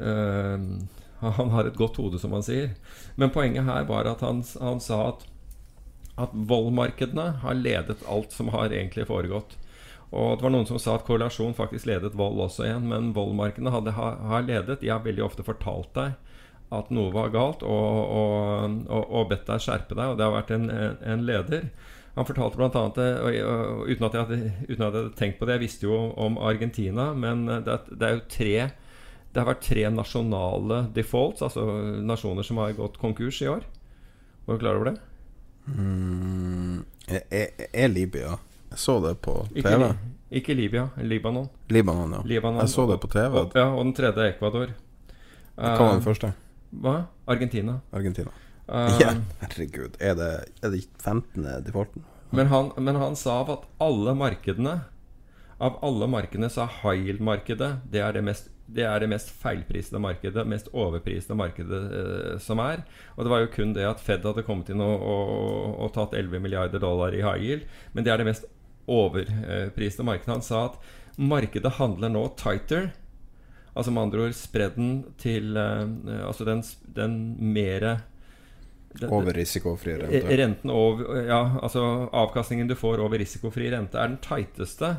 uh, Han har et godt hode, som han sier. Men poenget her var at han, han sa at at voldmarkedene har ledet alt som har egentlig foregått. Og det var noen som sa at korrelasjon faktisk ledet vold også igjen. Men voldmarkedene har, har ledet. De har veldig ofte fortalt deg at noe var galt, og, og, og, og bedt deg skjerpe deg. Og det har vært en, en leder. Han fortalte bl.a. Og, uten, at jeg hadde, uten at jeg hadde tenkt på det Jeg visste jo om Argentina, men det, er- det er jo tre Det har vært tre nasjonale defaults, altså nasjoner som har gått konkurs i år. Var du klar over det? Mm, er, er, er Libya Jeg så det på TV. Ikke, ikke Libya, Libanon. Libanon, ja. Libanon. Jeg så det på TV. Og, ja, og den tredje er Ecuador. Hva var den Eh, første? Hva? Argentina. Argentina. Uh, ja, herregud. Er det, er det 15. defaulten? Men han, men han sa at alle markedene Av alle markedene så er high yield-markedet det det mest det er det mest feilprisede markedet, mest overprisede markedet eh, som er. Og det var jo kun det at Fed hadde kommet inn og, og, og tatt 11 milliarder dollar i high yield. Men det er det mest overprisede markedet. Han sa at markedet handler nå tighter. Altså med andre ord spredden til uh, Altså den, den mere Over risikofri Eh, rente. Renten over, ja, altså avkastningen du får over risikofri rente, er den tighteste.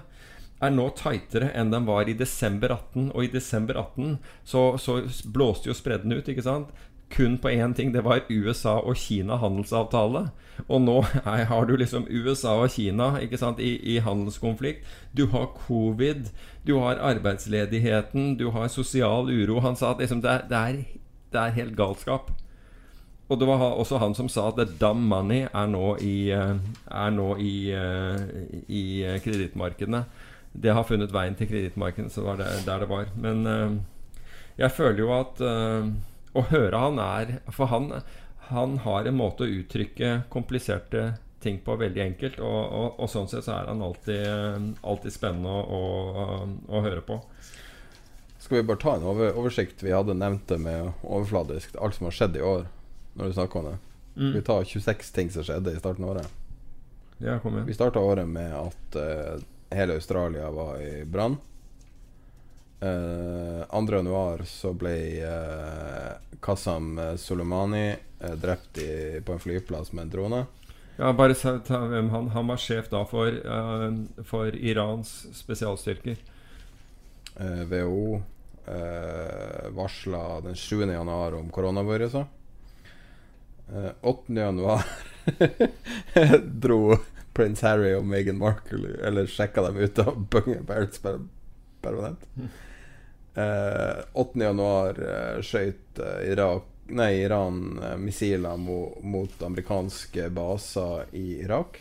Er nå tightere enn den var i desember 18. Og i desember 18 så, så blåste jo spredden ut, ikke sant? Kun på én ting. Det var USA og Kina handelsavtale. Og nå er, har du liksom USA og Kina ikke sant, i, i handelskonflikt. Du har covid, du har arbeidsledigheten, du har sosial uro. Han sa at liksom, det, er, det, er, det er helt galskap. Og det var også han som sa at the dumb money er nå i, eh, er i, eh, i eh, kredittmarkedene. Det har funnet veien til kredittmarkedene, så var det der det var. Men jeg føler jo at Å høre han er For han, han har en måte å uttrykke kompliserte ting på veldig enkelt. Og, og, og sånn sett så er han alltid, alltid spennende å, å, å høre på. Skal vi bare ta en over, oversikt? Vi hadde nevnt det med overfladisk. Alt som har skjedd i år, når du snakker om det. Mm. Vi tar 26 ting som skjedde i starten av året. Ja. Vi starta året med at uh, hele Australia var i brann. Uh, 2. januar så ble uh, Qasem Soleimani uh, drept i, på en flyplass med en drone. Ja, bare ta hvem han Han var sjef da for, uh, for Irans spesialstyrker. Uh, WHO uh, varsla den 7. januar om koronaviruset. Uh, 8. januar <laughs> dro prins Harry og Meghan Markle Eller sjekka dem ut av Palace per- permanent. Eh, 8. januar uh, skjøt eh, Irak Nei, Iran eh, missiler mot, mot amerikanske baser i Irak.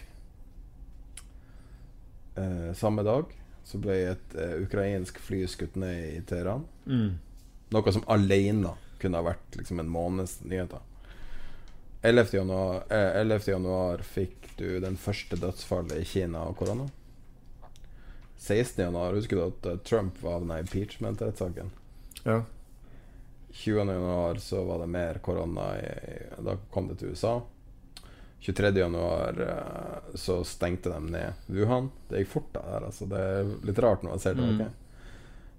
Eh, samme dag så ble et eh, ukrainsk fly skutt ned i Teheran. Mm. Noe som alene kunne ha vært liksom en måneds nyheter. 11. Januar, eh, 11. januar fikk du den første dødsfallet i Kina av korona. 16. januar husker du at eh, Trump var av den impeachment-rettssaken? Ja. 20. januar så var det mer korona. Da kom det til USA. 23. januar eh, så stengte de ned Wuhan. Det gikk fort, da. Der, Altså. Det er litt rart når man ser tilbake.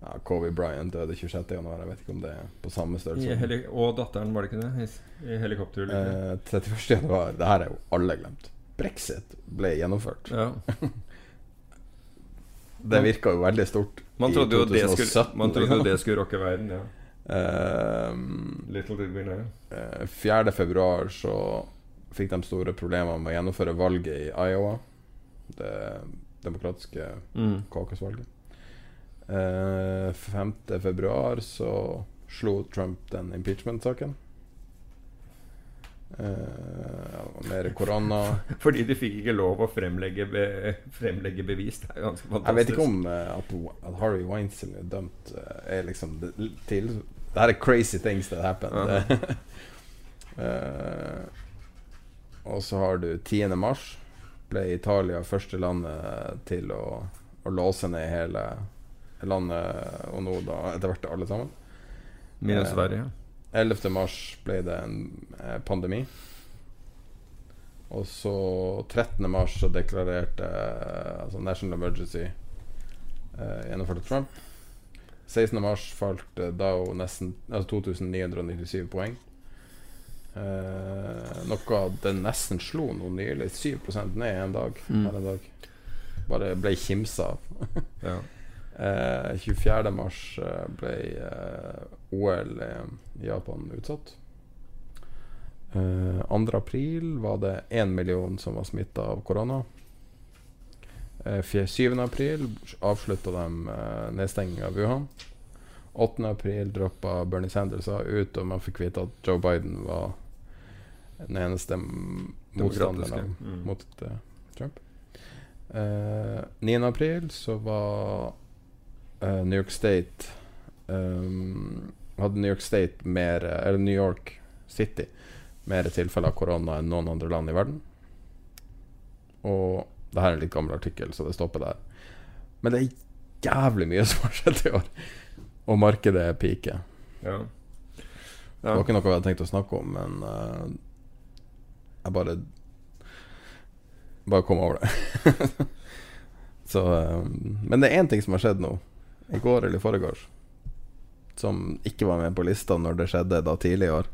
Ja, Kobe Bryant døde 26. januar. Jeg vet ikke om det er på samme størrelse. og datteren, var det ikke det? I, helikopter? Eh, 31. januar Det her er jo alle glemt. Brexit ble gjennomført. Ja. <laughs> Det virka jo veldig stort Man i trodde jo det 2017, skulle, man trodde jo liksom. det skulle rocke verden, ja. Ehm, Little did we know. eh, 4. februar så fikk de store problemer med å gjennomføre valget i Iowa. Det demokratiske Mm. caucus-valget. Eh, 5. februar så slo Trump den impeachment-saken. Ja, mer korona. <laughs> Fordi de fikk ikke lov å fremlegge, be, fremlegge bevis. Det er ganske fantastisk. Jeg vet ikke om uh, at, Harry Weinstein er dømt uh, er liksom det, til Det her er crazy things that happen. Ja. <laughs> Eh, og så har du 10. mars. Ble Italia første landet til å, å låse ned hele landet, og nå da etter hvert alle sammen. Minus Sverige. Sverige. 11. mars ble det en eh, pandemi. Og så 13. mars så deklarerte eh, altså National Emergency eh, gjennomførte Trump. 16. mars falt eh, Dow nesten altså 2997 poeng. Eh, noe det nesten slo noe nylig. 7% ned en dag. Mm. En dag. Bare ble kimsa av. Ja. <laughs> Eh, 24. mars eh, ble eh, OL i Japan utsatt. Eh, 2. april var det 1 million som var smitta av korona. Eh, fje- 7. april avslutta de eh, nedstenging av Wuhan. 8. april droppa Bernie Sanders ut, og man fikk vite at Joe Biden var Den eneste motstanderen mm. mot eh, Trump. Eh, 9. april så var eh, New York State um, Hadde New York State mer Eller New York City mer tilfeller av korona enn noen andre land i verden. Og det her er en litt gammel artikkel, så det stopper der. Men det er jævlig mye som har skjedd i år. Og markedet er pike. Ja. Det var ikke noe jeg hadde tenkt å snakke om, men uh, jeg bare Bare kom over det. <laughs> Så uh, Men det er én ting som har skjedd nå, i går eller i forgårs, som ikke var med på lista når det skjedde da tidlig i år.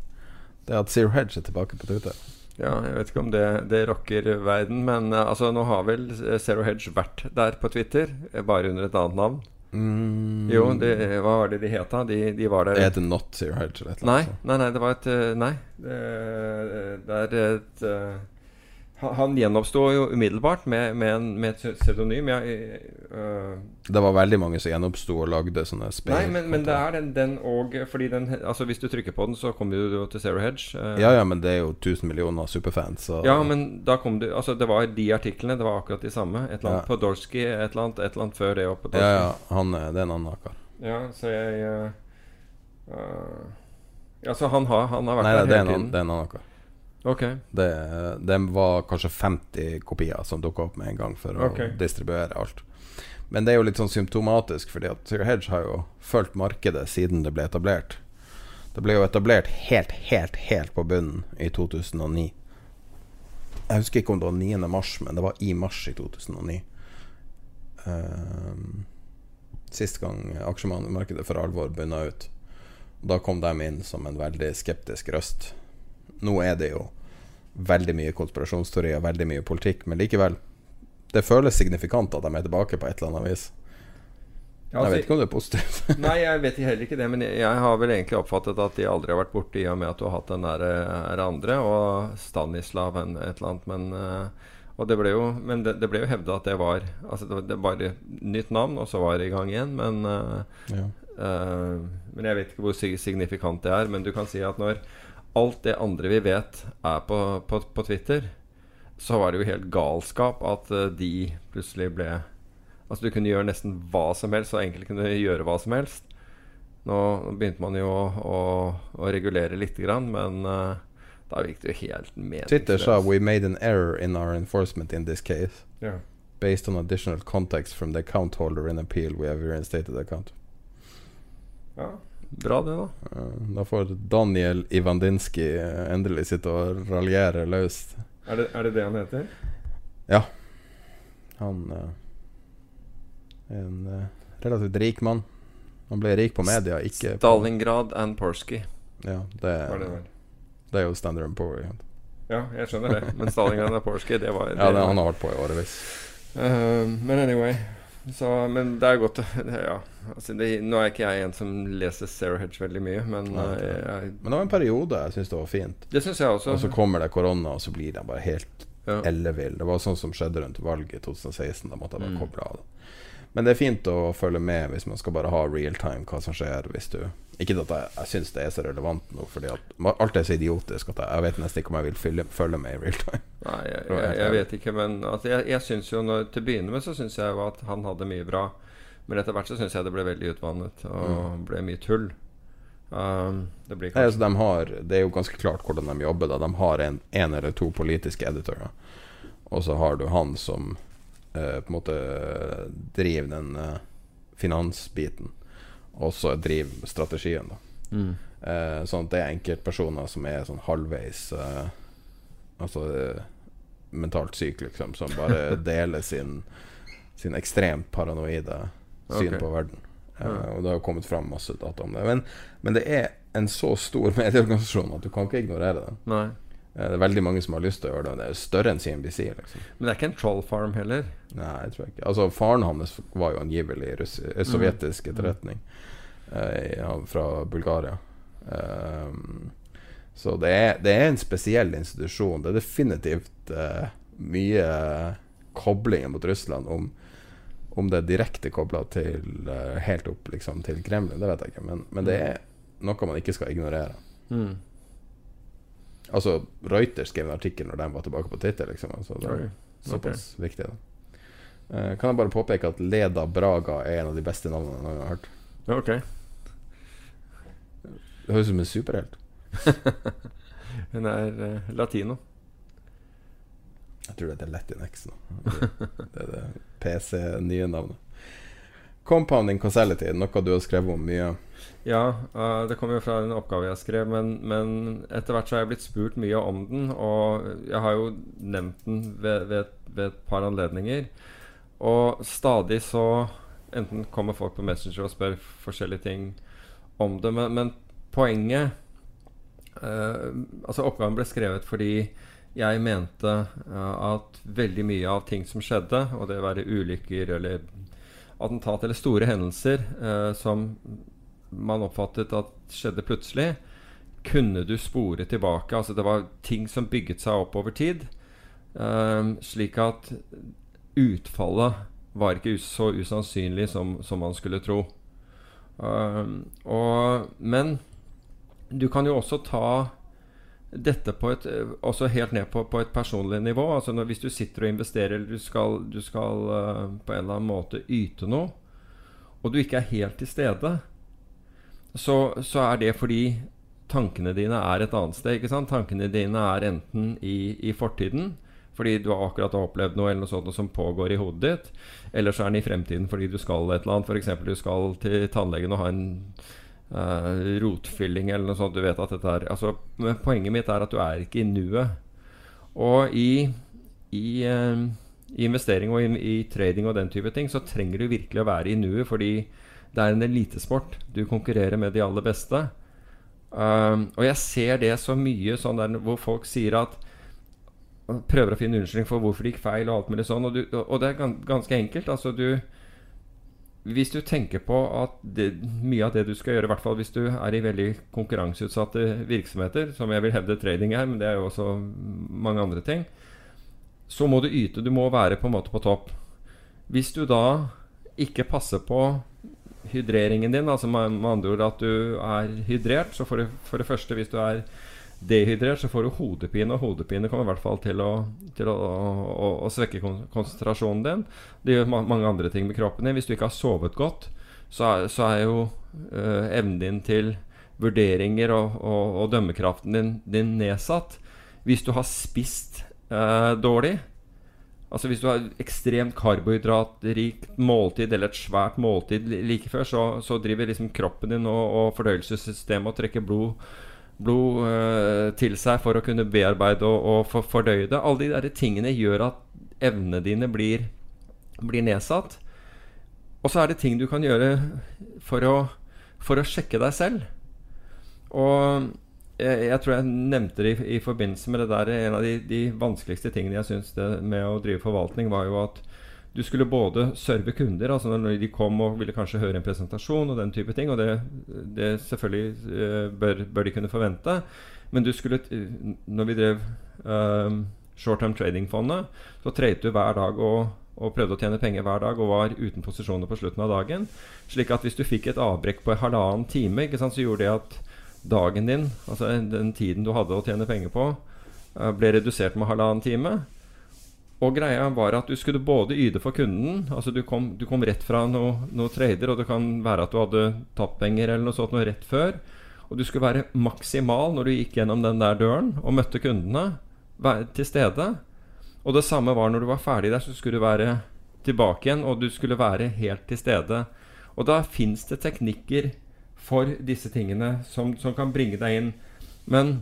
Det er at Zero Hedge er tilbake på Twitter. Ja, jeg vet ikke om det, det rocker verden, men eh, altså, nå har vel eh, Zero Hedge vært der på Twitter, eh, bare under et annet navn. Mm. Jo, det, hva var det de het da? De, de var der Det heter Not Zero Hedge eller et eller Nei, annet. nei, nei, det var et Nei. Det, det er et han, gjenoppsto jo umiddelbart med, med, en, med et pseudonym. Jeg, eh, Det var veldig mange som gjenoppsto og lagde sånne spill. Nei, men, men det er den, den og Fordi den Altså Hvis du trykker på den, så kommer du til Zero Hedge. Uh, Ja, ja, men det er jo 1000 millioner superfans. Så Ja, men da kom du Altså, det var de artiklene. Det var akkurat de samme. Et eller annet Ja. Dorsky et eller annet, et eller annet før det. Og Podolsky. ja, ja, han, det er en annen kar. Ja, så jeg uh, Ja, han har, han har vært Nei, der er hele tiden. Nei, det er en annen kar. Ok. Det, det var kanskje 50 kopier som dukka opp med en gang for å distribuere alt. Men det er jo litt sånn symptomatisk, fordi at Zero Hedge har jo fulgt markedet siden det ble etablert. Det ble jo etablert helt, helt, helt på bunnen i 2009. Jeg husker ikke om det var 9. mars, men det var i mars i 2009. Ehm, sist gang aksjemarkedet for alvor bunna ut. Da kom de inn som en veldig skeptisk røst. Nå er det jo veldig mye konspirasjonsteorier, veldig mye politikk, men likevel Det føles signifikant at de er tilbake på et eller annet vis. Ja, jeg altså- vet ikke om det er positivt. <laughs> Nei, jeg vet heller ikke det, men jeg, jeg har vel egentlig oppfattet at de aldri har vært borte i og med at du har hatt den der, eh, andre og Stanislav en, et eller annet, men eh, og det ble jo, Men det, det ble jo hevda at det var Altså det var det var nytt navn, og så var det i gang igjen, men eh, Ja. uh, Men jeg vet ikke hvor signifikant det er. Men du kan si at når alt det andre vi vet, er på, på, på Twitter, så var det jo helt galskap at eh, de plutselig ble Altså du kunne gjøre nesten hva som helst, og egentlig kunne gjøre hva som helst. Nå begynte man jo å, å, å regulere lite grann, men uh, da gikk det jo helt meningsløst. Twitter sa We made an error in our enforcement in this case. Ja. Based on additional context from the account holder in appeal, we have reinstated account. Ja, bra det, da. Da får Daniel Ivandinsky eh, endelig sitte og raljere løst. Er det, er det det han heter? Ja. Han eh, er en uh, relativt rik mann. Han ble rik på media, ikke på Stalingrad and Porsky. Ja, det, Var det vel? det er jo Standard and Ja, Ja, jeg skjønner det. <laughs> Men Stalingrad and Porsky, det var ja det, han har vært på i årevis. Uh, men anyway så, Men det er godt <laughs> Ja. Altså, det, nå er ikke jeg en som leser Zero Hedge veldig mye, men Nei, jeg, det- jeg, Men det var en periode jeg syns det var fint. Det syns jeg også. Og så kommer det korona, og så blir de bare helt Ja. ellevill. Det var sånn som skjedde rundt valget i 2016. Da måtte jeg bare Mm. koble av. Men det er fint å følge med hvis man skal bare ha real time hva som skjer. Hvis du Ikke at jeg, jeg syns det er så relevant nå, Fordi alt er så idiotisk at jeg, jeg vet nesten ikke om jeg vil følge, følge med i real time. Nei, jeg, <laughs> jeg, jeg vet ikke, men altså, jeg, jeg synes jo når, Til å begynne med så syns jeg jo at han hadde mye bra. Men etter hvert så syns jeg det ble veldig utvannet og ble mye tull. Um, det blir Nei, altså, de har, det er jo ganske klart hvordan de jobber. Da. De har en, en eller to politiske editorer. Og så har du han som uh, på en måte driver den uh, finansbiten. Og så driver strategien, da. Mm. Eh, sånn at det er enkeltpersoner som er sånn halvveis eh, Altså eh, mentalt syke, liksom. Som bare <laughs> deler sin, sin ekstremt paranoide syn okay. på verden. Eh, og det har kommet fram masse data om det. Men, men det er en så stor <laughs> medieorganisasjon at du kan ikke ignorere det. Nei. Eh, Det er veldig mange som har lyst til å gjøre det. Det er større enn CNBC. Liksom. Men det er ikke en troll farm heller. Nei, jeg tror ikke Altså Faren hans var jo angivelig russ eh, sovjetisk etterretning eh, ja, fra Bulgaria. Um, så det er, det er en spesiell institusjon. Det er definitivt uh, mye koblinger mot Russland. Om, om det er direkte kobla til uh, helt opp liksom, til Kreml, det vet jeg ikke. Men, men det er noe man ikke skal ignorere. Mm. Altså, Reuters skrev en artikkel når de var tilbake på Twitter, liksom. Altså, det er såpass såpass viktig, da. Uh, kan jeg bare påpeke at Leda Braga er en av de beste navnene jeg noen har hørt. Ok. Det høres ut som en superhelt. <laughs> Hun er uh, latino. Jeg tror det er Latinx nå. Det er det PC-nye navnet. Compounding causality, noe du har skrevet om mye. Ja, eh, det kom jo fra en oppgave jeg skrev, men, men etter hvert så har jeg blitt spurt mye om den. Og jeg har jo nevnt den ved, ved, ved et par anledninger. Og stadig så enten kommer folk på Messenger og spør forskjellige ting om det, men, men poenget eh, Altså, oppgaven ble skrevet fordi jeg mente eh, at veldig mye av ting som skjedde, og det være ulykker eller attentat eller store hendelser eh, som man oppfattet at skjedde plutselig, kunne du spore tilbake. Altså det var ting som bygget seg opp over tid, eh, slik at utfallet var ikke så usannsynlig som, som man skulle tro. Eh, og, men du kan jo også ta dette på et, også helt ned på, på et personlig nivå. Altså når, Hvis du sitter og investerer eller du skal, du skal uh, på en eller annen måte yte noe, og du ikke er helt til stede, så, så, er det fordi tankene dine er et annet sted. ikke sant? Tankene dine er enten i, i fortiden, fordi du har akkurat opplevd noe eller noe sånt som pågår i hodet ditt, eller så er den i fremtiden fordi du skal et eller annet. F.eks. du skal til tannlegen og ha en uh, rotfylling eller noe sånt. Du vet at dette er altså, Men poenget mitt er at du er ikke i nuet. Og i, i, uh, investering og i, i, trading og den type ting så trenger du virkelig å være i nuet, fordi det er en elitesport. Du konkurrerer med de aller beste. Um, og jeg ser det så mye sånn der hvor folk sier at Prøver å finne unnskyldning for hvorfor det gikk feil, og alt mulig sånn. Og, du, og det er ganske enkelt. Altså du hvis du tenker på at det, mye av det du skal gjøre, i hvert fall hvis du er i veldig konkurranseutsatte virksomheter, som jeg vil hevde trading er, men det er jo også mange andre ting, så må du yte. Du må være på en måte på topp. Hvis du da ikke passer på hydreringen din, altså med, med andre ord at du er hydrert, så for det, for det første, hvis du er dehydrert, så får du hodepine, og hodepine kommer i hvert fall til å, til å, å, å svekke konsentrasjonen din. Det gjør mange andre ting med kroppen din. Hvis du ikke har sovet godt, så er, så er jo øh, evnen din til vurderinger og, og, og dømmekraften din, din, nedsatt. Hvis du har spist øh, dårlig, Altså Hvis du har ekstremt karbohydratrikt måltid eller et svært måltid like før, så, så driver liksom kroppen din og, og fordøyelsessystemet og trekker blod blod uh, til seg for å kunne bearbeide og, og for, fordøye det. Alle de der tingene gjør at evnene dine blir, blir, nedsatt. Og så er det ting du kan gjøre for å, for å sjekke deg selv. Og jeg, jeg, tror jeg nevnte det i, i, forbindelse med det der En av de, de vanskeligste tingene jeg syns med å drive forvaltning, var jo at du skulle både serve kunder, altså når de kom og ville kanskje høre en presentasjon og den type ting, og det, det selvfølgelig uh, bør, bør, de kunne forvente, men du skulle Når vi drev um, short term trading-fondet, så tradet du hver dag og, og, prøvde å tjene penger hver dag og var uten posisjoner på slutten av dagen. Slik at hvis du fikk et avbrekk på halvannen time, sant, så gjorde det at dagen din, altså den tiden du hadde å tjene penger på, uh, ble redusert med halvannen time. Og greia var at du skulle både yte for kunden Altså du kom, du kom rett fra noen noe, trader, og det kan være at du hadde tapt penger eller noe sånt noe rett før. Og du skulle være maksimal når du gikk gjennom den der døren og møtte kundene til stede. Og det samme var når du var ferdig der, så skulle du være tilbake igjen, og du skulle være helt til stede. Og da fins det teknikker for disse tingene som, som kan bringe deg inn. Men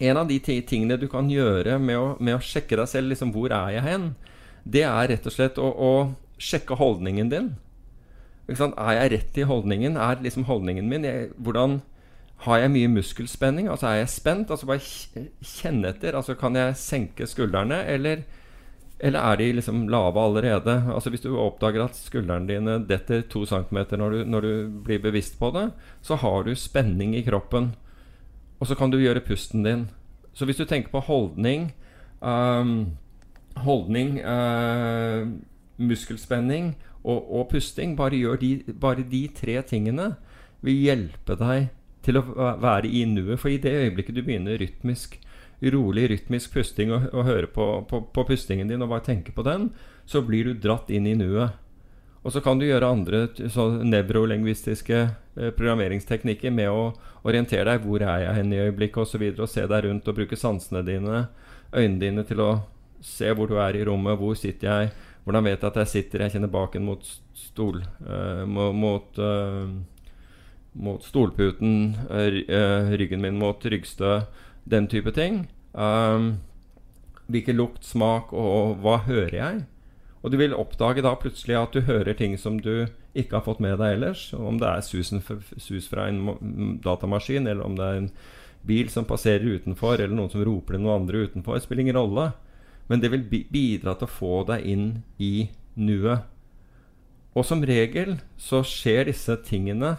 en av de tingene du kan gjøre med å, med å sjekke deg selv, liksom, hvor er jeg hen, det er rett og slett å, å sjekke holdningen din. Er jeg rett i holdningen? Er liksom holdningen min jeg, Hvordan Har jeg mye muskelspenning? Altså Er jeg spent? Altså Bare kjenne etter. Altså Kan jeg senke skuldrene, eller, eller er de liksom lave allerede? Altså Hvis du oppdager at skuldrene dine detter to centimeter når du, når du blir bevisst på det, så har du spenning i kroppen. Og så kan du gjøre pusten din. Så hvis du tenker på holdning um, Holdning, uh, muskelspenning og, og, pusting, bare gjør de, bare de tre tingene vil hjelpe deg til å være i nuet. For i det øyeblikket du begynner rytmisk rolig, rytmisk pusting og, og hører på, på, på pustingen din og bare tenker på den, så blir du dratt inn i nuet. Og så kan du gjøre andre nevrolingvistiske eh, programmeringsteknikker med å orientere deg hvor er jeg hen i øyeblikket osv. Og, så videre, og se deg rundt og bruke sansene dine, øynene dine til å se hvor du er i rommet, hvor sitter jeg, hvordan vet jeg at jeg sitter, jeg kjenner baken mot stol, eh, mot, eh, mot stolputen, eh, eh, ryggen min mot ryggstø, den type ting. Um, hvilken lukt, smak og hva hører jeg? Og du vil oppdage da plutselig at du hører ting som du ikke har fått med deg ellers. Om det er susen sus fra en datamaskin, eller om det er en bil som passerer utenfor, eller noen som roper til noen andre utenfor. spiller ingen rolle. Men det vil bi bidra til å få deg inn i nuet. Og som regel så skjer disse tingene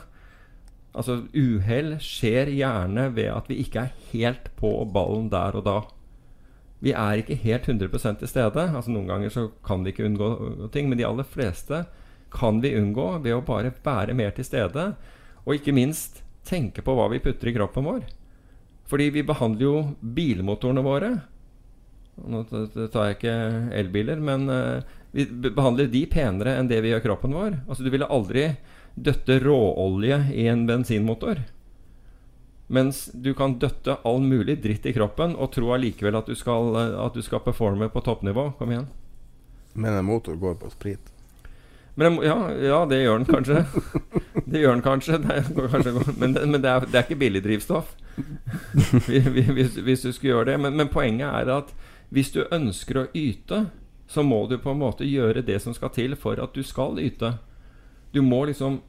Altså uhell skjer gjerne ved at vi ikke er helt på ballen der og da. Vi er ikke helt 100% til stede. Altså Noen ganger så kan vi ikke unngå ting, men de aller fleste kan vi unngå ved å bare være mer til stede. Og ikke minst tenke på hva vi putter i kroppen vår. Fordi vi behandler jo bilmotorene våre Nå tar jeg ikke elbiler, men eh, vi behandler de penere enn det vi gjør kroppen vår. Altså Du ville aldri døtte råolje i en bensinmotor. Mens du kan døtte all mulig dritt i kroppen og tro allikevel at, du skal, at du skal performe på toppnivå. Kom igjen. Men en motor går på sprit. Men ja, ja, det gjør den kanskje. <laughs> Det gjør den kanskje, det er, kanskje men, men det, er, det er ikke billig drivstoff. <laughs> Vi- vi- Hvis, hvis du skulle gjøre det. Men, men poenget er at hvis du ønsker å yte, så må du på en måte gjøre det som skal til for at du skal yte. Du må liksom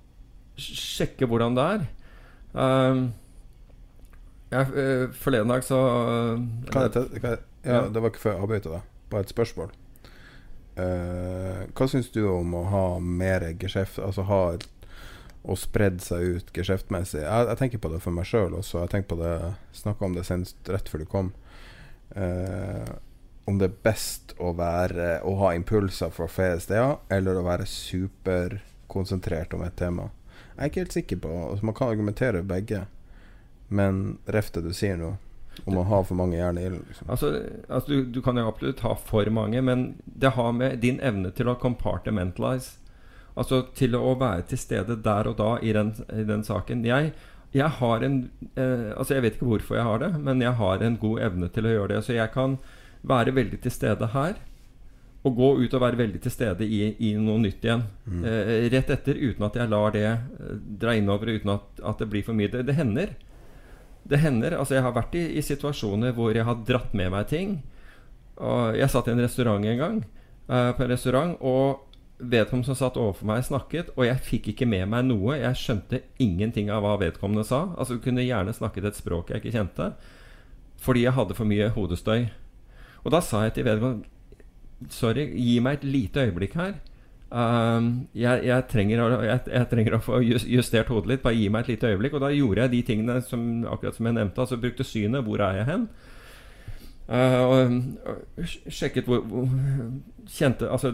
sjekke hvordan det er. Um, jeg, eh, forleden dag så eh, Kan jeg kan jeg, ja, Det var ikke før jeg avbryter deg. Bare et spørsmål. Uh, hva syns du om å ha mer geskjeft Altså ha og spredd seg ut geskjeftmessig? Jeg, jeg tenker på det for meg sjøl også. Jeg tenker på det snakka om det senest rett før du kom. Uh, om det er best å være Å ha impulser fra flere steder, eller å være superkonsentrert om et tema. Jeg er ikke helt sikker på altså Man kan argumentere begge, men ref det du sier nå, om å ha for mange jern i ilden. Liksom. Altså, altså du, du kan jo absolutt ha for mange, men det har med din evne til å compartmentalize Altså til å være til stede der og da i den, i den saken. Jeg, jeg har en eh, Altså Jeg vet ikke hvorfor jeg har det, men jeg har en god evne til å gjøre det. Så jeg kan være veldig til stede her. Og gå ut og være veldig til stede i, i noe nytt igjen. Mm. Eh, rett etter, uten at jeg lar det eh, dra innover, uten at, at det blir for mye. Det, det hender. Det hender. Altså, jeg har vært i, i situasjoner hvor jeg har dratt med meg ting. Og jeg satt i en restaurant en gang, eh, på en restaurant, og vedkommende som satt overfor meg, snakket, og jeg fikk ikke med meg noe. Jeg skjønte ingenting av hva vedkommende sa. Altså Kunne gjerne snakket et språk jeg ikke kjente, fordi jeg hadde for mye hodestøy. Og da sa jeg til vedkommende Sorry, gi meg et lite øyeblikk her. Um, jeg, jeg, trenger jeg, jeg trenger å få justert hodet litt. Bare gi meg et lite øyeblikk. Og da gjorde jeg de tingene som, akkurat som jeg nevnte. Altså brukte synet. Hvor er jeg hen? Uh, og, sjekket hvor, hvor Kjente Altså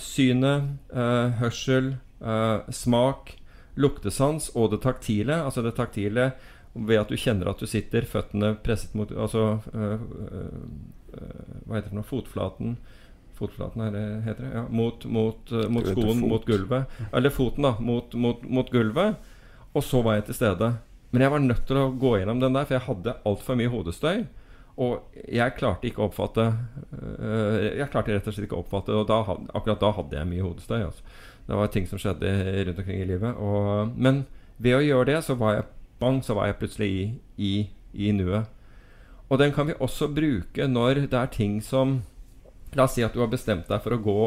synet, uh, hørsel, uh, smak, luktesans og det taktile. Altså det taktile ved at du kjenner at du sitter, føttene presset mot Altså uh, uh, uh, Hva heter det for noe? Fotflaten. Fotflaten er det heter det? Ja, mot, mot, uh, mot skoen, mot gulvet. Eller foten, da. Mot, mot, mot gulvet. Og så var jeg til stede. Men jeg var nødt til å gå gjennom den der, for jeg hadde altfor mye hodestøy. Og jeg klarte ikke å oppfatte øh, Jeg klarte rett og slett ikke å oppfatte Og da, akkurat da hadde jeg mye hodestøy. Altså. Det var ting som skjedde rundt omkring i livet. Og, men ved å gjøre det, så var jeg bang, så var jeg plutselig i, i, i nuet. Og den kan vi også bruke når det er ting som La oss si at du har bestemt deg for å gå,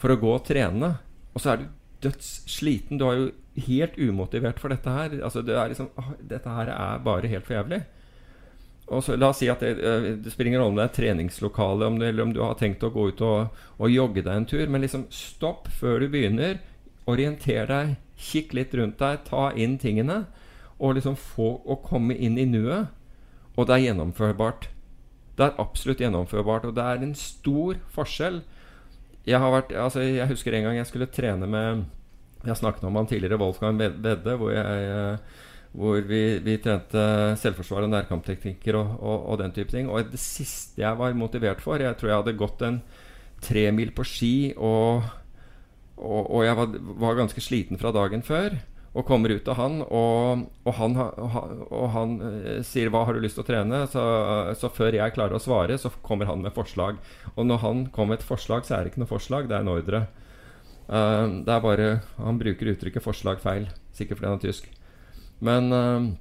for å gå og trene, og så er du dødssliten. Du er jo helt umotivert for dette her. Altså, det er liksom, «Åh, dette her er bare helt for jævlig. Og så, la oss si at det, eh, det rolle om det er treningslokale, om det, eller om du har tenkt å gå ut og, og jogge deg en tur. Men liksom stopp før du begynner. Orienter deg. Kikk litt rundt deg. Ta inn tingene. Og liksom få å komme inn i nuet. Og det er gjennomførbart. Det er absolutt gjennomførbart. Og det er en stor forskjell. Jeg, vært, altså, jeg husker en gang jeg skulle trene med Jeg snakket om han tidligere, Wolfgang Vedde, hvor jeg, eh, hvor vi, vi trente selvforsvar og nærkampteknikker og, og, og den type ting. Og det siste jeg var motivert for Jeg tror jeg hadde gått en tremil på ski, og, og jeg var, var ganske sliten fra dagen før. Og kommer ut av han, og, og han, og han, eh, sier 'Hva har du lyst til å trene?' Så, så før jeg klarer å svare, så kommer han med forslag. Og når han kommer med et forslag, så er det ikke noe forslag, det er en ordre. Uh, det er bare Han bruker uttrykket 'forslag' feil, sikkert fordi han er tysk. Men uh,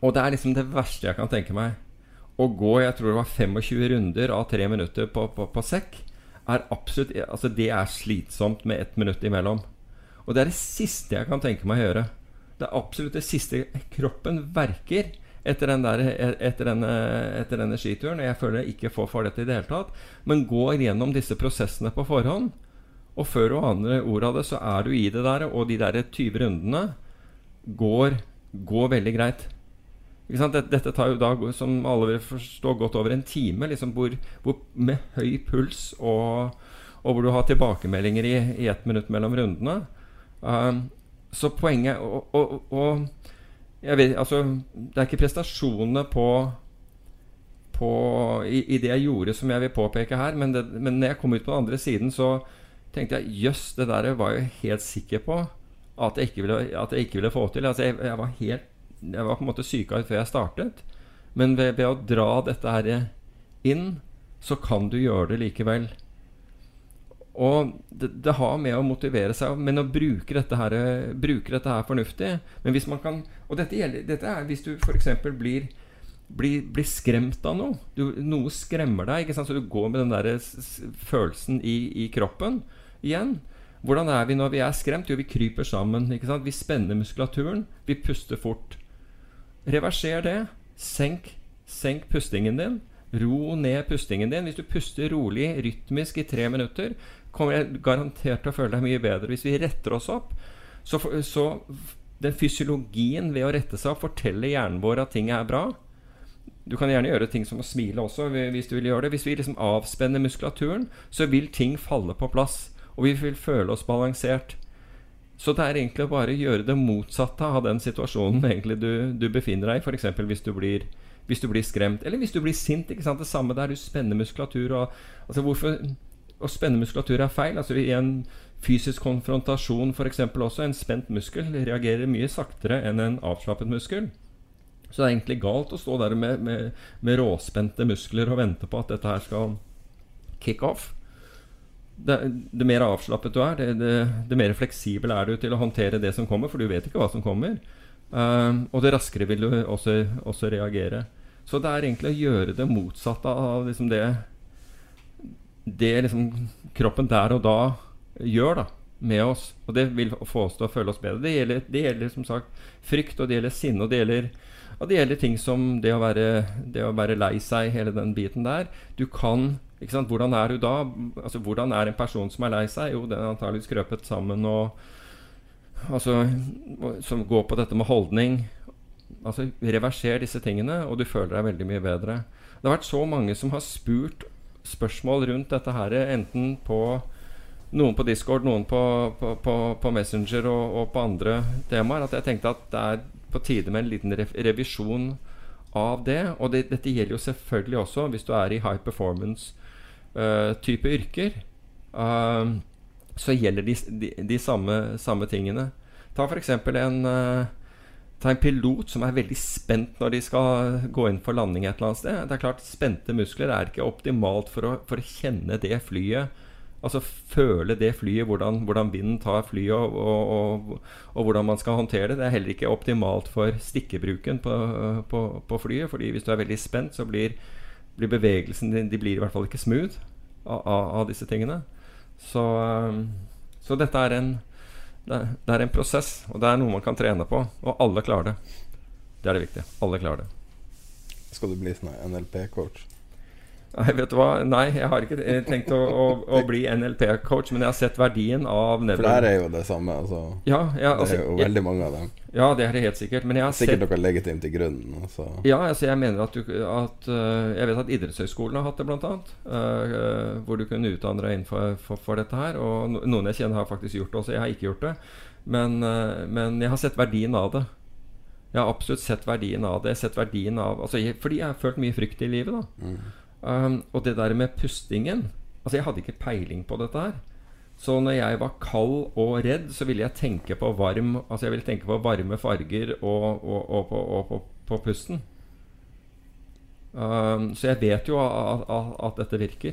Og det er liksom det verste jeg kan tenke meg. Å gå jeg tror det var 25 runder av tre minutter på, på, på sekk, er absolutt Altså det er slitsomt med ett minutt imellom. Og det er det siste jeg kan tenke meg å gjøre. Det er absolutt det siste Kroppen verker etter, den der, etter, denne, etter denne skituren. Jeg føler jeg ikke får for dette i det hele tatt. Men går gjennom disse prosessene på forhånd. Og før du aner ordet av det, så er du i det der. Og de der 20 rundene går, går veldig greit. Dette tar jo da, som alle vil forstå, godt over en time. Liksom hvor, hvor med høy puls og, og hvor du har tilbakemeldinger i, i ett minutt mellom rundene. Um, så poenget og, og, og vet, altså, Det er ikke prestasjonene på, på i, i det jeg gjorde, som jeg vil påpeke her. Men, det, men når jeg kom ut på den andre siden, så tenkte jeg jøss, det der var jeg helt sikker på at jeg ikke ville, jeg ikke ville få til. Altså, jeg, jeg var helt jeg var på en måte syka ut før jeg startet. Men ved, ved å dra dette her inn, så kan du gjøre det likevel. Og det, det har med å motivere seg Men å bruke dette her, bruke dette her fornuftig. Men hvis man kan Og dette, gjelder, dette er hvis du f.eks. blir blir, blir skremt av noe. Du, noe skremmer deg, så du går med den der følelsen i, i kroppen igjen. Hvordan er vi når vi er skremt? Jo, vi kryper sammen. Vi spenner muskulaturen. Vi puster fort. Reverser det. Senk, senk pustingen din. Ro ned pustingen din. Hvis du puster rolig, rytmisk i tre minutter, kommer jeg garantert til å føle deg mye bedre. Hvis vi retter oss opp, så, så den fysiologien ved å rette seg opp forteller hjernen vår at ting er bra. Du kan gjerne gjøre ting som å smile også, hvis du vil gjøre det. Hvis vi liksom avspenner muskulaturen, så vil ting falle på plass. Og vi vil føle oss balansert. Så det er egentlig bare å gjøre det motsatte av den situasjonen du, du befinner deg i. F.eks. Hvis, hvis du blir skremt, eller hvis du blir sint. ikke sant? Det samme der. Du spenner muskulatur. Og, altså hvorfor Å spenne muskulatur er feil. Altså I en fysisk konfrontasjon f.eks. også, en spent muskel reagerer mye saktere enn en avslappet muskel. Så det er egentlig galt å stå der med, med, med råspente muskler og vente på at dette her skal kick off. Det, det mer avslappet du er, det, det, det mer fleksibel er du til å håndtere det som kommer, for du vet ikke hva som kommer. Um, og det raskere vil du også, også reagere. Så det er egentlig å gjøre det motsatte av liksom det Det liksom kroppen der og da gjør da med oss. Og det vil få oss til å føle oss bedre. Det gjelder, det gjelder som sagt frykt, og det gjelder sinne, og det gjelder, og det gjelder ting som det å, være, det å være lei seg, hele den biten der. Du kan ikke sant, Hvordan er du da? Altså, Hvordan er en person som er lei seg? Jo, den er antakelig skrøpet sammen og Altså Som går på dette med holdning. Altså Reverser disse tingene, og du føler deg veldig mye bedre. Det har vært så mange som har spurt spørsmål rundt dette her, enten på noen på Discord, noen på, på, på, på Messenger og, og på andre temaer, at jeg tenkte at det er på tide med en liten rev revisjon av det. Og det, dette gjelder jo selvfølgelig også hvis du er i high performance-type yrker. Uh, så gjelder de, de, de samme, samme tingene. Ta f.eks. en eh, Ta en pilot som er veldig spent når de skal gå inn for landing et eller annet sted. Det er klart Spente muskler er ikke optimalt for å, for å kjenne det flyet. Altså føle det flyet, hvordan, hvordan vinden tar flyet, og, og, og, og hvordan man skal håndtere det. Det er heller ikke optimalt for stikkebruken på, på, på flyet. fordi hvis du er veldig spent, så blir, blir bevegelsen din De blir i hvert fall ikke smooth av, av, disse tingene. Så, så dette er en det er, det er en prosess, og det er noe man kan trene på. Og alle klarer det. Det er det viktige. Alle klarer det. Skal du bli sånn NLP-coach? Nei, vet du hva? Nei, jeg har ikke eh, tenkt å, å, å bli NLP-coach, men jeg har sett verdien av For der er jo det samme. Altså. Ja, ja, altså, det er jo jeg- veldig mange av dem. Ja, det er det helt sikkert. Men jeg har Sikkert sett noe legitimt i grunnen. Altså. Ja, altså jeg mener at, du, at øh, Jeg vet at idrettshøyskolen har hatt det, blant annet. øh, hvor du kunne utdanne deg innenfor for, for dette her. Og no, noen jeg kjenner, har faktisk gjort det også. Jeg har ikke gjort det. Men, uh, men jeg har sett verdien av det. Jeg har absolutt sett verdien av det. Sett verdien av altså, jeg, Fordi jeg har følt mye frykt i livet. da um, Og det der med pustingen Altså Jeg hadde ikke peiling på dette her. Så når jeg var kald og redd, så ville jeg tenke på varm Altså jeg ville tenke på varme farger og, og, og, på, og på, på pusten. Um, så jeg vet jo at, at, at dette virker.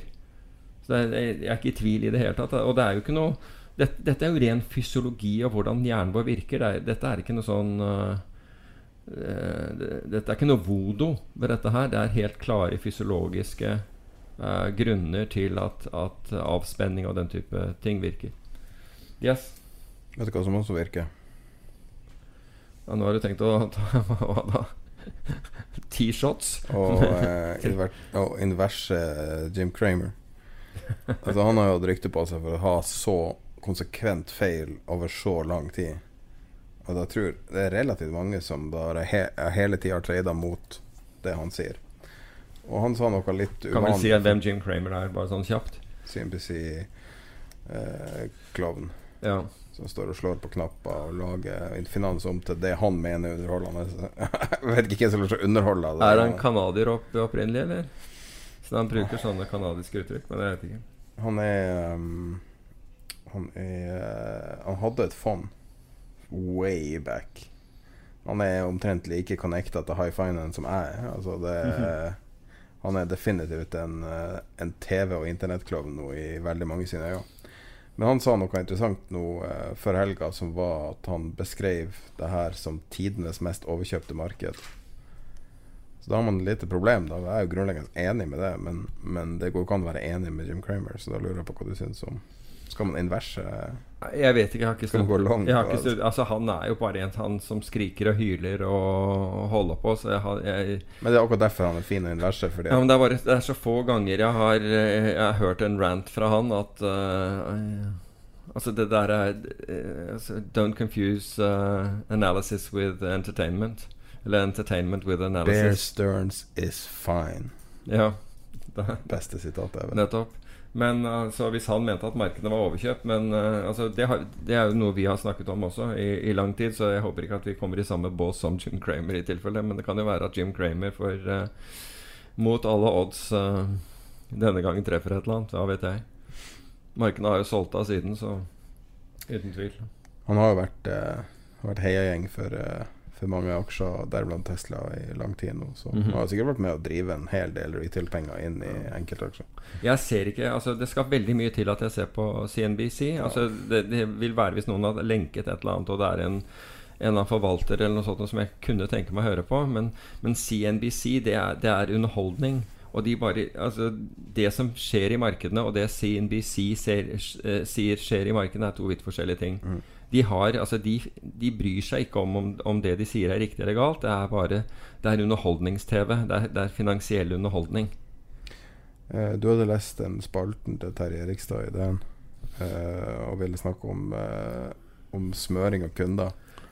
Så det, jeg er ikke i tvil i det hele tatt. Og det er jo ikke noe dette, dette er jo ren fysiologi av hvordan hjernen vår virker. Det er, dette er ikke noe sånn uh, Dette er ikke noe voodoo ved dette her. Det er helt klare fysiologiske eh, grunner til at, at avspenning og den type ting virker. Yes. Vet du hva som også virker? Ja, nå har du tenkt å ta <laughs> hva da? T-shots? Og, <laughs> eh, inver og inverse eh, Jim Kramer. Altså Han har jo hatt rykte på seg for å ha så konsekvent feil over så lang tid. Og da tror det er relativt mange som bare he hele tida har trada mot det han sier. Og han sa noe litt uvanlig. Kan vi si hvem Jim Kramer er, bare sånn kjapt? CNBC-klovn. Ja. Som står og slår på knapper og lager finans om til det han mener er underholdende. <laughs> Jeg vet ikke hvem som lar seg underholde av det. Er han canadier opp, opprinnelig, eller? Så han bruker sånne canadiske uttrykk, men jeg vet ikke. Han er um, Han er uh, Han hadde et fond way back. Han er omtrent like connecta til high finance som jeg er. Altså det Han er definitivt en, uh, en TV- og internettklovn nå i veldig mange sine øyne. Men han sa noe interessant nå eh, før helga, som var at han beskrev det her som tidenes mest overkjøpte marked. Så da har man et lite problem. da Jeg er jo grunnleggende enig med det, men, men det går ikke an å være enig med Jim Cramer, så da lurer jeg på hva du syns om Skal man inverse Jeg vet ikke. Jeg har ikke Skal man gå long? jeg har ikke stud- altså, han er jo bare en han som skriker og hyler og holder på, så jeg har jeg, Men det er akkurat derfor han er fin å inverse. Fordi Ja, men det er, bare, det er så få ganger jeg har, eh, jeg har hørt en rant fra han at uh, Altså, det der er altså, Don't confuse uh, analysis with entertainment. Eller entertainment with analysis. Bear. Stearns is fine. Ja. Det, Beste sitatet jeg vet. Nettopp. Men altså, hvis han mente at markedet var overkjøpt Men uh, altså, det, har, det er jo noe vi har snakket om også i, i lang tid, så jeg håper ikke at vi kommer i samme bås som Jim Cramer i tilfelle. Men det kan jo være at Jim Cramer får uh, mot alle odds uh, denne gangen treffer et eller annet. Hva vet jeg. Markedet har jo solgt av siden, så uten tvil. Han har jo vært, uh, vært heiagjeng for, for mange aksjer, deriblant Tesla, i lang tid nå. Så Mhm. han har sikkert vært med å drive en hel del retail-penger inn i enkeltaksjer. Jeg ser ikke Altså Det skal veldig mye til at jeg ser på CNBC. Altså det, det vil være hvis noen har lenket et eller annet, og det er en en av forvalter eller noe sånt som jeg kunne tenke meg å høre på. Men, men CNBC, det er, det er underholdning. Og de bare, altså, det som skjer i markedene, og det CNBC ser, eh, sier skjer i markedene, er to vidt forskjellige ting. De, har, altså, de, de bryr seg ikke om, om om det de sier er riktig eller galt. Det er bare det er underholdnings-TV. Det, det er finansiell underholdning. Eh, du hadde lest den spalten til Terje Erikstad i den, eh, og ville snakke om, eh, om smøring av kunder.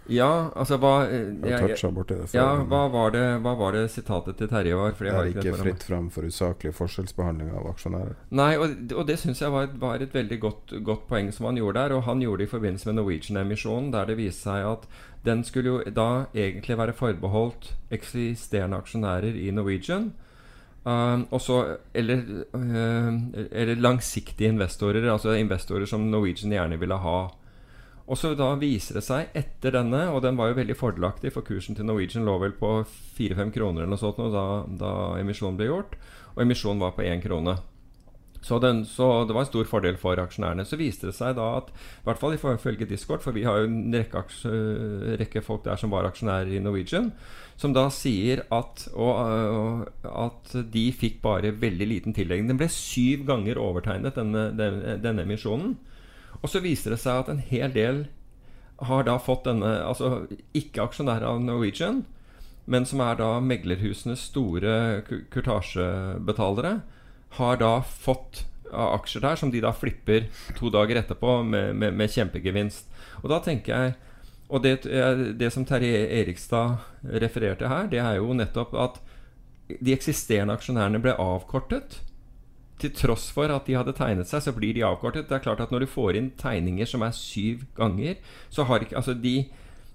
Ja, altså hva eh, Jeg jeg- borti det Ja, hva var, det, hva var det sitatet til Terje var? Det er ikke ikke det fritt fram for usaklig forskjellsbehandling av aksjonærer. Nei, og, og det syns jeg var, var et veldig godt, godt poeng som han gjorde der. Og han gjorde det i forbindelse med Norwegian-emisjonen, der det viste seg at den skulle jo da egentlig være forbeholdt eksisterende aksjonærer i Norwegian. Uh, også, eller, uh, eller langsiktige investorer, altså investorer som Norwegian gjerne ville ha. Og så da viser det seg etter denne, og den var jo veldig fordelaktig, for kursen til Norwegian lå vel på 4-5 kroner eller noe sånt da, da emisjonen ble gjort, og emisjonen var på 1 krone. Så, den, så det var en stor fordel for aksjonærene. Så viste det seg da at, i hvert fall ifølge Discord, for vi har jo en rekke, aksje, rekke folk der som var aksjonærer i Norwegian, som da sier at, og, øh, at de fikk bare veldig liten tillegg. Den ble syv ganger overtegnet, denne, denne, denne emisjonen. Og så viser det seg at en hel del har da fått denne Altså ikke aksjonærer av Norwegian, men som er da meglerhusenes store ku- kurtasjebetalere, har da fått aksjer der som de da flipper to dager etterpå med, med, med kjempegevinst. Og da tenker jeg Og det, eh, det som Terje Erikstad refererte her, det er jo nettopp at de eksisterende aksjonærene ble avkortet. Til tross for at de hadde tegnet seg, så blir de avkortet. Det er klart at Når du får inn tegninger som er syv ganger, så har ikke Altså, de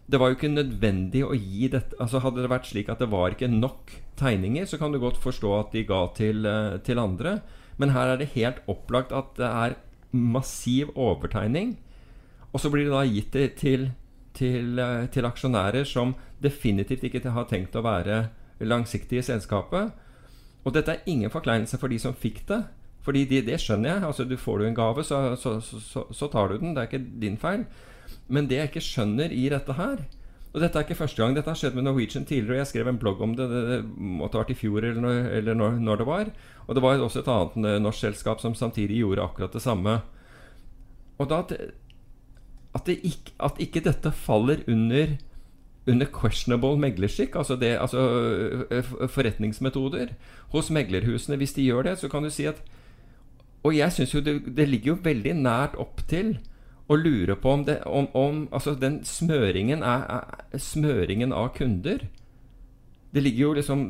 det var jo ikke nødvendig å gi dette Altså Hadde det vært slik at det var ikke nok tegninger, så kan du godt forstå at de ga til, eh, til andre. Men her er det helt opplagt at det er massiv overtegning. Og så blir det da gitt det til, til, eh, til aksjonærer som definitivt ikke har tenkt å være langsiktige i selskapet. Og dette er ingen forkleinelse for de som fikk det. Fordi de, det skjønner jeg. altså du Får du en gave, så, så, så, så tar du den. Det er ikke din feil. Men det jeg ikke skjønner i dette her Og dette er ikke første gang. Dette har skjedd med Norwegian tidligere. og Jeg skrev en blogg om det. Det, det måtte ha vært i fjor eller, når, eller når, når det var. Og det var også et annet eh, norsk selskap som samtidig gjorde akkurat det samme. Og da at, at, det ikke, at ikke dette faller under under questionable meglerskikk, altså, det, altså ø, forretningsmetoder hos meglerhusene. Hvis de gjør det, så kan du si at Og jeg syns jo det, det ligger jo veldig nært opp til å lure på om, det, om, om altså den smøringen er, er smøringen av kunder. Det ligger jo liksom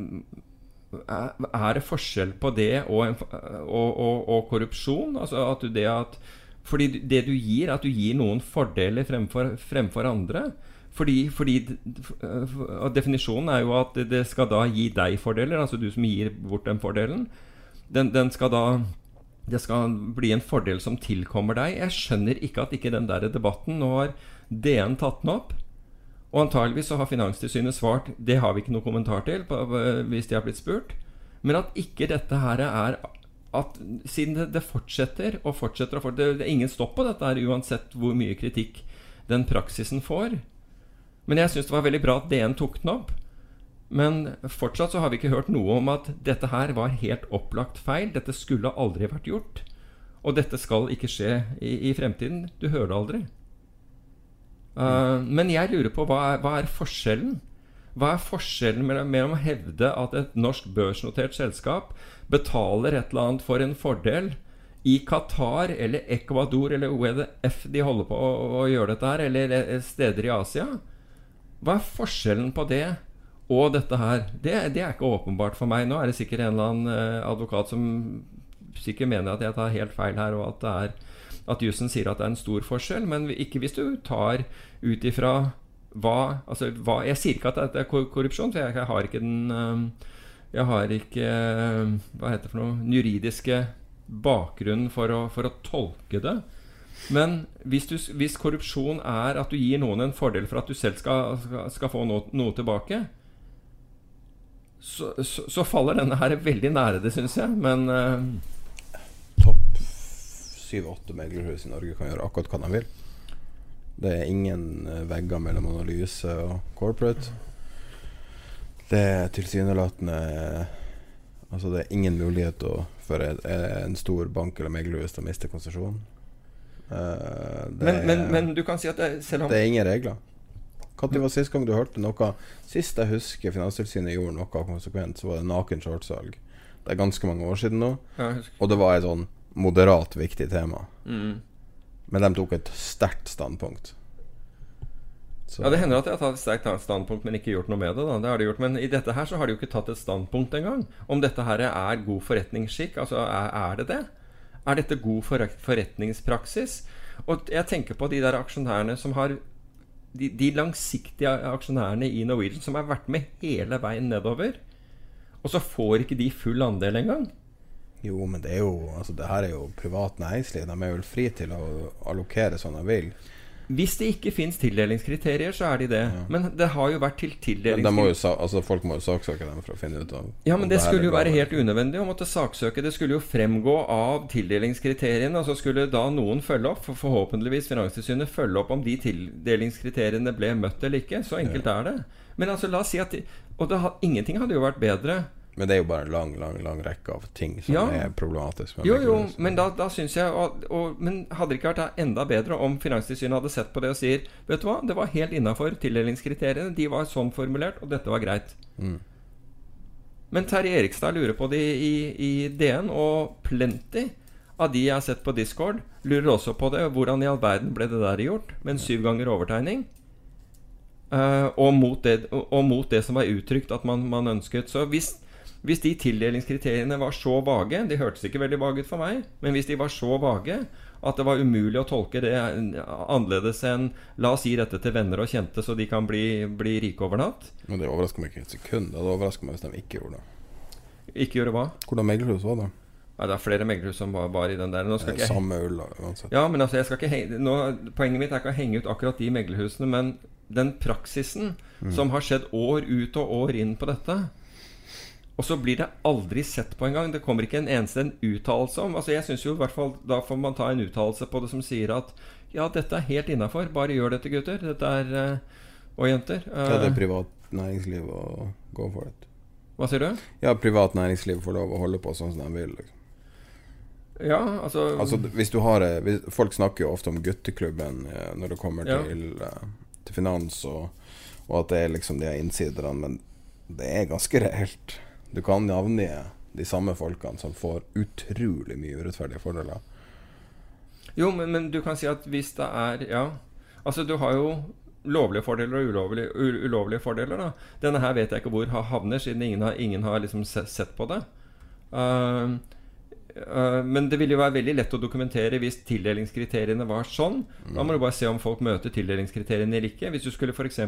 er, det forskjell på det og, og, og, og korrupsjon? Altså at du, det at Fordi det du gir, er at du gir noen fordeler fremfor, fremfor andre. Fordi, fordi Definisjonen er jo at det skal da gi deg fordeler, altså du som gir bort den fordelen. Den, den skal da det skal bli en fordel som tilkommer deg. Jeg skjønner ikke at ikke den der debatten Nå har DN tatt den opp. Og antageligvis så har Finanstilsynet svart det har vi ikke noe kommentar til på, hvis de har blitt spurt. Men at ikke dette her er at Siden det, det fortsetter og fortsetter og fortsetter Det er ingen stopp på dette her uansett hvor mye kritikk den praksisen får. Men jeg syns det var veldig bra at DN tok den opp. Men fortsatt så har vi ikke hørt noe om at dette her var helt opplagt feil. Dette skulle aldri vært gjort. Og dette skal ikke skje i, i fremtiden. Du hører det aldri. Uh, men jeg lurer på hva er, hva er forskjellen? Hva er forskjellen mellom, mellom å hevde at et norsk børsnotert selskap betaler et eller annet for en fordel i Qatar eller Ecuador eller OEDF de holder på å, å gjøre dette her, eller steder i Asia? Hva er forskjellen på det og dette her? Det, det, er ikke åpenbart for meg. Nå er det sikkert en eller annen eh, advokat som sikkert mener at jeg tar helt feil her, og at det er at jussen sier at det er en stor forskjell, men ikke hvis du tar ut ifra hva, altså, hva Jeg sier ikke at det er korrupsjon, for jeg, jeg har ikke den eh, Jeg har ikke eh, Hva heter det for noe den juridiske bakgrunnen for å, for å tolke det. Men hvis, du, hvis, korrupsjon er at du gir noen en fordel for at du selv skal, skal, skal få noe, noe tilbake, så, så, så, faller denne her veldig nære det, syns jeg. Men uh, Topp syv-åtte meglerhus i Norge kan gjøre akkurat hva de vil. Det er ingen uh, vegger mellom analyse og corporate. Det er tilsynelatende Altså, det er ingen mulighet for en, en stor bank eller meglerhus til å miste konsesjonen. Uh, men, men, men, du kan si at det, selv om Det er ingen regler. Når var sist gang du hørte noe Sist jeg husker Finanstilsynet gjorde noe konsekvent, så var det naken shortsalg. Det er ganske mange år siden nå. Og det var et sånn moderat viktig tema. Mm. Men de tok et sterkt standpunkt. Så. Ja, Det hender at de har tatt et sterkt standpunkt, men ikke gjort noe med det. da Det har de gjort Men i dette her så har de jo ikke tatt et standpunkt engang. Om dette her er god forretningsskikk. Altså, er, er det det? Er dette god forretningspraksis? Og jeg tenker på de der aksjonærene som har de, de, langsiktige aksjonærene i Norwegian som har vært med hele veien nedover. Og så får ikke de full andel engang. Jo, men det er jo altså, det her er jo privat næringsliv. De er vel fri til å allokere som de vil. Hvis det ikke fins tildelingskriterier, så er de det. Ja. Men det har jo vært til tildelingskriterier altså, Folk må jo saksøke dem for å finne ut av Ja, men det, det skulle jo være helt unødvendig å måtte saksøke. Det skulle jo fremgå av tildelingskriteriene, og så skulle da noen følge opp. For forhåpentligvis Finanstilsynet følge opp om de tildelingskriteriene ble møtt eller ikke. Så enkelt ja. er det. Men altså, la oss si at de, Og det, ingenting hadde jo vært bedre men det er jo bare en lang lang, lang rekke av ting som ja. er problematisk. Jo, jo, men da, da syns jeg og, og, Men hadde det ikke vært enda bedre om Finanstilsynet hadde sett på det og sier Vet du hva, det var helt innafor tildelingskriteriene. De var sånn formulert, og dette var greit. Mm. Men Terje Erikstad lurer på det i, i, DN, og plenty av de jeg har sett på Discord, lurer også på det. Hvordan i all verden ble det der gjort? Med en syv ganger overtegning? Uh, og, mot det, og, mot det, som var uttrykt at man, man ønsket. Så hvis Hvis de tildelingskriteriene var så vage De hørtes ikke veldig vage ut for meg, men hvis de var så vage at det var umulig å tolke det annerledes enn La oss gi dette til venner og kjente, så de kan bli, bli rike over natt. Men det overrasker meg ikke et sekund. Det overrasker meg hvis de ikke gjorde det. Ikke gjorde hva? Hvordan meglerhus var det? Ja, det er flere meglerhus som var, var i den der. Nå skal Det er Samme ull, uansett. Ja, men altså, jeg skal ikke henge, nå, Poenget mitt er ikke å henge ut akkurat de meglerhusene, men den praksisen Mm. som har skjedd år ut og år inn på dette. Og så blir det aldri sett på engang. Det kommer ikke en eneste en uttalelse om Altså Jeg synes jo i hvert fall Da får man ta en uttalelse på det som sier at ja, dette er helt innafor. Bare gjør dette, gutter. Dette er eh, Og jenter. eh, Ja, det er privat næringsliv å go for it. Hva sier du? Ja, privat næringsliv får lov å holde på sånn som de vil. Liksom. Ja, altså, Altså, hvis du har eh, hvis, Folk snakker jo ofte om gutteklubben eh, når det kommer Ja. til, eh, til finans, og, og at det er liksom de her innsiderne, men det er ganske reelt. Du kan navngi de samme folkene som får utrolig mye urettferdige fordeler. Jo, men, men du kan si at hvis det er Ja. Altså, du har jo lovlige fordeler og ulovlige, ulovlige fordeler. da Denne her vet jeg ikke hvor havner, siden ingen har, ingen har liksom sett på det. Uh, men det ville jo være veldig lett å dokumentere hvis tildelingskriteriene var sånn. Da må du bare se om folk møter tildelingskriteriene eller ikke. Hvis du skulle f.eks.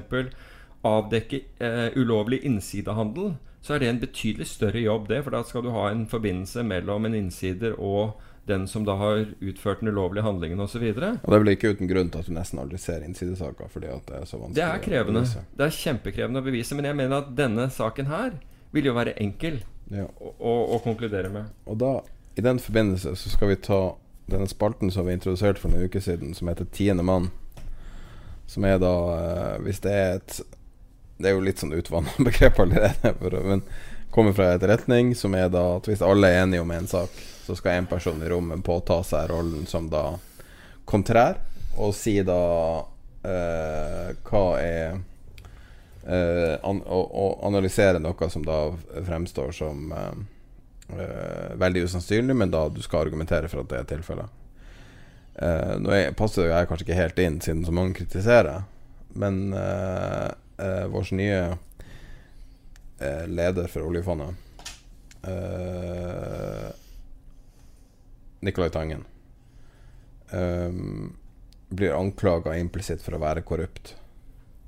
avdekke uh, ulovlig innsidehandel, så er det en betydelig større jobb, det. For da skal du ha en forbindelse mellom en innsider og den som da har utført den ulovlige handlingen osv. Og det er vel ikke uten grunn til at du nesten aldri ser innsidesaker, fordi at det er så vanskelig Det er krevende. Det er kjempekrevende å bevise. Men jeg mener at denne saken her vil jo være enkel Ja. å, å, å konkludere med. Og da, i den forbindelse, så skal vi ta denne spalten som vi introduserte for noen uker siden, som heter Tiende mann. Som er da eh, Hvis det er et Det er jo litt sånn utvanna <laughs> begrep allerede, men kommer fra etterretning, som er da at hvis alle er enige om en sak, så skal en person i rommet påta seg rollen som da kontrær, og si da eh, hva er eh, an, å, og, analysere noe som da fremstår som eh, eh, veldig usannsynlig, men da du skal argumentere for at det er tilfellet. Uh, nå er, passer jo jeg kanskje ikke helt inn, siden så mange kritiserer, men uh, vår nye eh, leder for oljefondet, eh, Nicolai Tangen, um, blir anklaga implisitt for å være korrupt.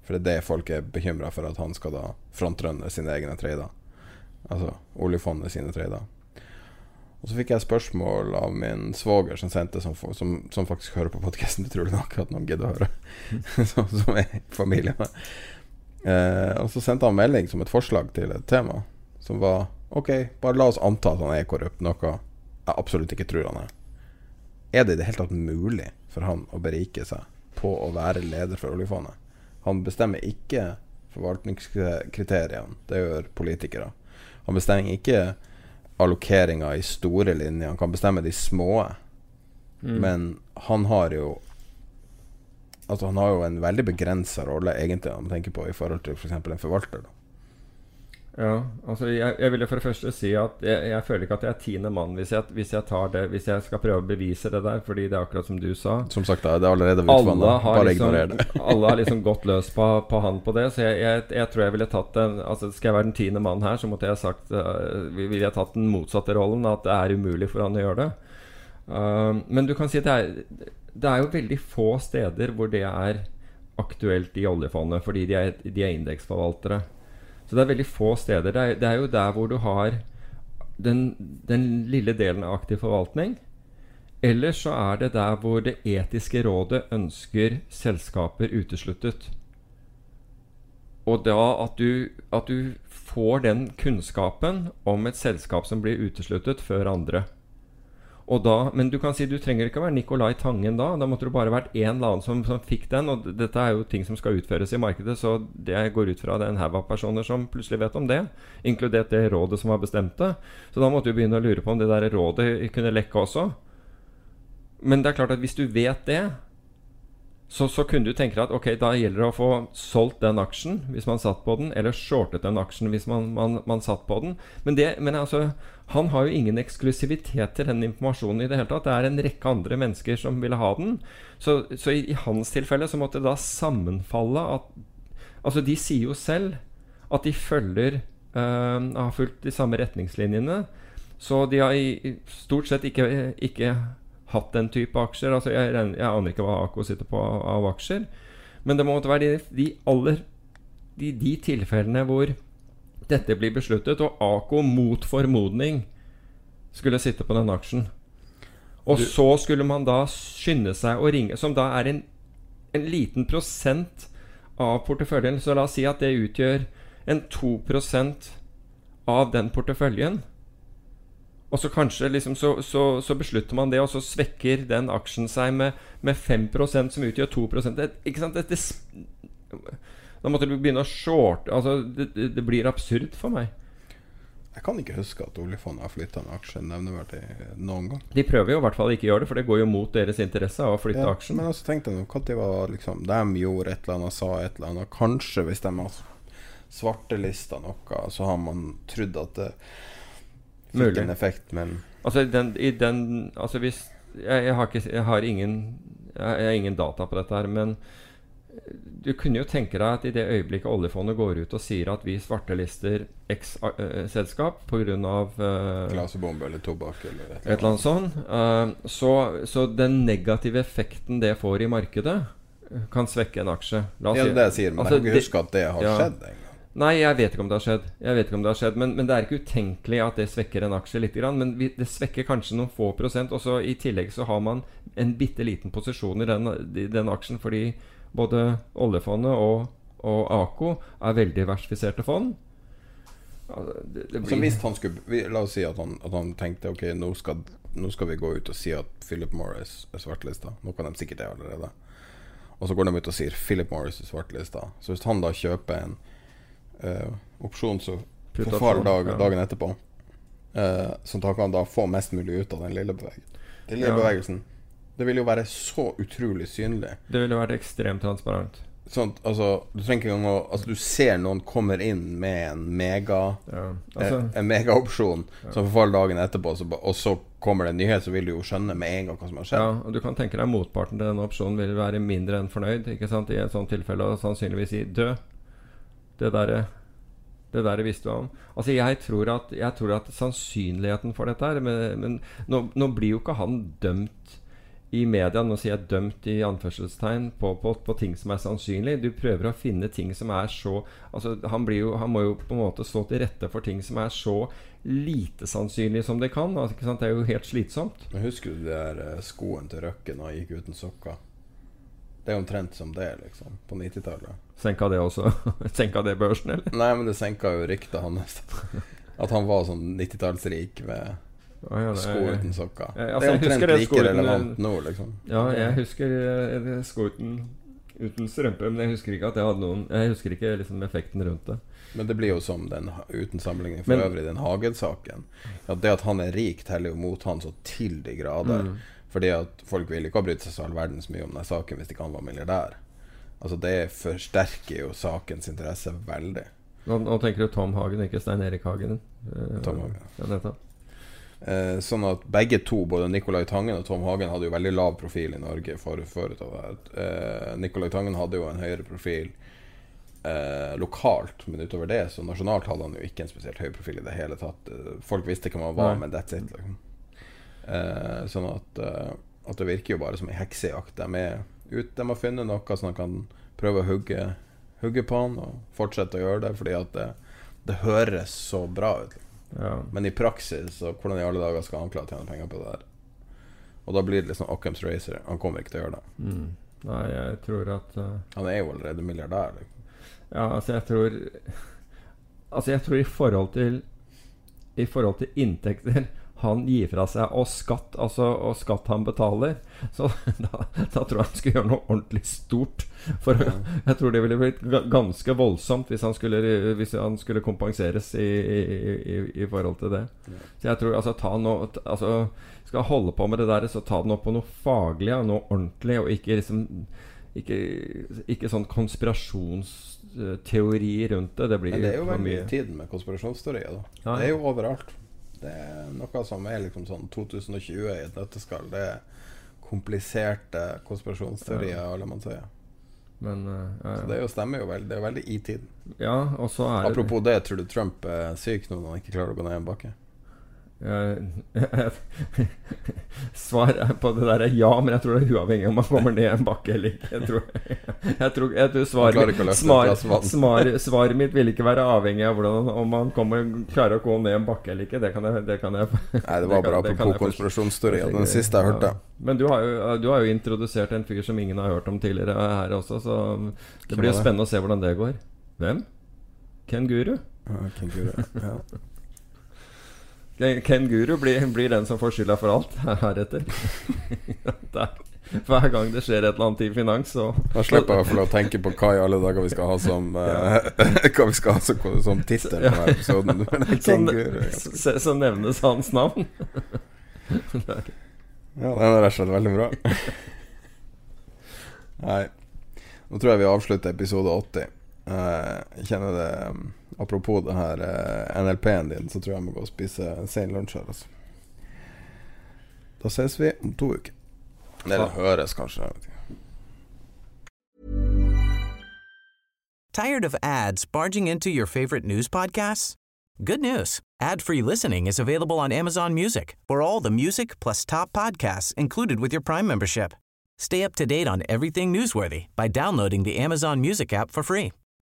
For det er det folk er bekymra for, at han skal da frontrunne sine egne trader. Altså oljefondet sine trader. Og så fikk jeg spørsmål av min svoger som sendte som, som, som faktisk hører på podkasten, utrolig nok, at noen gidder å høre. <laughs> som, som er familie. Eh, og så sendte han melding som et forslag til et tema, som var OK, bare la oss anta at han er korrupt, noe jeg absolutt ikke tror han er. Er det i det hele tatt mulig for han å berike seg på å være leder for oljefondet? Han bestemmer ikke forvaltningskriteriene, det gjør politikere. Han bestemmer ikke allokeringa i store linjer. Han kan bestemme de små. Mm. Men han har jo Altså Han har jo en veldig begrensa rolle, egentlig, om man tenker på i forhold til f.eks. en forvalter. Da. Ja, altså jeg, jeg vil jo for det første si at jeg, jeg føler ikke at jeg er tiende mann hvis jeg, hvis jeg tar det Hvis jeg skal prøve å bevise det der, fordi det er akkurat som du sa. Som sagt, det er allerede Alle utvanna. Bare liksom, ignorer det. <laughs> alle har liksom gått løs på, på han på det. Så jeg tror jeg ville tatt den Altså Skal jeg være den tiende mannen her, så måtte jeg sagt uh, Ville jeg tatt den motsatte rollen. At det er umulig for han å gjøre det. Uh, men du kan si at det er, det er jo veldig få steder hvor det er aktuelt i oljefondet, fordi de er, de er indeksforvaltere. Så det er veldig få steder. Det er, det er jo der hvor du har den, den lille delen av aktiv forvaltning. Eller så er det der hvor det etiske rådet ønsker selskaper utesluttet. Og da at du, at du får den kunnskapen om et selskap som blir utesluttet før andre. Da, men du kan si du trenger ikke å være Nicolai Tangen da. Da måtte du bare vært en eller annen som, som fikk den. Og dette er jo ting som skal utføres i markedet, så det går ut fra det er en haug av personer som plutselig vet om det. Inkludert det rådet som har bestemt det. Så da måtte du begynne å lure på om det der rådet kunne lekke også. Men det er klart at hvis du vet det, så, så kunne du tenke deg at ok, da gjelder det å få solgt den aksjen hvis man satt på den, eller shortet den aksjen hvis man, man, man satt på den. Men, det, men altså, han har jo ingen eksklusivitet til den informasjonen i det hele tatt. Det er en rekke andre mennesker som ville ha den. Så, så i, i hans tilfelle så måtte det da sammenfalle at Altså, de sier jo selv at de følger øh, har fulgt de samme retningslinjene. Så de har i, stort sett ikke, ikke hatt den type aksjer. Altså jeg, jeg aner ikke hva Ako sitter på av, av aksjer. Men det må være de, de aller de, de tilfellene hvor dette blir besluttet, og Ako mot formodning skulle sitte på den aksjen. Og Du- så skulle man da skynde seg å ringe, som da er en, en liten prosent av porteføljen. Så la oss si at det utgjør en 2% av den porteføljen. Og så kanskje liksom så, så, så beslutter man det, og så svekker den aksjen seg med, med 5 som utgjør 2 det, Ikke sant? Dette, da måtte du begynne å shorte altså, det, det, blir absurd for meg. Jeg kan ikke huske at oljefondet har flytta en aksje nevneverdig noen gang. De prøver jo i hvert fall ikke å gjøre det, for det går jo mot deres interesse av å flytte Ja, aksjen. Men altså tenkte jeg når var liksom De gjorde et eller annet, sa et eller annet. Kanskje hvis de har svartelista noe, så har man trodd at det fikk Mulig. en effekt, men Altså, den, i den Altså, hvis Jeg, jeg har ikke Jeg har ingen jeg, har ingen data på dette her, men du kunne jo tenke deg at i det øyeblikket oljefondet går ut og sier at vi svartelister X uh, selskap pga. Uh, bombe eller tobakk eller et eller annet sånt, eh, så, så den negative effekten det får i markedet, eh, kan svekke en aksje. La oss Ja, det er sier, men altså, jeg at det har skjedd engang. Nei, jeg vet ikke om det har skjedd. Jeg vet ikke om det har skjedd Men, men det er ikke utenkelig at det svekker en aksje litt. Men vi, det svekker kanskje noen få prosent. Og så i tillegg så har man en bitte liten posisjon i den, i den aksjen fordi både oljefondet og, og AKO er veldig diversifiserte fond. Altså, det, det Så hvis han skulle La oss si at han, at han tenkte Ok, nå skal, nå skal vi gå ut og si at Philip Morris er svartlista. Nå kan de sikkert det allerede. Og så går de ut og sier Philip Morris er svartlista. Så hvis han da kjøper en eh, opsjon som forfaller dag, ja. dagen etterpå, uh, sånn kan han da få mest mulig ut av den lille bevegelsen. Den lille Ja. bevegelsen. Det vil jo være så utrolig synlig. Det ville vært ekstremt transparent. Sånn, altså, du trenger ikke engang å Altså, du ser noen kommer inn med en mega altså- eh, En megaopsjon Ja. som forfaller dagen etterpå, så, og så kommer det en nyhet, så vil du jo skjønne med en gang hva som har skjedd. Ja, og du kan tenke deg motparten til denne opsjonen vil være mindre enn fornøyd ikke sant, i et sånt tilfelle, og sannsynligvis si 'død'. Det derre det der visste du om. Altså jeg tror, at, jeg tror at sannsynligheten for dette her Men, men nå, nå blir jo ikke han dømt i media Nå sier jeg 'dømt' i anførselstegn på, på, på ting som er sannsynlig. Du prøver å finne ting som er så Altså han, blir jo, han må jo på en måte stå til rette for ting som er så lite sannsynlig som det kan. Altså? Det er jo helt slitsomt. Men husker du de der skoen skoene til Røkken og gikk uten sokker? Det er jo omtrent som det, liksom. På 90-tallet. Senka det også? <laughs> Senka det børsen, eller? Nei, men det senka jo ryktet hans. At han var sånn 90-tallsrik med Å, ja, det- sko uten sokker. Det altså, er omtrent like relevant nå, liksom. Ja, jeg husker eh, sko uten, uten strømpe, men jeg husker ikke at det hadde noen Jeg husker ikke liksom effekten rundt det. Men det blir jo som den, uten sammenligning for Men- øvrig, den Hagen-saken. At det at han er rik, teller jo mot han så til de grader. Mm. Fordi at folk ville ikke ha brydd seg så all verdens mye om den saken hvis ikke han var milliardær. Altså Det forsterker jo sakens interesse veldig. Nå, nå tenker du Tom Hagen, ikke Stein Erik Hagen. Eh, Tom Hagen. Ja. Eh, sånn at begge to, både Nicolai Tangen og Tom Hagen, hadde jo veldig lav profil i Norge for, forut av det. Eh, Nicolai Tangen hadde jo en høyere profil eh, lokalt, men utover det, så nasjonalt hadde han jo ikke en spesielt høy profil i det hele tatt. Eh, folk visste hvem han var, Nei. men that's it. Liksom. Eh, sånn at, eh, at det virker jo bare som en heksejakt. De, er ute, de har funnet noe som de kan prøve å hugge, hugge på han, og fortsette å gjøre det, fordi at det, det høres så bra ut. Ja. Men i praksis, hvordan i alle dager skal han klare å tjene penger på det der? Og da blir det liksom Occam's Racer. Han kommer ikke til å gjøre det. Mm. Nei, jeg tror at uh... Han er jo allerede milliardær. Liksom. Ja, altså jeg tror <laughs> Altså jeg tror i forhold til I forhold til inntekter han gir fra seg, og skatt altså, og skatt han betaler, så <laughs> da, da tror jeg han skulle gjøre noe ordentlig stort. For jeg tror det ville blitt ganske voldsomt hvis han skulle, hvis han skulle kompenseres i, i, i, i forhold til det. Så jeg tror altså, ta noe, altså, Skal holde på med det der, så ta det nå på noe faglig og noe ordentlig, og ikke liksom ikke, ikke sånn konspirasjonsteori rundt det. Det blir Men det er jo veldig mye. tiden med konspirasjonsteorier. Da. Ja, Det er jo overalt. Det er noe som er liksom sånn 2020 i et nøtteskall. Det er kompliserte konspirasjonsteorier, alle man sier. Men eh, Så det jo, stemmer jo veldig. Det er veldig i tiden. Ja, Apropos det, tror du Trump er syk nå når han ikke klarer å gå ned en bakke? Eh, <laughs> Svar på det der er ja, men jeg tror det er uavhengig om man kommer ned en bakke eller ikke. Jeg tror, <laughs> jeg tror, jeg tror svaret, svar, svar, svaret mitt vil ikke være avhengig av hvordan, om man kommer, klarer å gå ned en bakke eller ikke. Det kan jeg, det kan jeg Nei, det var bra apropos jeg. Den siste jeg hørte. Ja. Men du har, jo, du har jo introdusert en fyr som ingen har hørt om tidligere her også, så det blir jo spennende å se hvordan det går. Hvem? Kenguru? Ja, kenguru. Ja. Ken- Ken Guru blir, blir den som får skylda for alt <laughs> heretter. <laughs> Hver gang det skjer et eller annet i finans, så Da slipper jeg å tenke på hva i alle dager vi skal ha som uh, <laughs> Hva vi skal ha som, som tittel på denne episoden. Men er så, Ken Guru, ja. så, så nevnes hans navn. Ja, den er rett og slett veldig bra. Nei. Nå tror jeg vi avslutter episode 80. Eh, Jeg kjenner det um, Apropos det her eh, NLP-en din, så tror jeg jeg må gå og spise sen lunsj her, altså. Da ses vi om to uker. Eller høres, kanskje. Jeg vet ikke. Tired of ads barging into your favorite news podcasts? Good news. Ad-free listening is available on Amazon Music for all the music plus top podcasts included with your Prime membership. Stay up to date on everything newsworthy by downloading the Amazon Music app for free